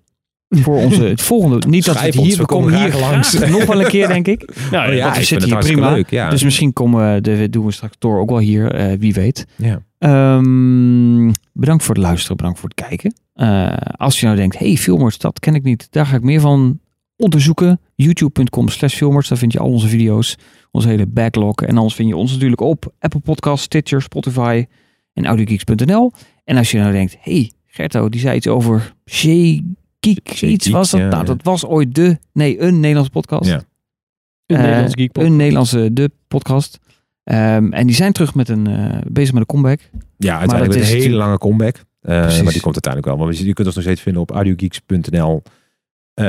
Speaker 1: Voor onze, het volgende. Niet dat we het hier,
Speaker 3: we
Speaker 1: we komen hier
Speaker 3: langs.
Speaker 1: nog wel een keer, denk ik.
Speaker 4: Nou,
Speaker 3: Oh ja,
Speaker 1: want we
Speaker 3: ik
Speaker 1: zitten
Speaker 3: vind het
Speaker 1: hier prima.
Speaker 3: leuk. Ja.
Speaker 1: Dus misschien komen we, de, doen we straks door ook wel hier, eh, wie weet.
Speaker 3: ja.
Speaker 1: Ehm, bedankt voor het luisteren, bedankt voor het kijken. Eh, als je nou denkt, hey, Filmers, dat ken ik niet. Daar ga ik meer van onderzoeken. YouTube.com slash Filmers, daar vind je al onze video's. Onze hele backlog. En anders vind je ons natuurlijk op Apple Podcasts, Stitcher, Spotify en audiogeeks.nl. En als je nou denkt, hey, Gerto, die zei iets over Geek. Iets was dat?
Speaker 3: ja,
Speaker 1: nou,
Speaker 3: ja.
Speaker 1: dat was ooit de, nee, een Nederlandse podcast.
Speaker 3: Ja.
Speaker 4: Een
Speaker 1: Eh,
Speaker 4: Nederlands geek
Speaker 1: Een Nederlandse de podcast. Ehm, en die zijn terug met een, eh, bezig met een comeback.
Speaker 3: Ja,
Speaker 1: dat
Speaker 3: uiteindelijk een hele lange comeback. Eh, maar die komt uiteindelijk wel. Maar je kunt ons nog steeds vinden op audiogeeks.nl. eh,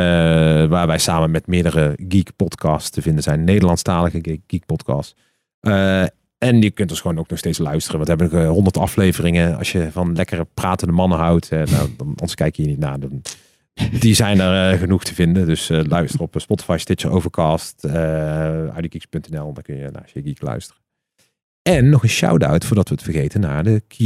Speaker 3: waar wij samen met meerdere geek podcasts te vinden zijn. Nederlandstalige geek, podcasts. Eh, en je kunt ons gewoon ook nog steeds luisteren. Want we hebben nog honderd afleveringen. Als je van lekkere pratende mannen houdt. eh, nou, dan, anders kijk je hier niet naar. Die zijn er eh, genoeg te vinden. Dus eh, luister op Spotify, Stitcher, Overcast. eh audiogeeks.nl. Dan kun je naar Shea Geek luisteren. En nog een shout-out, voordat we het vergeten, naar de Q.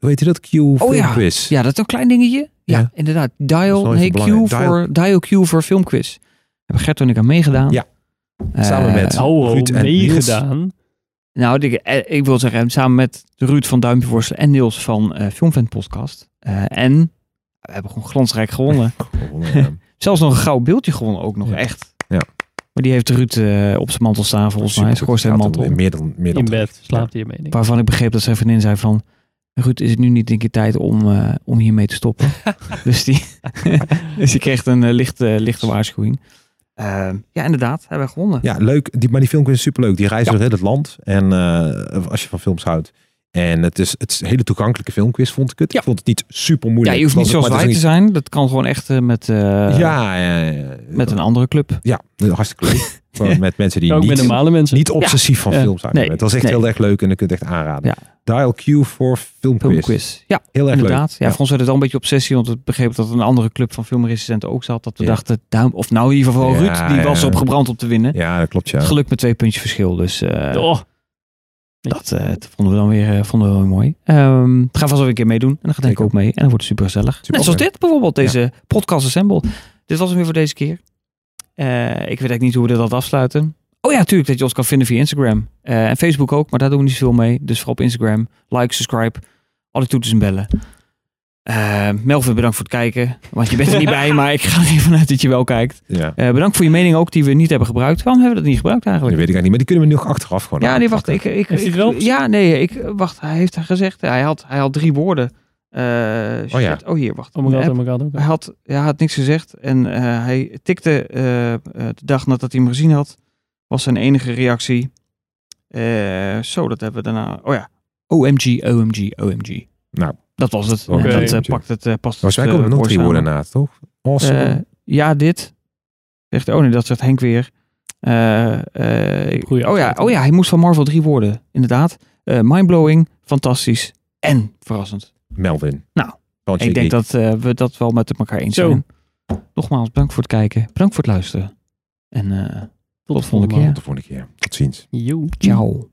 Speaker 3: Heet je dat? Q
Speaker 1: Oh ja.
Speaker 3: filmquiz.
Speaker 1: Ja, dat is een klein dingetje. Ja,
Speaker 3: Ja.
Speaker 1: inderdaad. Dial, nee, Q
Speaker 3: belangrijk.
Speaker 1: voor, Dial Q voor filmquiz. Hebben Gert en ik aan meegedaan.
Speaker 3: Ja. Samen
Speaker 1: Eh,
Speaker 3: met-
Speaker 4: Ho, ho,
Speaker 3: Ruud en Niels.
Speaker 4: meegedaan.
Speaker 1: Nou, ik, eh, ik wil zeggen, samen met Ruud van Duimpje Worstelen en Niels van eh Filmvent Podcast. Eh, en we hebben gewoon glansrijk gewonnen.
Speaker 3: Ja.
Speaker 1: Zelfs nog een gouden beeldje gewonnen ook nog,
Speaker 3: Ja.
Speaker 1: echt.
Speaker 3: Ja.
Speaker 1: Maar die heeft Ruud eh, op zijn mantel staan, volgens mij.
Speaker 3: Meer dan, meer dan
Speaker 4: In bed slaapt hij ermee.
Speaker 1: Waarvan ik begreep dat zijn vriendin zei van... Ruud, is het nu niet een keer tijd om, eh, om hiermee te stoppen? dus, die, dus die kreeg een eh, lichte, lichte waarschuwing. Eh, ja, inderdaad. Hebben we gewonnen.
Speaker 3: Ja, leuk. Die, maar die filmquiz is superleuk. Die reizen
Speaker 1: Ja.
Speaker 3: door heel het land. En eh, als je van films houdt. En het is, het is een hele toegankelijke filmquiz, vond ik het. Ik vond het niet super
Speaker 1: Ja,
Speaker 3: moeilijk.
Speaker 1: je hoeft niet zoals wij te zijn. Dat kan gewoon echt eh, met, eh,
Speaker 3: Ja, ja, ja.
Speaker 1: met een andere club.
Speaker 3: Ja, hartstikke leuk. Met mensen die
Speaker 4: Ook met
Speaker 3: niet,
Speaker 4: normale mensen.
Speaker 3: niet obsessief van
Speaker 1: Ja.
Speaker 3: films houden.
Speaker 1: Nee.
Speaker 3: Het was echt
Speaker 1: Nee.
Speaker 3: heel erg leuk en ik kunt het echt aanraden.
Speaker 1: Ja.
Speaker 3: Dial Q voor filmquiz.
Speaker 1: Filmquiz. Ja,
Speaker 3: Heel erg
Speaker 1: inderdaad.
Speaker 3: leuk.
Speaker 1: Ja, voor ons werd het al een beetje obsessie. Want we begrepen dat een andere club van filmrecensenten ook zat. Dat we
Speaker 3: Ja.
Speaker 1: dachten, duim, of nou in ieder geval
Speaker 3: Ja,
Speaker 1: Ruud. Die was
Speaker 3: ja.
Speaker 1: op gebrand om te winnen.
Speaker 3: Ja, dat klopt ja.
Speaker 1: Geluk met twee puntjes verschil. Dus eh,
Speaker 4: Oh,
Speaker 1: dat, eh, dat vonden we dan weer, eh, vonden we wel mooi. Ehm het gaat vast wel een keer meedoen. En dan gaat ik ook mee. En dan wordt het super gezellig.
Speaker 3: Super
Speaker 1: Net zoals dit bijvoorbeeld. Deze podcast assemble. Dit was hem weer voor deze keer. Eh, ik weet eigenlijk niet hoe we dit altijd afsluiten. Oh ja, natuurlijk dat je ons kan vinden via Instagram. En Facebook ook, maar daar doen we niet zoveel mee. Dus vooral op Instagram. Like, subscribe. Alle toeters en bellen. Eh, Melvin, bedankt voor het kijken. Want je bent er niet bij, maar ik ga er even vanuit dat je wel kijkt.
Speaker 3: Ja.
Speaker 1: Eh, bedankt voor je mening ook, die we niet hebben gebruikt. Waarom hebben we dat niet gebruikt
Speaker 3: Dat
Speaker 1: eigenlijk?
Speaker 3: weet ik eigenlijk niet. Maar die kunnen we nu achteraf gewoon
Speaker 1: Ja, nee, wacht. Ik, ik, ik- ja, nee, ik, wacht. Hij heeft gezegd, hij had, hij had drie woorden. Eh, shit.
Speaker 3: ja.
Speaker 1: oh, hier, wacht.
Speaker 4: oh my god, oh my god. ook.
Speaker 1: Hij had, ja, hij had niks gezegd en eh, hij tikte de dag nadat hij hem gezien had, was zijn enige reactie. eh, zo, dat hebben we daarna. Oh ja, OMG, OMG, OMG.
Speaker 3: Nou,
Speaker 1: Dat was het. Dat eh, pakt het, eh, past
Speaker 3: Volgens mij komen er nog drie
Speaker 1: woord
Speaker 3: woorden na, toch? Awesome.
Speaker 1: Eh, ja, dit. Zegt, oh nee, dat zegt Henk weer. Eh, eh,
Speaker 4: Goeie
Speaker 1: oh, ja, oh ja, hij moest van Marvel 3 worden. Inderdaad. Eh, mindblowing, fantastisch en verrassend.
Speaker 3: Melvin.
Speaker 1: Nou, ik denk dat eh, we dat wel met elkaar eens
Speaker 4: Zo.
Speaker 1: zijn. Nogmaals, bedankt voor het kijken. Bedankt voor het luisteren. En eh, tot, de volgende keer.
Speaker 3: Tot de volgende keer. Tot ziens.
Speaker 4: Yo.
Speaker 1: Ciao.